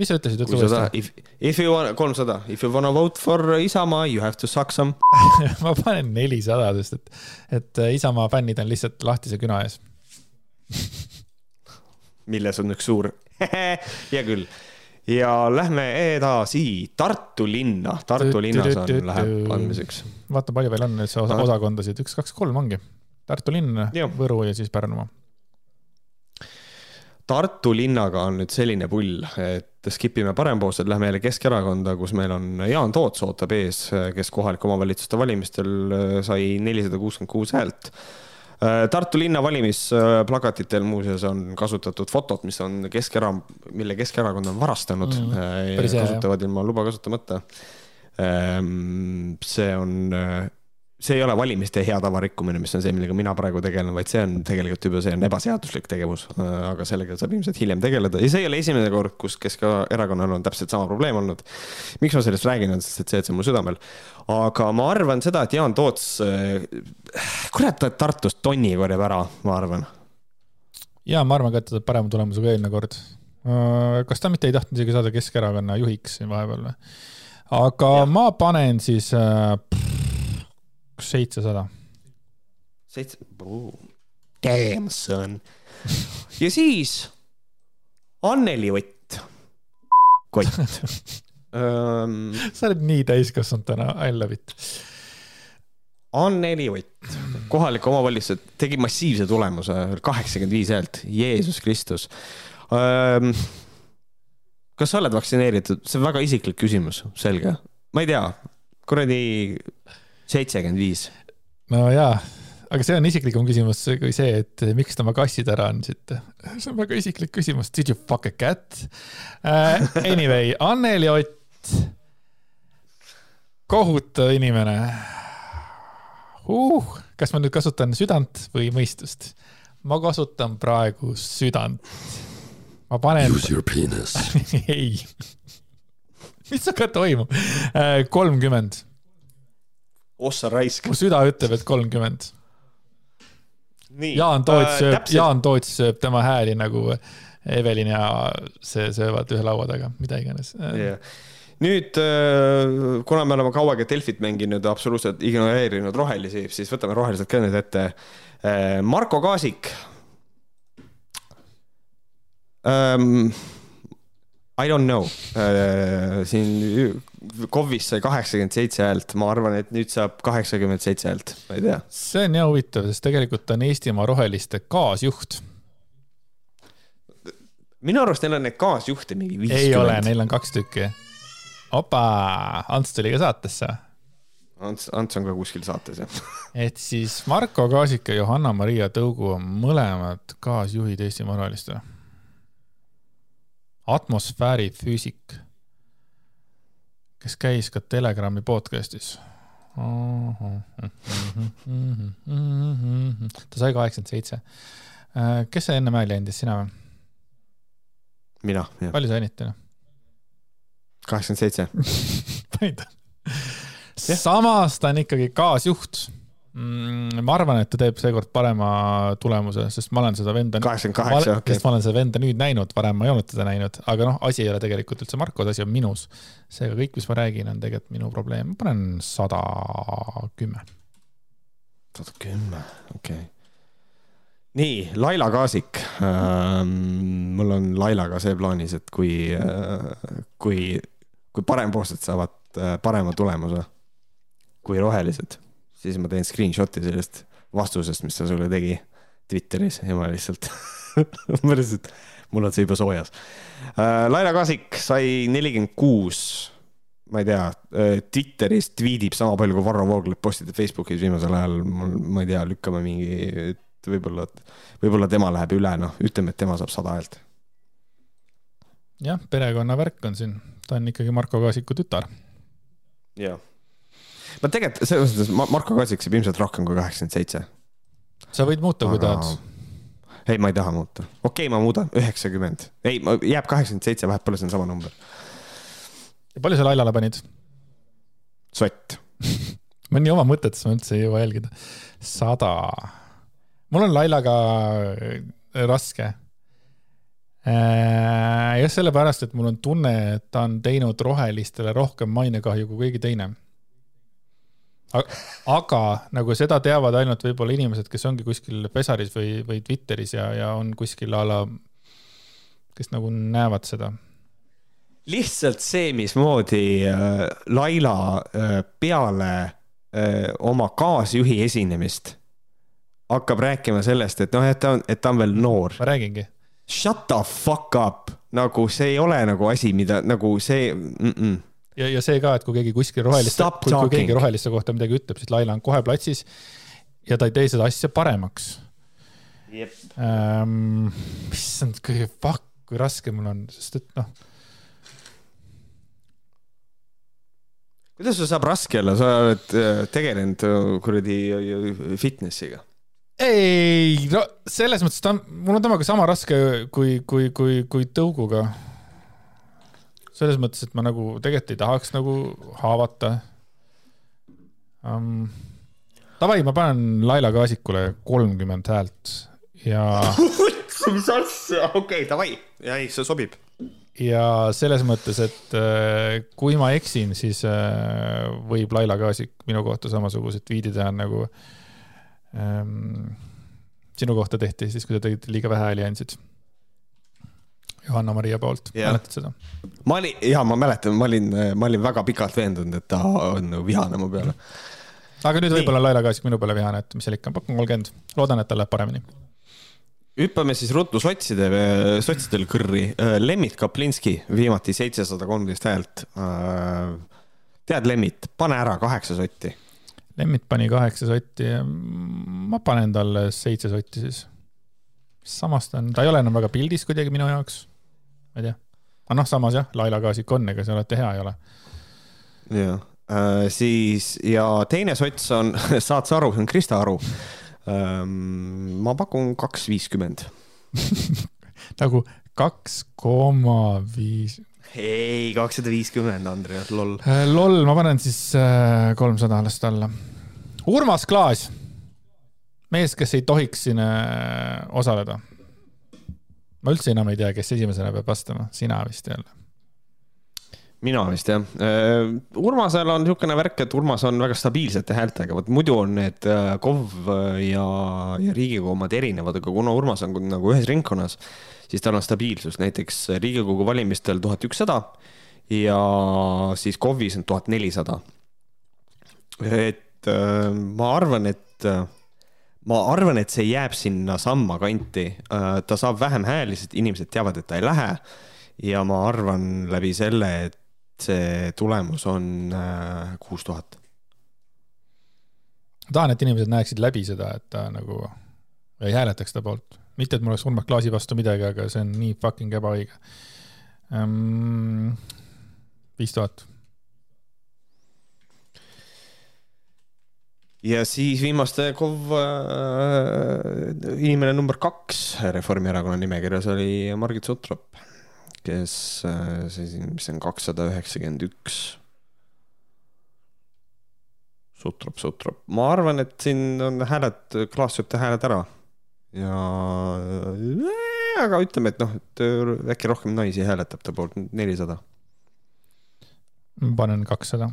Speaker 2: mis sa ütlesid, ütle
Speaker 1: uuesti. If, if you want, kolmsada, if you wanna vote for Isamaa, you have to suck some
Speaker 2: ma panen nelisada, sest et, et äh, Isamaa fännid on lihtsalt lahtise küna ees
Speaker 1: milles on üks suur hea küll. ja lähme edasi Tartu linna, Tartu linnas on, läheb andmiseks.
Speaker 2: vaata, palju veel on üldse osa, osakondasid, üks, kaks, kolm ongi. Tartu linn, Võru ja siis Pärnumaa
Speaker 1: Tartu linnaga on nüüd selline pull, et skip ime parempoolsed, lähme jälle Keskerakonda, kus meil on Jaan Toots ootab ees, kes kohalike omavalitsuste valimistel äh, sai nelisada kuuskümmend kuus häält. Äh, Tartu linna valimisplakatitel muuseas on kasutatud fotot, mis on Keskera-, mille Keskerakond on varastanud mm,. kasutavad ilma luba kasutamata. Ähm, see on see ei ole valimiste hea tava rikkumine, mis on see, millega mina praegu tegelen, vaid see on tegelikult juba, see on ebaseaduslik tegevus. aga sellega saab ilmselt hiljem tegeleda ja see ei ole esimene kord, kus Keskerakonnal on täpselt sama probleem olnud. miks ma sellest räägin, on sest, et see, et see on mul südamel. aga ma arvan seda, et Jaan Toots, kurat, ta Tartust tonni korjab ära, ma arvan.
Speaker 2: ja ma arvan ka, et ta teeb parema tulemuse kui eelmine kord. kas ta mitte ei tahtnud isegi saada Keskerakonna juhiks siin vahepeal või? aga ja. ma panen siis äh, seitsesada.
Speaker 1: seitse, damn son. ja siis Anneli Ott, kott
Speaker 2: um,. sa oled nii täiskasvanud täna, I love it.
Speaker 1: Anneli Ott, kohalik omavalitsus tegi massiivse tulemuse, kaheksakümmend viis häält, Jeesus Kristus um,. kas sa oled vaktsineeritud, see on väga isiklik küsimus, selge, ma ei tea, kuradi seitsekümmend viis.
Speaker 2: no jaa, aga see on isiklikum küsimus kui see, et miks te oma kassid ära andsite. see on väga isiklik küsimus. Did you fuck a cat uh,? Anyway, Anneli Ott, kohutav inimene uh,. kas ma nüüd kasutan südant või mõistust? ma kasutan praegu südant. ma panen.
Speaker 1: Use your penis
Speaker 2: ei mis aga toimub? Äh, kolmkümmend
Speaker 1: ossa raisk.
Speaker 2: mu süda ütleb, et kolmkümmend. Jaan Toots äh, sööb, Jaan Toots sööb tema hääli nagu Evelin ja see söövad ühe laua taga, mida iganes
Speaker 1: yeah nüüd, äh, kuna me oleme kaua aega Delfit mänginud, absoluutselt ignoreerinud rohelisi, siis võtame rohelised ka nüüd ette. Äh, Marko Kaasik um,. I don't know uh,, siin KOV-is sai kaheksakümmend seitse häält, ma arvan, et nüüd saab kaheksakümmend seitse häält, ma ei tea.
Speaker 2: see on jah huvitav, sest tegelikult on Eestimaa Roheliste kaasjuht.
Speaker 1: minu arust neil on neid kaasjuhte mingi viiskümmend.
Speaker 2: ei ole, neil on kaks tükki. opa, Ants tuli ka saatesse.
Speaker 1: Ants, Ants on ka kuskil saates, jah
Speaker 2: et siis Marko Kaasik ja Johanna-Maria Tõugu on mõlemad kaasjuhid Eestimaa Rohelistele atmosfäärifüüsik, kes käis ka Telegrami podcast'is. ta sai kaheksakümmend seitse. kes see enne hääli andis, sina või?
Speaker 1: mina, jah.
Speaker 2: palju sa annid täna?
Speaker 1: kaheksakümmend seitse.
Speaker 2: panid? samas ta on ikkagi kaasjuht? Ma arvan, et ta teeb seekord parema tulemuse, sest ma olen seda venda.
Speaker 1: kaheksakümmend kaheksa,
Speaker 2: okei. sest ma olen seda venda nüüd näinud, varem ma ei olnud teda näinud, aga noh, asi ei ole tegelikult üldse Markos, asi on minus. seega kõik, mis ma räägin, on tegelikult minu probleem, ma panen sada kümme.
Speaker 1: sada kümme, okei okay. nii, Laila Kaasik ähm,. mul on Lailaga see plaanis, et kui äh,, kui, kui parempoolsed saavad äh, parema tulemuse kui rohelised siis ma teen screenshot'i sellest vastusest, mis ta sulle tegi Twitteris ja ma lihtsalt ma lihtsalt, mul on see juba soojas äh,. Laila Kaasik sai nelikümmend kuus, ma ei tea äh,, Twitteris tweetib sama palju kui Varro Vooglaid postitab Facebookis viimasel ajal, ma ei tea, lükkame mingi, et võib-olla, võib-olla tema läheb üle, noh, ütleme, et tema saab sada häält.
Speaker 2: jah, perekonnavärk on siin, ta on ikkagi Marko Kaasiku tütar.
Speaker 1: jah no tegelikult selles mõttes Marko Kaasik saab ilmselt rohkem kui kaheksakümmend seitse.
Speaker 2: sa võid muuta, kui tahad
Speaker 1: ei, ma ei taha muuta. okei okay,, ma muudan, üheksakümmend. ei, jääb kaheksakümmend seitse, vahepeal see on sama number.
Speaker 2: palju sa Lailale panid?
Speaker 1: sott
Speaker 2: ma nii oma mõtetes, ma üldse ei jõua jälgida. sada. mul on Lailaga äh, raske. Äh, just sellepärast, et mul on tunne, et ta on teinud rohelistele rohkem mainekahju kui keegi teine aga nagu seda teavad ainult võib-olla inimesed, kes ongi kuskil Pesaris või, või Twitteris ja, ja on kuskil a la, kes nagu näevad seda.
Speaker 1: lihtsalt see, mismoodi äh, Laila äh, peale äh, oma kaasjuhi esinemist hakkab rääkima sellest, et noh, et ta on, et ta on veel noor.
Speaker 2: ma räägingi.
Speaker 1: Shut the fuck up, nagu see ei ole nagu asi, mida nagu see mm. -mm
Speaker 2: ja, ja see ka, et kui keegi kuskil roheliste, kui, kui keegi roheliste kohta midagi ütleb, siis Laila on kohe platsis ja ta ei tee seda asja paremaks ähm,. issand, kui fuck, kui raske mul on, sest et noh.
Speaker 1: kuidas sul saab raske olla, sa oled äh, tegelenud äh, kuradi äh, fitnessiga?
Speaker 2: ei, no selles mõttes ta on, mul on temaga sama raske kui, kui, kui, kui tõuguga selles mõttes, et ma nagu tegelikult ei tahaks nagu haavata um,. Davai, ma panen Laila Kaasikule kolmkümmend häält ja
Speaker 1: mis asja, okei okay,, davai, ja ei, see sobib.
Speaker 2: ja selles mõttes, et äh, kui ma eksin, siis äh, võib Laila Kaasik minu kohta samasugused tweetid teha nagu ähm, sinu kohta tehti siis, kui sa tegid liiga vähe hääli andsid Johanna-Maria poolt, mäletad seda?
Speaker 1: ma olin, ja ma mäletan, ma olin, ma olin väga pikalt veendunud, et ta on nagu vihane mu peale.
Speaker 2: aga nüüd võib-olla Laila Kaasik minu peale vihane, et mis seal ikka, pakun kolmkümmend, loodan, et tal läheb paremini.
Speaker 1: hüppame siis ruttu sotside, sotsidel kõrri. Lemmit Kaplinski, viimati seitsesada kolmteist häält. tead, Lemmit, pane ära kaheksa sotti.
Speaker 2: Lemmit pani kaheksa sotti, ma panen talle seitse sotti siis. samas ta on, ta ei ole enam väga pildis kuidagi minu jaoks ma ei tea. aga noh, samas jah, Laila Kaasik on, ega see alati hea ei ole.
Speaker 1: jah äh,, siis ja teine sots on, saad sa aru, see on Krista Aru ähm,. ma pakun kaks viiskümmend
Speaker 2: nagu kaks koma viis.
Speaker 1: ei, kakssada viiskümmend, Andreas, loll.
Speaker 2: Äh, loll, ma panen siis äh, kolmsada äh, last alla. Urmas Klaas, mees, kes ei tohiks siin äh, osaleda ma üldse enam ei tea, kes esimesena peab vastama, sina vist jälle.
Speaker 1: mina vist jah. Äh, Urmasel on niisugune värk, et Urmas on väga stabiilsete häältega, vot muidu on need äh, KOV ja, ja Riigikogu omad erinevad, aga kuna Urmas on nagu ühes ringkonnas, siis tal on stabiilsus, näiteks Riigikogu valimistel tuhat ükssada ja siis KOV-is on tuhat nelisada. et äh, ma arvan, et ma arvan, et see jääb sinnasamma kanti. Äh, ta saab vähem hääli, sest inimesed teavad, et ta ei lähe. ja ma arvan läbi selle, et see tulemus on äh, kuus tuhat.
Speaker 2: ma tahan, et inimesed näeksid läbi seda, et ta nagu ei hääletaks ta poolt. mitte, et mul oleks Urmas Klaasi vastu midagi, aga see on nii fucking ebaõige. Ehm, viis tuhat
Speaker 1: ja siis viimaste KOV äh, inimene number kaks Reformierakonna nimekirjas oli Margit Sutrop, kes äh, siis, mis on kakssada üheksakümmend üks. Sutrop, Sutrop, ma arvan, et siin on hääled, Klaas sööb ta hääled ära ja äh, aga ütleme, et noh, et äkki rohkem naisi hääletab ta poolt, nelisada.
Speaker 2: panen kakssada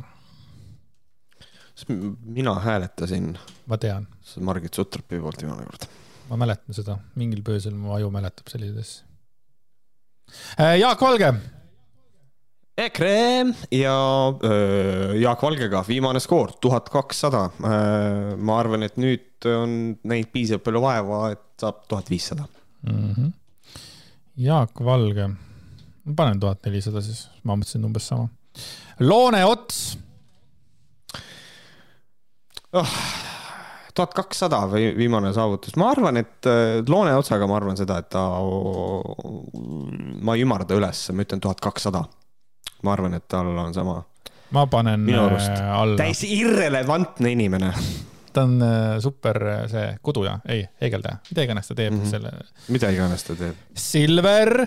Speaker 1: mina hääletasin.
Speaker 2: ma tean.
Speaker 1: Margit Sutropi poolt viimane kord.
Speaker 2: ma mäletan seda, mingil põhjusel mu aju mäletab selliseid asju. Äh, Jaak Valge.
Speaker 1: EKRE ja öö, Jaak Valgega viimane skoor tuhat kakssada. Äh, ma arvan, et nüüd on näinud piisavalt palju vaeva, et saab tuhat viissada.
Speaker 2: Mhm. Jaak Valge, ma panen tuhat nelisada siis, ma mõtlesin umbes sama. Loone Ots.
Speaker 1: Tuhat kakssada või viimane saavutus, ma arvan, et äh, Loone otsaga ma arvan seda, et ta, ma ei ümarda üles, ma ütlen tuhat kakssada. ma arvan, et tal on sama.
Speaker 2: ma panen äh, alla.
Speaker 1: täiesti irrelevantne inimene.
Speaker 2: ta on äh, super see kuduja, ei, heegeldaja, mida iganes ta teeb mm, -hmm. selle.
Speaker 1: mida iganes ta teeb.
Speaker 2: Silver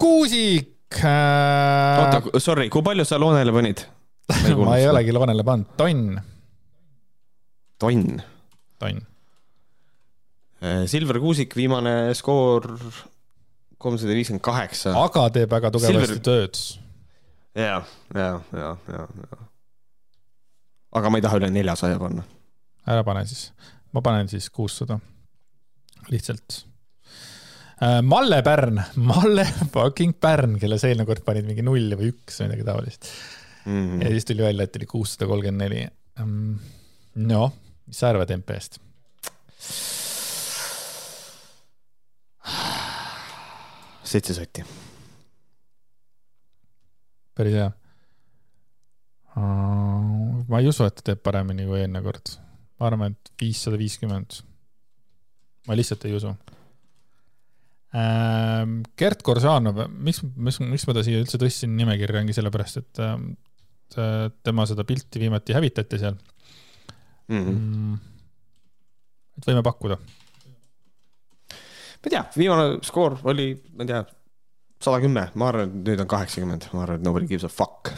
Speaker 2: Kuusik
Speaker 1: äh.... oota, sorry, kui palju sa Loonele panid?
Speaker 2: ma ei olegi Loonele pannud, tonn.
Speaker 1: Tonn?
Speaker 2: tonn.
Speaker 1: Äh, Silver Kuusik, viimane skoor kolmsada viiskümmend kaheksa.
Speaker 2: aga teeb väga tugevasti Silver... tööd.
Speaker 1: ja, ja, ja, ja, ja. aga ma ei taha üle neljasaja panna.
Speaker 2: ära pane siis, ma panen siis kuussada, lihtsalt. Äh, Malle Pärn, Malle fucking Pärn, kelle sa eelmine kord panid mingi null või üks või midagi taolist mm. -hmm. ja siis tuli välja, et oli kuussada kolmkümmend neli. noh mis sa arvad MP-st?
Speaker 1: seitse sotti.
Speaker 2: päris hea. ma ei usu, et ta teeb paremini kui eelmine kord. ma arvan, et viissada viiskümmend. ma lihtsalt ei usu. Ähm, Gert Koržanov, miks, miks, miks ma ta siia üldse tõstsin nimekirja, ongi sellepärast, et ähm, tema seda pilti viimati hävitati seal. Mm. -hmm. et võime pakkuda.
Speaker 1: ma ei tea, viimane skoor oli, ma ei tea, sada kümme, ma arvan, et nüüd on kaheksakümmend, ma arvan, et nobody gives a fuck.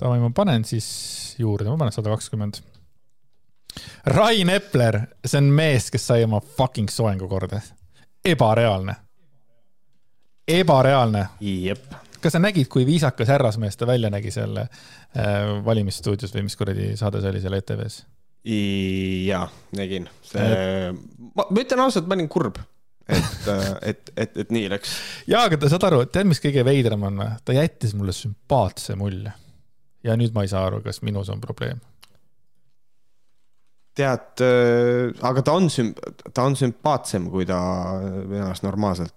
Speaker 2: Davai, ma panen siis juurde, ma panen sada kakskümmend. Rain Epler, see on mees, kes sai oma fucking soengu korda. ebareaalne. ebareaalne.
Speaker 1: jep
Speaker 2: kas sa nägid, kui viisakas härrasmees ta välja nägi seal äh, valimisstuudios või mis kuradi saade see oli seal ETV-s?
Speaker 1: jaa, nägin. see, ma, ma ütlen ausalt, ma olin kurb, et, äh, et, et, et nii läks.
Speaker 2: jaa, aga saad aru, tead, mis kõige veidram on või? ta jättis mulle sümpaatse mulje. ja nüüd ma ei saa aru, kas minus on probleem
Speaker 1: tead äh,, aga ta on süm-, ta on sümpaatsem, kui ta minu arust normaalselt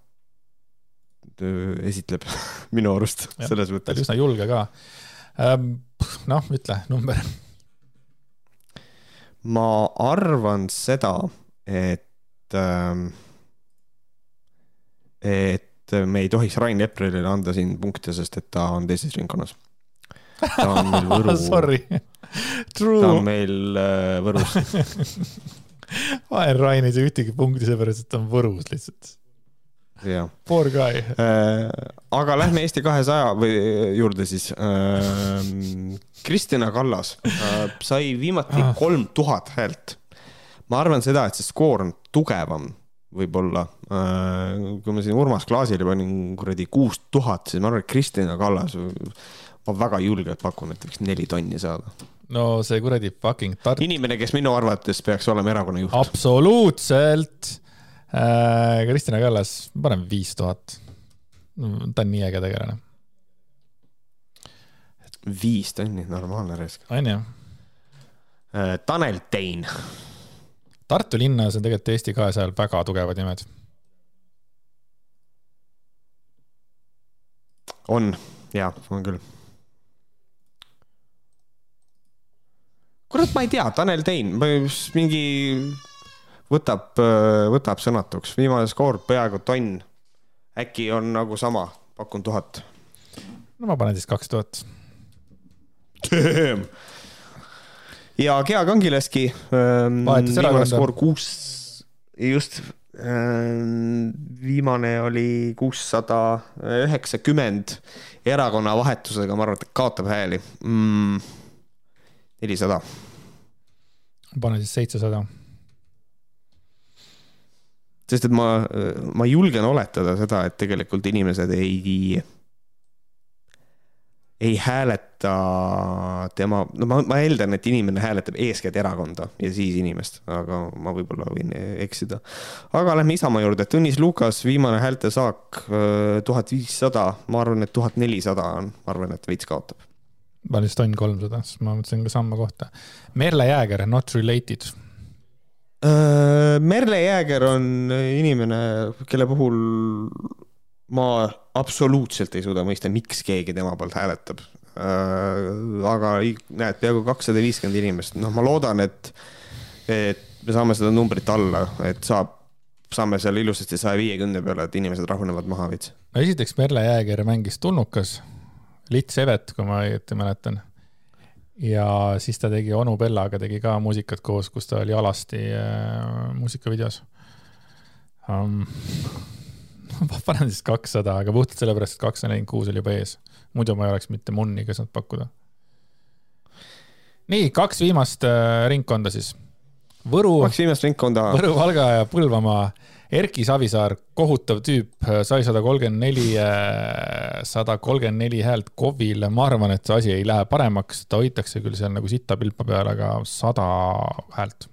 Speaker 1: esitleb minu arust selles mõttes.
Speaker 2: ta oli üsna julge ka. Ähm, noh, ütle number.
Speaker 1: ma arvan seda, et, ähm, et me ei tohiks Rain Eplerile anda siin punkte, sest et ta on teises ringkonnas. ta on meil Võru
Speaker 2: Sorry. True.
Speaker 1: ta on meil äh, Võrus
Speaker 2: Rain ei saa ühtegi punkti seepärast, et ta on Võrus lihtsalt
Speaker 1: jah.
Speaker 2: Poor guy
Speaker 1: äh,. aga lähme Eesti kahesaja või juurde siis äh,. Kristina Kallas äh, sai viimati ah. kolm tuhat häält. ma arvan seda, et see skoor on tugevam võib-olla äh,. kui ma siin Urmas Klaasile panin kuradi kuus tuhat, siis ma arvan, et Kristina Kallas, ma väga julgelt pakun, et võiks neli tonni saada
Speaker 2: no see kuradi fucking
Speaker 1: Tart-. inimene, kes minu arvates peaks olema erakonna juht.
Speaker 2: absoluutselt Äh, Kristina Kallas, panen viis tuhat. ta on nii äge tegelane.
Speaker 1: viis tonni, normaalne risk.
Speaker 2: on ju?
Speaker 1: Äh, Tanel Tein.
Speaker 2: Tartu linnas on tegelikult Eesti kahesajal väga tugevad nimed.
Speaker 1: on, jaa, on küll. kurat, ma ei tea, Tanel Tein, mingi võtab, äh, võtab sõnatuks, viimane skoor peaaegu tonn. äkki on nagu sama, pakun tuhat.
Speaker 2: no ma panen siis kaks tuhat.
Speaker 1: ja Gea Kangileski ähm,. viimane skoor kuus, just ähm,. viimane oli kuussada üheksakümmend erakonna vahetusega, ma arvan, et kaotab hääli mm,. nelisada.
Speaker 2: panen siis seitsesada
Speaker 1: sest et ma, ma julgen oletada seda, et tegelikult inimesed ei, ei hääleta tema, no ma, ma eeldan, et inimene hääletab eeskätt erakonda ja siis inimest, aga ma võib-olla võin eksida. aga lähme Isamaa juurde, Tõnis Lukas, viimane häältesaak tuhat viissada, ma arvan, et tuhat nelisada on, ma arvan, et veits kaotab.
Speaker 2: ma olin just tonn kolmsada, sest ma mõtlesin ka samma kohta. Merle Jääger, not related
Speaker 1: Äh, Merle Jääger on inimene, kelle puhul ma absoluutselt ei suuda mõista, miks keegi tema poolt hääletab. aga näed, peaaegu kakssada viiskümmend inimest, noh, ma loodan, et, et me saame seda numbrit alla, et saab, saame seal ilusasti saja viiekümne peale, et inimesed rahunevad maha veits.
Speaker 2: no esiteks Merle Jääger mängis tulnukas, Lits Evet, kui ma õieti mäletan. Ja siis ta tegi onu Bellaga tegi ka muusikat koos, kus ta oli alasti äh, muusikavideos um, ma panen siis kakssada, aga puhtalt sellepärast, et kakssada nelikümmend kuus oli juba ees. muidu ma ei oleks mitte munni ka saanud pakkuda. nii, kaks viimast äh, ringkonda siis. Võru.
Speaker 1: kaks viimast ringkonda.
Speaker 2: Võru, Valga ja Põlvamaa. Erki Savisaar, kohutav tüüp, sai sada kolmkümmend neli, äh, sada kolmkümmend neli häält KOV-ile. ma arvan, et see asi ei lähe paremaks, ta hoitakse küll seal nagu sita pilpa peal, aga sada häält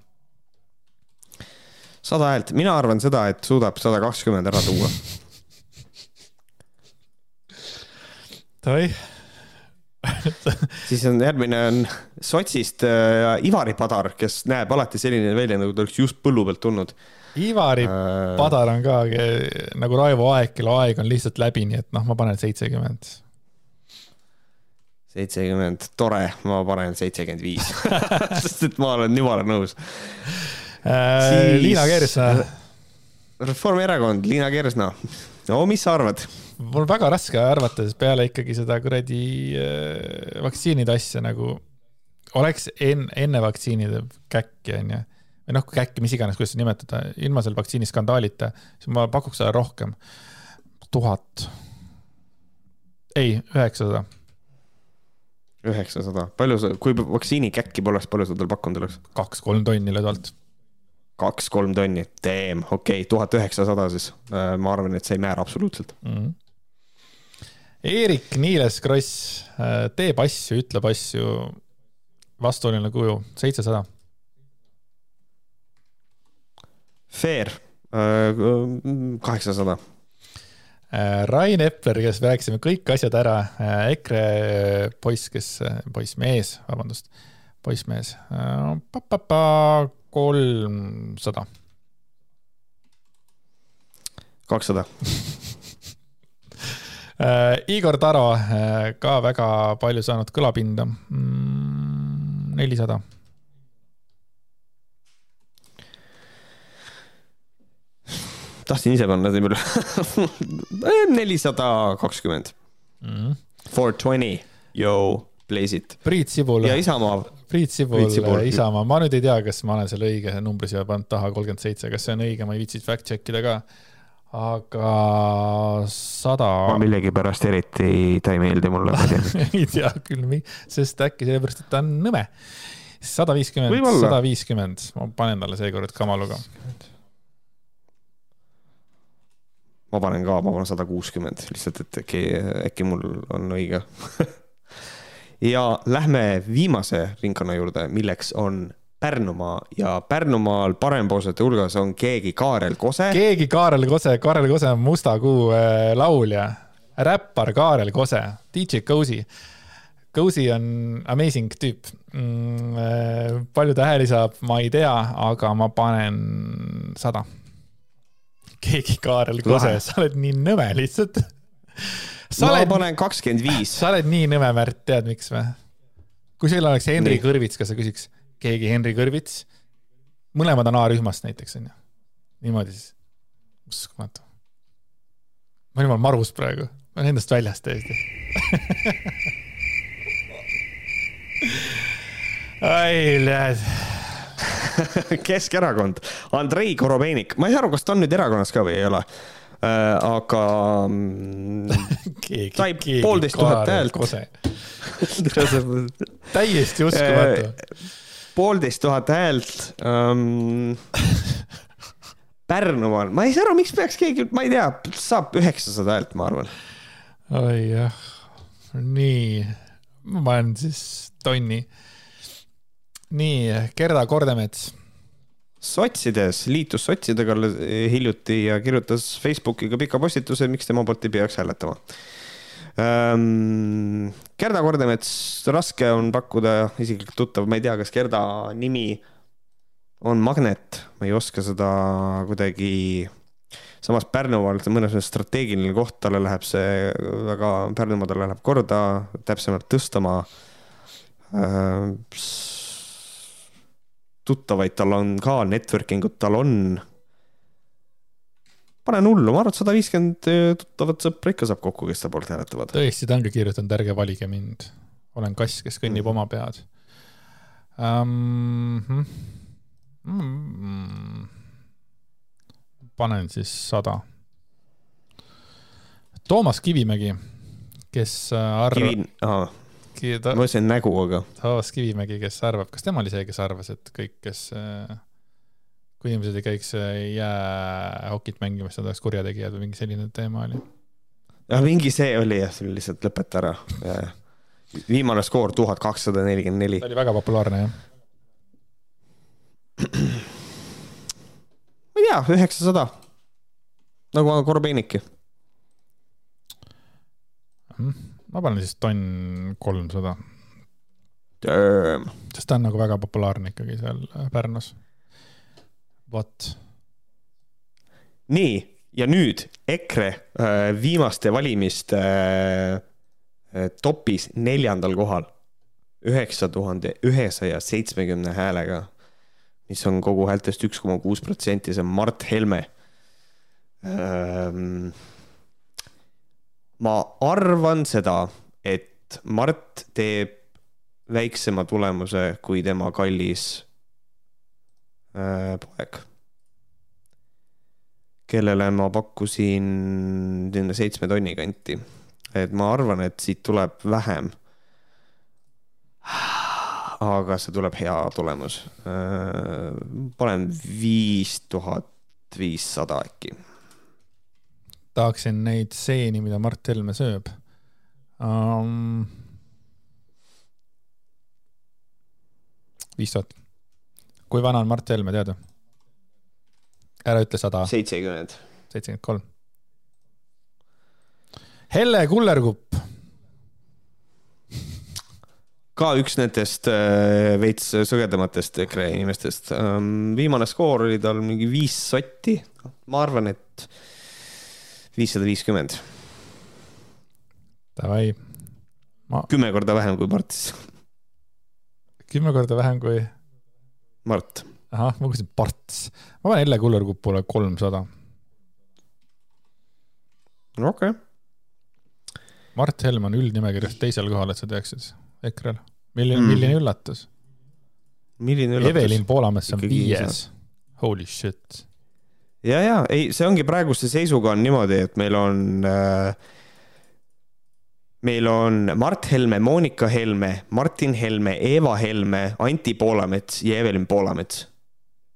Speaker 1: sada häält, mina arvan seda, et suudab sada kakskümmend ära tuua.
Speaker 2: Davai
Speaker 1: siis on järgmine on sotsist äh, Ivari Padar, kes näeb alati selline välja, nagu ta oleks just põllu pealt tulnud.
Speaker 2: Ivari äh... Padar on ka nagu Raivo Aeg, kelle aeg on lihtsalt läbi, nii et noh, ma panen seitsekümmend.
Speaker 1: seitsekümmend, tore, ma panen seitsekümmend viis, sest et ma olen jumala nõus
Speaker 2: Äh, siis... Liina Kersna.
Speaker 1: Reformierakond, Liina Kersna. no mis sa arvad?
Speaker 2: mul väga raske arvata, sest peale ikkagi seda kuradi äh, vaktsiinide asja nagu oleks enne, enne vaktsiinide käkki, onju. Või noh, käkki, mis iganes, kuidas seda nimetada, ilma selle vaktsiiniskandaalita, siis ma pakuks seda rohkem. tuhat. ei, üheksasada.
Speaker 1: üheksasada, palju sa, kui vaktsiinikäkki poleks, palju sa talle pakkunud oleks?
Speaker 2: kaks-kolm tonni löödavalt
Speaker 1: kaks-kolm tonni, damn, okei okay,, tuhat üheksasada siis. Äh, ma arvan, et see ei määra absoluutselt mm. -hmm.
Speaker 2: Eerik-Niiles Kross äh, teeb asju, ütleb asju, vastuoluline kuju, seitsesada.
Speaker 1: Fair, äh, kaheksasada.
Speaker 2: Rain Epler, kes me rääkisime kõik asjad ära, EKRE poiss, kes, poissmees, vabandust, poissmees kolmsada.
Speaker 1: kakssada
Speaker 2: äh, Igor Taro äh, ka väga palju saanud kõlapinda. Mm, nelisada.
Speaker 1: Tahtsin ise panna siin peale nelisada kakskümmend. Mhm. Four twenty, yo, blaze it.
Speaker 2: Priit Sibul.
Speaker 1: ja Isamaa
Speaker 2: Priit Sibul, Sibul., Isamaa, ma nüüd ei tea, kas ma olen selle õige numbri siia pannud taha, kolmkümmend seitse, kas see on õige, ma ei viitsinud fact check ida ka. aga sada.
Speaker 1: ma millegipärast eriti, ta ei meeldi mulle
Speaker 2: ei tea küll, sest äkki sellepärast, et ta on nõme. sada viiskümmend, sada viiskümmend, ma panen talle seekord kamaluga.
Speaker 1: Ma panen ka, ma panen sada kuuskümmend, lihtsalt, et äkki, äkki mul on õige ja lähme viimase ringkonna juurde, milleks on Pärnumaa ja Pärnumaal parempoolsete hulgas on keegi Kaarel Kose.
Speaker 2: keegi Kaarel Kose, Kaarel Kose on Musta Kuu äh, laulja, räppar Kaarel Kose, DJ Cozy. Cozy on amazing tüüp mm,. Äh, palju ta hääli saab, ma ei tea, aga ma panen sada. Keegi Kaarel Kose, sa oled nii nõme lihtsalt
Speaker 1: ma oled, panen kakskümmend viis.
Speaker 2: sa oled nii nõme, Märt, tead miks või? kui sul oleks Henri nii. Kõrvits, kas sa küsiks, keegi Henri Kõrvits? mõlemad on A-rühmast näiteks, onju. niimoodi siis. uskumatu. ma olen jumal marus praegu, ma olen endast väljas täiesti ai, näed
Speaker 1: Keskerakond, Andrei Korobeinik, ma ei saa aru, kas ta on nüüd erakonnas ka või ei ole Äh, aga mm, sai poolteist tuhat häält.
Speaker 2: täiesti uskumatu.
Speaker 1: Äh, poolteist tuhat häält um,. Pärnumaal, ma ei saa aru, miks peaks keegi, ma ei tea, saab üheksasada häält, ma arvan.
Speaker 2: oi jah, nii, ma panen siis tonni. Nii, Gerda Kordemets
Speaker 1: sotsides, liitus sotsidega hiljuti ja kirjutas Facebookiga pika postituse, miks tema poolt ei peaks hääletama ähm,. Gerda Kordemets, raske on pakkuda isiklikult tuttav, ma ei tea, kas Gerda nimi on magnet, ma ei oska seda kuidagi samas Pärnumaal mõnes mõttes strateegiline koht, talle läheb see väga, Pärnumaa talle läheb korda, täpsemalt Tõstamaa äh,. Tuttavaid tal on ka, networking ut tal on. panen hullu, ma arvan, et sada viiskümmend tuttavat sõpra ikka saab kokku, kes ta poolt hääletavad.
Speaker 2: tõesti, ta ongi kirjutanud, ärge valige mind, olen kass, kes kõnnib mm. oma pead um,. Mm, panen siis sada. Toomas Kivimägi, kes äh, arv-.
Speaker 1: Kivi, aa ta... ma mõtlesin nägu, aga.
Speaker 2: Toomas Kivimägi, kes arvab, kas tema oli see, kes arvas, et kõik, kes, äh, kui inimesed ei käiks äh, jäähokit mängimas, nad oleks kurjategijad või mingi selline teema oli?
Speaker 1: jah, mingi see oli jah, see oli lihtsalt lõpeta ära. viimane skoor tuhat kakssada nelikümmend neli.
Speaker 2: ta oli väga populaarne, jah
Speaker 1: ma ei tea, üheksasada. nagu Korobeiniki.
Speaker 2: Mhm. Ma panen siis tonn kolmsada. sest ta on nagu väga populaarne ikkagi seal äh, Pärnus. vot.
Speaker 1: nii, ja nüüd EKRE äh, viimaste valimiste äh, topis neljandal kohal üheksa tuhande ühesaja seitsmekümne häälega mis on kogu häältest üks koma kuus protsenti, see on Mart Helme. Ma arvan seda, et Mart teeb väiksema tulemuse kui tema kallis äh, poeg, kellele ma pakkusin sinna seitsme tonni kanti. et ma arvan, et siit tuleb vähem aga see tuleb hea tulemus. Äh, panen viis tuhat viissada äkki.
Speaker 2: Tahaksin neid seeni, mida Mart Helme sööb um,. viis tuhat. kui vana on Mart Helme, tead ära ütle sada.
Speaker 1: seitsekümmend.
Speaker 2: seitsekümmend kolm. Helle Kullerkupp
Speaker 1: ka üks nendest äh, veits sõgedamatest EKRE inimestest. Ähm, viimane skoor oli tal mingi viis sotti. ma arvan, et viissada viiskümmend.
Speaker 2: Davai.
Speaker 1: ma. kümme korda vähem kui Martis.
Speaker 2: kümme korda vähem kui?
Speaker 1: Mart.
Speaker 2: ahah, ma mõtlesin Parts. ma panen Elle Kullerkupule kolmsada.
Speaker 1: okei okay.
Speaker 2: Mart Helme on üldnimekirjas teisel kohal, et sa teaksid, EKRE-l milline mm., milline üllatus.
Speaker 1: milline üllatus.
Speaker 2: Evelin Poolamets on viies. Holy shit.
Speaker 1: Ja, ja ei, see ongi praeguse seisuga on niimoodi, et meil on äh, meil on Mart Helme, Monika Helme, Martin Helme, Eva Helme, Anti Poolamets ja Evelin Poolamets.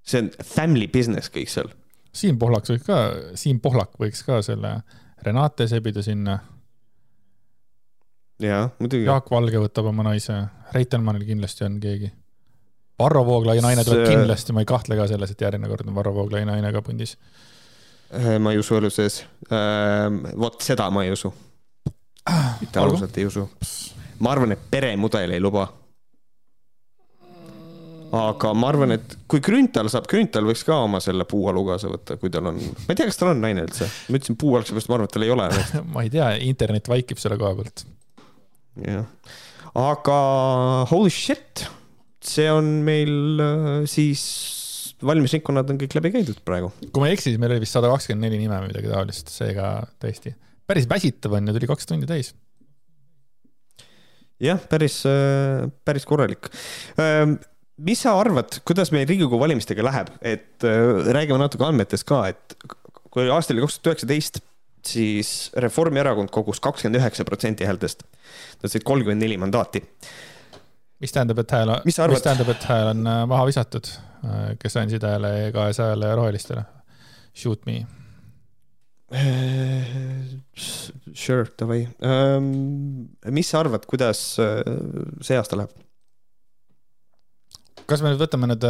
Speaker 1: see on family business kõik seal.
Speaker 2: Siim Pohlak võiks ka, Siim Pohlak võiks ka selle Renate sebida sinna
Speaker 1: jaa, muidugi.
Speaker 2: Jaak Valge võtab oma naise, Reitelmannil kindlasti on keegi. Varro Vooglaiu naine tuleb kindlasti, ma ei kahtle ka selles, et järgmine kord on Varro Vooglaiu naine ka pundis.
Speaker 1: Äh, ma ei usu elu sees. Ähm, vot seda ma ei usu. mitte ausalt ei usu. ma arvan, et peremudel ei luba. aga ma arvan, et kui Grünthal saab, Grünthal võiks ka oma selle puualu kaasa võtta, kui tal on, ma ei tea, kas tal on naine üldse. ma ütlesin puualg, seepärast ma arvan, et tal ei ole
Speaker 2: ma ei tea, internet vaikib selle koha pealt
Speaker 1: jah, aga holy shit, see on meil äh, siis valmisringkonnad on kõik läbi käidud praegu.
Speaker 2: kui ma ei eksi, siis meil oli vist sada kakskümmend neli nime või midagi taolist, seega tõesti päris väsitav on ja tuli kaks tundi täis.
Speaker 1: jah, päris, äh, päris korralik. Ähm, mis sa arvad, kuidas meil Riigikogu valimistega läheb, et äh, räägime natuke andmetest ka, et kui aastal oli kaks tuhat üheksateist siis Reformierakond kogus kakskümmend üheksa protsenti häältest. Nad said kolmkümmend neli mandaati.
Speaker 2: Mis tähendab, et hääl, mis, mis tähendab, et hääl on äh, maha visatud, äh, kes andsid hääle kahesajale ja rohelistele? Shoot me.
Speaker 1: Äh, sure, davai um,. mis sa arvad, kuidas see aasta läheb?
Speaker 2: kas me nüüd võtame need,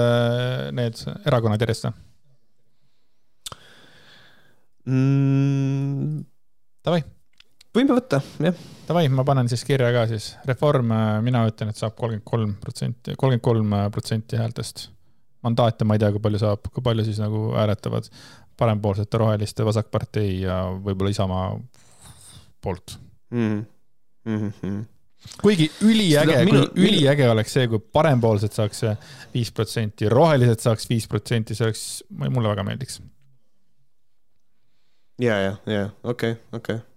Speaker 2: need erakonnad järjest või?
Speaker 1: mm,?
Speaker 2: Davai.
Speaker 1: Võime võtta, jah.
Speaker 2: Davai, ma panen siis kirja ka siis. Reform, äh, mina ütlen, et saab kolmkümmend kolm protsenti, kolmkümmend kolm protsenti häältest. mandaate ma ei tea, kui palju saab, kui palju siis nagu hääletavad. parempoolsete roheliste vasakpartei ja võib-olla Isamaa poolt
Speaker 1: mm. -hmm.
Speaker 2: kuigi üliäge
Speaker 1: minu-
Speaker 2: üliäge oleks see, kui parempoolsed saaks viis protsenti, rohelised saaks viis protsenti, see oleks, mulle väga meeldiks.
Speaker 1: ja, ja, ja okei okay,, okei okay..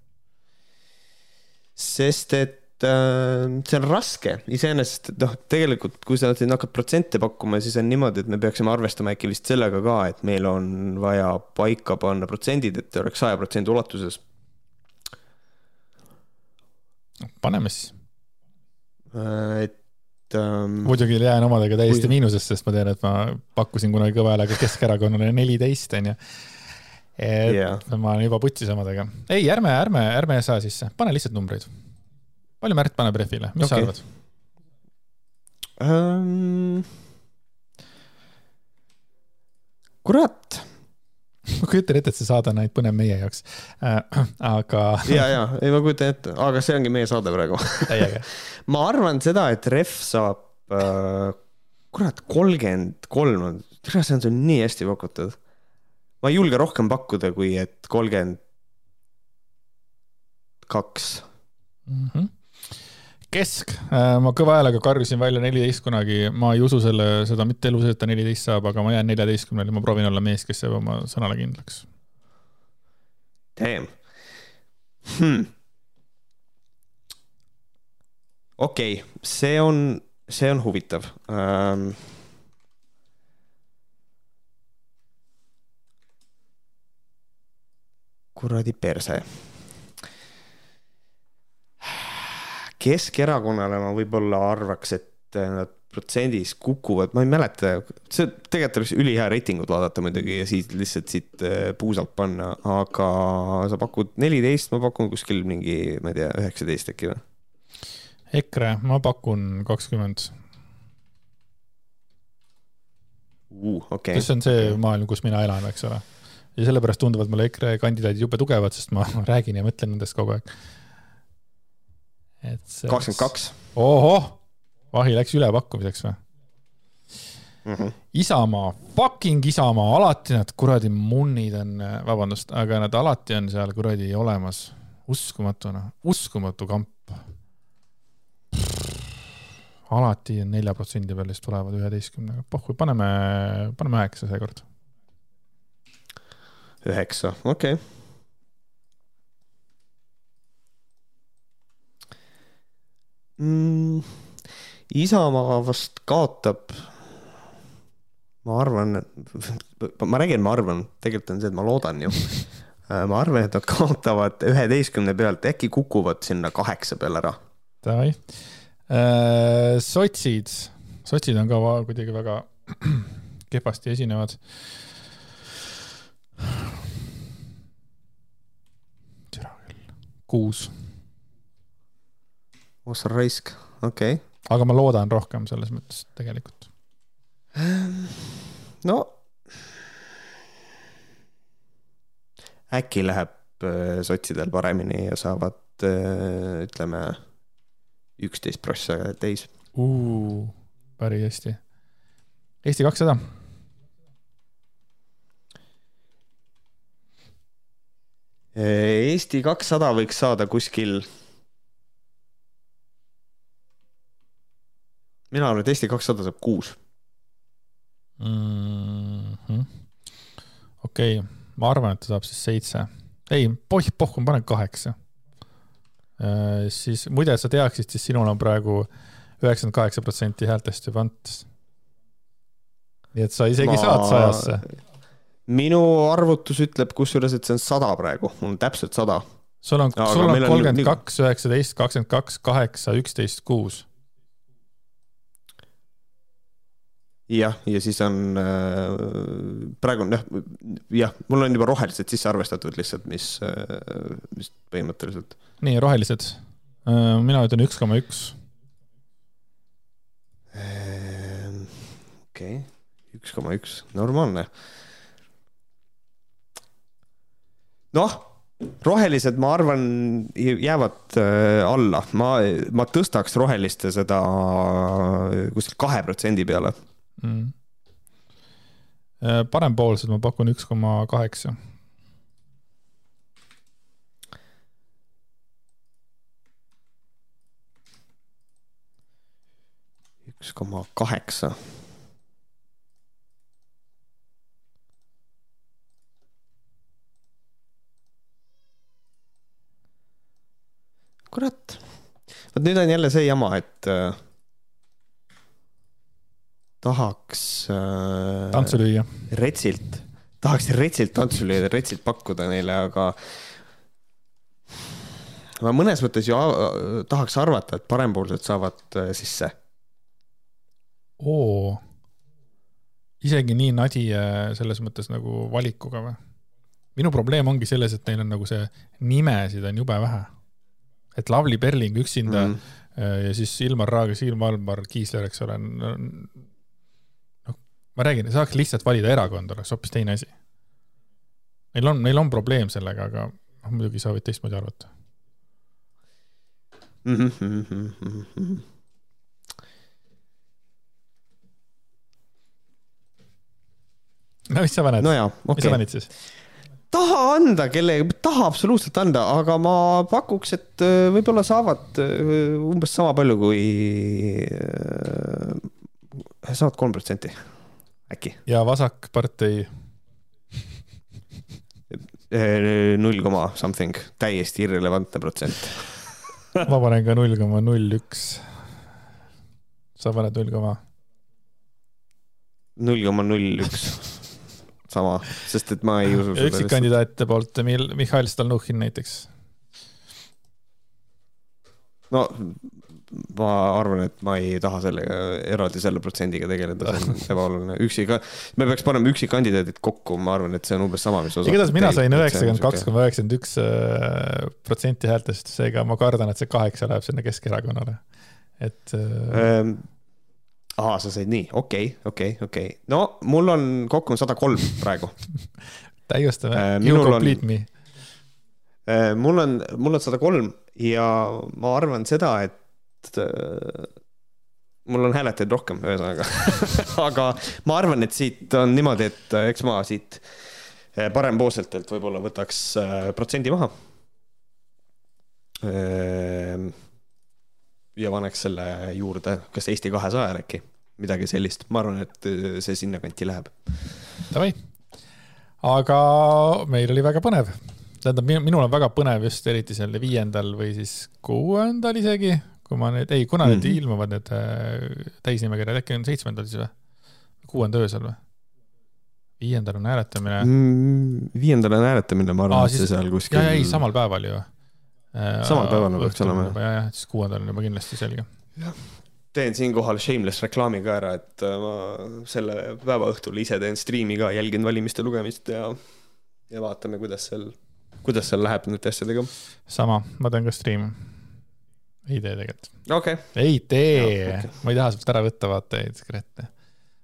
Speaker 1: Sest et äh, see on raske iseenesest, et noh, tegelikult kui sa siin hakkad protsente pakkuma, siis on niimoodi, et me peaksime arvestama äkki vist sellega ka, et meil on vaja paika panna protsendid, et oleks saja protsendi ulatuses.
Speaker 2: paneme siis.
Speaker 1: et ähm,
Speaker 2: muidugi jään omadega täiesti
Speaker 1: Kui-
Speaker 2: miinusesse, sest ma tean, et ma pakkusin kunagi kõva häälega Keskerakonnale neliteist, onju. Et
Speaker 1: Jaa.
Speaker 2: ma olen juba putsis omadega. ei, ärme, ärme, ärme saa sisse, pane lihtsalt numbreid. palju Märt paneb rehvile, mis okay. sa arvad?
Speaker 1: ähm,. kurat
Speaker 2: ma kujutan ette, et see saade on ainult põnev meie jaoks äh,. aga
Speaker 1: ja, ja, ei ma kujutan ette, aga see ongi meie saade praegu. ma arvan seda, et ref saab äh,, kurat, kolmkümmend kolm, tere, see on sul nii hästi pakutud. Ma ei julge rohkem pakkuda, kui et kolmkümmend kaks.
Speaker 2: Mhm. kesk, ma kõva häälega karjusin välja neliteist kunagi, ma ei usu selle, seda mitte elu sees, et ta neliteist saab, aga ma jään neljateistkümnele, ma proovin olla mees, kes jääb oma sõnale kindlaks.
Speaker 1: Damn hmm.. okei okay,, see on, see on huvitav ähm,. Kuradi perse. Keskerakonnale ma võib-olla arvaks, et nad protsendis kukuvad, ma ei mäleta, see tegelikult oleks ülihea reitingut vaadata muidugi ja siis lihtsalt siit äh, puusalt panna, aga sa pakud neliteist, ma pakun kuskil mingi, ma ei tea, üheksateist äkki või?
Speaker 2: EKRE, ma pakun kakskümmend,
Speaker 1: okei
Speaker 2: sest, see on see maailm, kus mina elan, eks ole. Ja sellepärast tunduvad mulle EKRE kandidaadid jube tugevad, sest ma räägin ja mõtlen nendest kogu aeg. et see.
Speaker 1: kakskümmend. kaks.
Speaker 2: ohoh, vahi läks ülepakkumiseks või?
Speaker 1: Mhm.
Speaker 2: Isamaa, fucking Isamaa, alati nad kuradi munnid on, vabandust, aga nad alati on seal kuradi olemas. uskumatu noh, uskumatu kamp. alati on nelja protsendi peale, siis tulevad üheteistkümnega, pohhui, paneme, paneme üheksa seekord.
Speaker 1: üheksa, okei okay.. Mm, Isamaa vast kaotab. ma arvan, ma räägin, ma arvan, tegelikult on see, et ma loodan ju. ma arvan, et nad kaotavad üheteistkümne pealt, äkki kukuvad sinna kaheksa peale ära.
Speaker 2: Davai. sotsid, sotsid on ka kuidagi väga kehvasti esinevad. Türa küll, kuus,
Speaker 1: oh sa raisk, okei okay..
Speaker 2: aga ma loodan rohkem selles mõttes tegelikult.
Speaker 1: no äkki läheb äh, sotsidel paremini ja saavad äh, ütleme üksteist prossa täis.
Speaker 2: päris hästi. Eesti kakssada,
Speaker 1: Eesti kakssada võiks saada kuskil. mina arvan, et Eesti kakssada saab kuus.
Speaker 2: Mhm. okei, ma arvan, et ta saab siis seitse. ei, poih, pohh, ma panen kaheksa. siis muide, sa teaksid, siis sinul on praegu üheksakümmend kaheksa protsenti häältest juba antud. nii et sa isegi ma... saad sajasse.
Speaker 1: Minu arvutus ütleb kusjuures, et see on sada praegu, mul on täpselt sada.
Speaker 2: sul on, sul on kolmkümmend kaks, üheksateist, kakskümmend kaks, kaheksa, üksteist, kuus.
Speaker 1: jah, ja siis on äh, praegu on jah, jah, mul on juba rohelised sisse arvestatud lihtsalt, mis, mis põhimõtteliselt.
Speaker 2: nii, rohelised. mina ütlen üks koma üks.
Speaker 1: okei, üks koma üks, normaalne. noh, rohelised, ma arvan, jäävad äh, alla, ma, ma tõstaks roheliste seda kuskil kahe protsendi peale.
Speaker 2: mm.. parempoolsed ma pakun üks koma kaheksa.
Speaker 1: üks koma kaheksa kurat, vot nüüd on jälle see jama, et äh, tahaks äh,.
Speaker 2: tantsu lüüa.
Speaker 1: Retsilt, tahaks Retsilt tantsu lüüa, Retsilt pakkuda neile, aga ma mõnes mõttes ju tahaks arvata, et parempoolsed saavad äh, sisse.
Speaker 2: oo, isegi nii nadi äh, selles mõttes nagu valikuga või? minu probleem ongi selles, et neil on nagu see nimesid on jube vähe et Lavly Perling üksinda mm -hmm. ja siis Ilmar Raag ja Siim Valmar, Kiisler, eks ole, noh, ma räägin, saaks lihtsalt valida erakond, oleks hoopis teine asi. Neil on, neil on probleem sellega, aga noh, muidugi sa võid teistmoodi arvata mm. -hmm. no mis sa paned
Speaker 1: no? Okay.
Speaker 2: mis sa panid siis?
Speaker 1: Taha anda, kelle, taha absoluutselt anda, aga ma pakuks, et äh, võib-olla saavad äh, umbes sama palju kui, äh, saavad kolm protsenti, äkki.
Speaker 2: ja vasakpartei?
Speaker 1: null koma something, täiesti irrelevantne protsent
Speaker 2: ma panen ka null koma null üks. sa paned null koma?
Speaker 1: null koma null üks sama, sest et ma ei usu
Speaker 2: seda. üksikkandidaatide poolt Mihhail Stalnuhhin näiteks.
Speaker 1: no ma arvan, et ma ei taha sellega eraldi selle protsendiga tegeleda, see on ebaoluline. üksi ka, me peaks panema üksikkandidaadid kokku, ma arvan, et see on umbes sama, mis
Speaker 2: osa. igatahes mina sain üheksakümmend kaks koma üheksakümmend üks äh, protsenti häältest, seega ma kardan, et see kaheksa läheb sinna Keskerakonnale, et ähm,
Speaker 1: aa, sa said nii, okei okay,, okei okay,, okei. Okay.. no mul on kokku sada kolm praegu
Speaker 2: täiustame äh,, you complete on, me.
Speaker 1: Äh,. mul on, mul on sada kolm ja ma arvan seda, et äh, mul on hääletajaid rohkem, ühesõnaga. Aga ma arvan, et siit on niimoodi, et äh, eks ma siit äh, parempoolsetelt võib-olla võtaks äh, protsendi maha ja paneks selle juurde, kas Eesti kahesajal äkki, midagi sellist, ma arvan, et äh, see sinnakanti läheb.
Speaker 2: Davai, aga meil oli väga põnev. tähendab, minul on väga põnev just eriti seal viiendal või siis kuuendal isegi, kui ma nüüd, ei, kuna mm -hmm. need ilmuvad, need äh, täisnimekirjad, äkki on seitsmendal siis või? kuuenda öösel või? viiendal on hääletamine
Speaker 1: mm,. viiendal on hääletamine, ma arvan, et see seal kuskil.
Speaker 2: ja, ei, samal päeval ju
Speaker 1: samal päeval peaks olema
Speaker 2: jah? jah, siis kuuendal on juba kindlasti selge.
Speaker 1: teen siinkohal shameless reklaami ka ära, et äh, ma selle päeva õhtul ise teen striimi ka, jälgin valimiste lugemist ja, ja vaatame, kuidas seal, kuidas seal läheb nende asjadega.
Speaker 2: sama, ma teen ka striimi. ei tee tegelikult.
Speaker 1: okei okay..
Speaker 2: ei tee okay., ma ei taha sult ära võtta vaatajaid, Grete.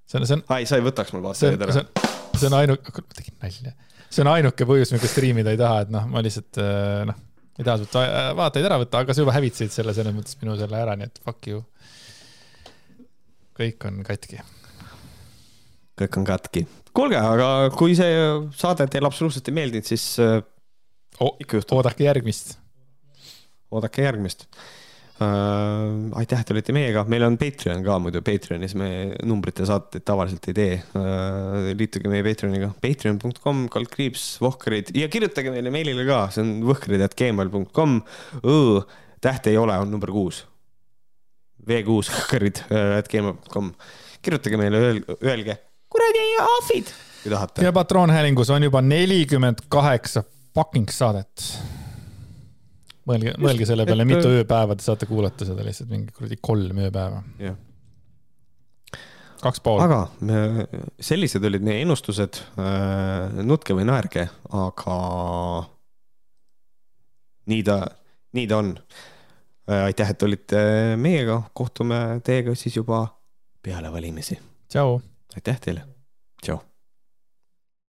Speaker 2: see on, see on.
Speaker 1: ai, sa ei võtaks mul vaatajaid ära?
Speaker 2: see on ainuke, ma tegin nalja. see on ainuke põhjus, miks striimida ei taha, et noh, ma lihtsalt äh, noh ei taha sult vaatajaid ära võtta, aga sa juba hävitasid selle selles mõttes minu selle ära, nii et fuck you. kõik on katki.
Speaker 1: kõik on katki. kuulge, aga kui see saade teile absoluutselt ei meeldinud, siis
Speaker 2: oh, ikka juhtub. oodake järgmist.
Speaker 1: oodake järgmist äh,. aitäh, et olite meiega, meil on Patreon ka muidu, Patreonis me numbrite saateid tavaliselt ei tee äh,. liituge meie Patreoniga, patreon.com, kaldkriips, vohkarid ja kirjutage meile meilile ka, see on võhkarid.gmail.com. täht ei ole, on number kuus. V6 vohkarid äh, kirjutage meile, öelge, kuradi ahvid, kui tahate.
Speaker 2: ja patroonhäälingus on juba nelikümmend kaheksa fucking saadet mõelge, mõelge selle peale, mitu ööpäeva te saate kuulata seda lihtsalt mingi kuradi kolm ööpäeva. kaks pool.
Speaker 1: aga sellised olid meie ennustused. Äh, nutke või naerge, aga nii ta, nii ta on. Äh, aitäh, et olite meiega, kohtume teiega siis juba peale valimisi. aitäh teile, tšau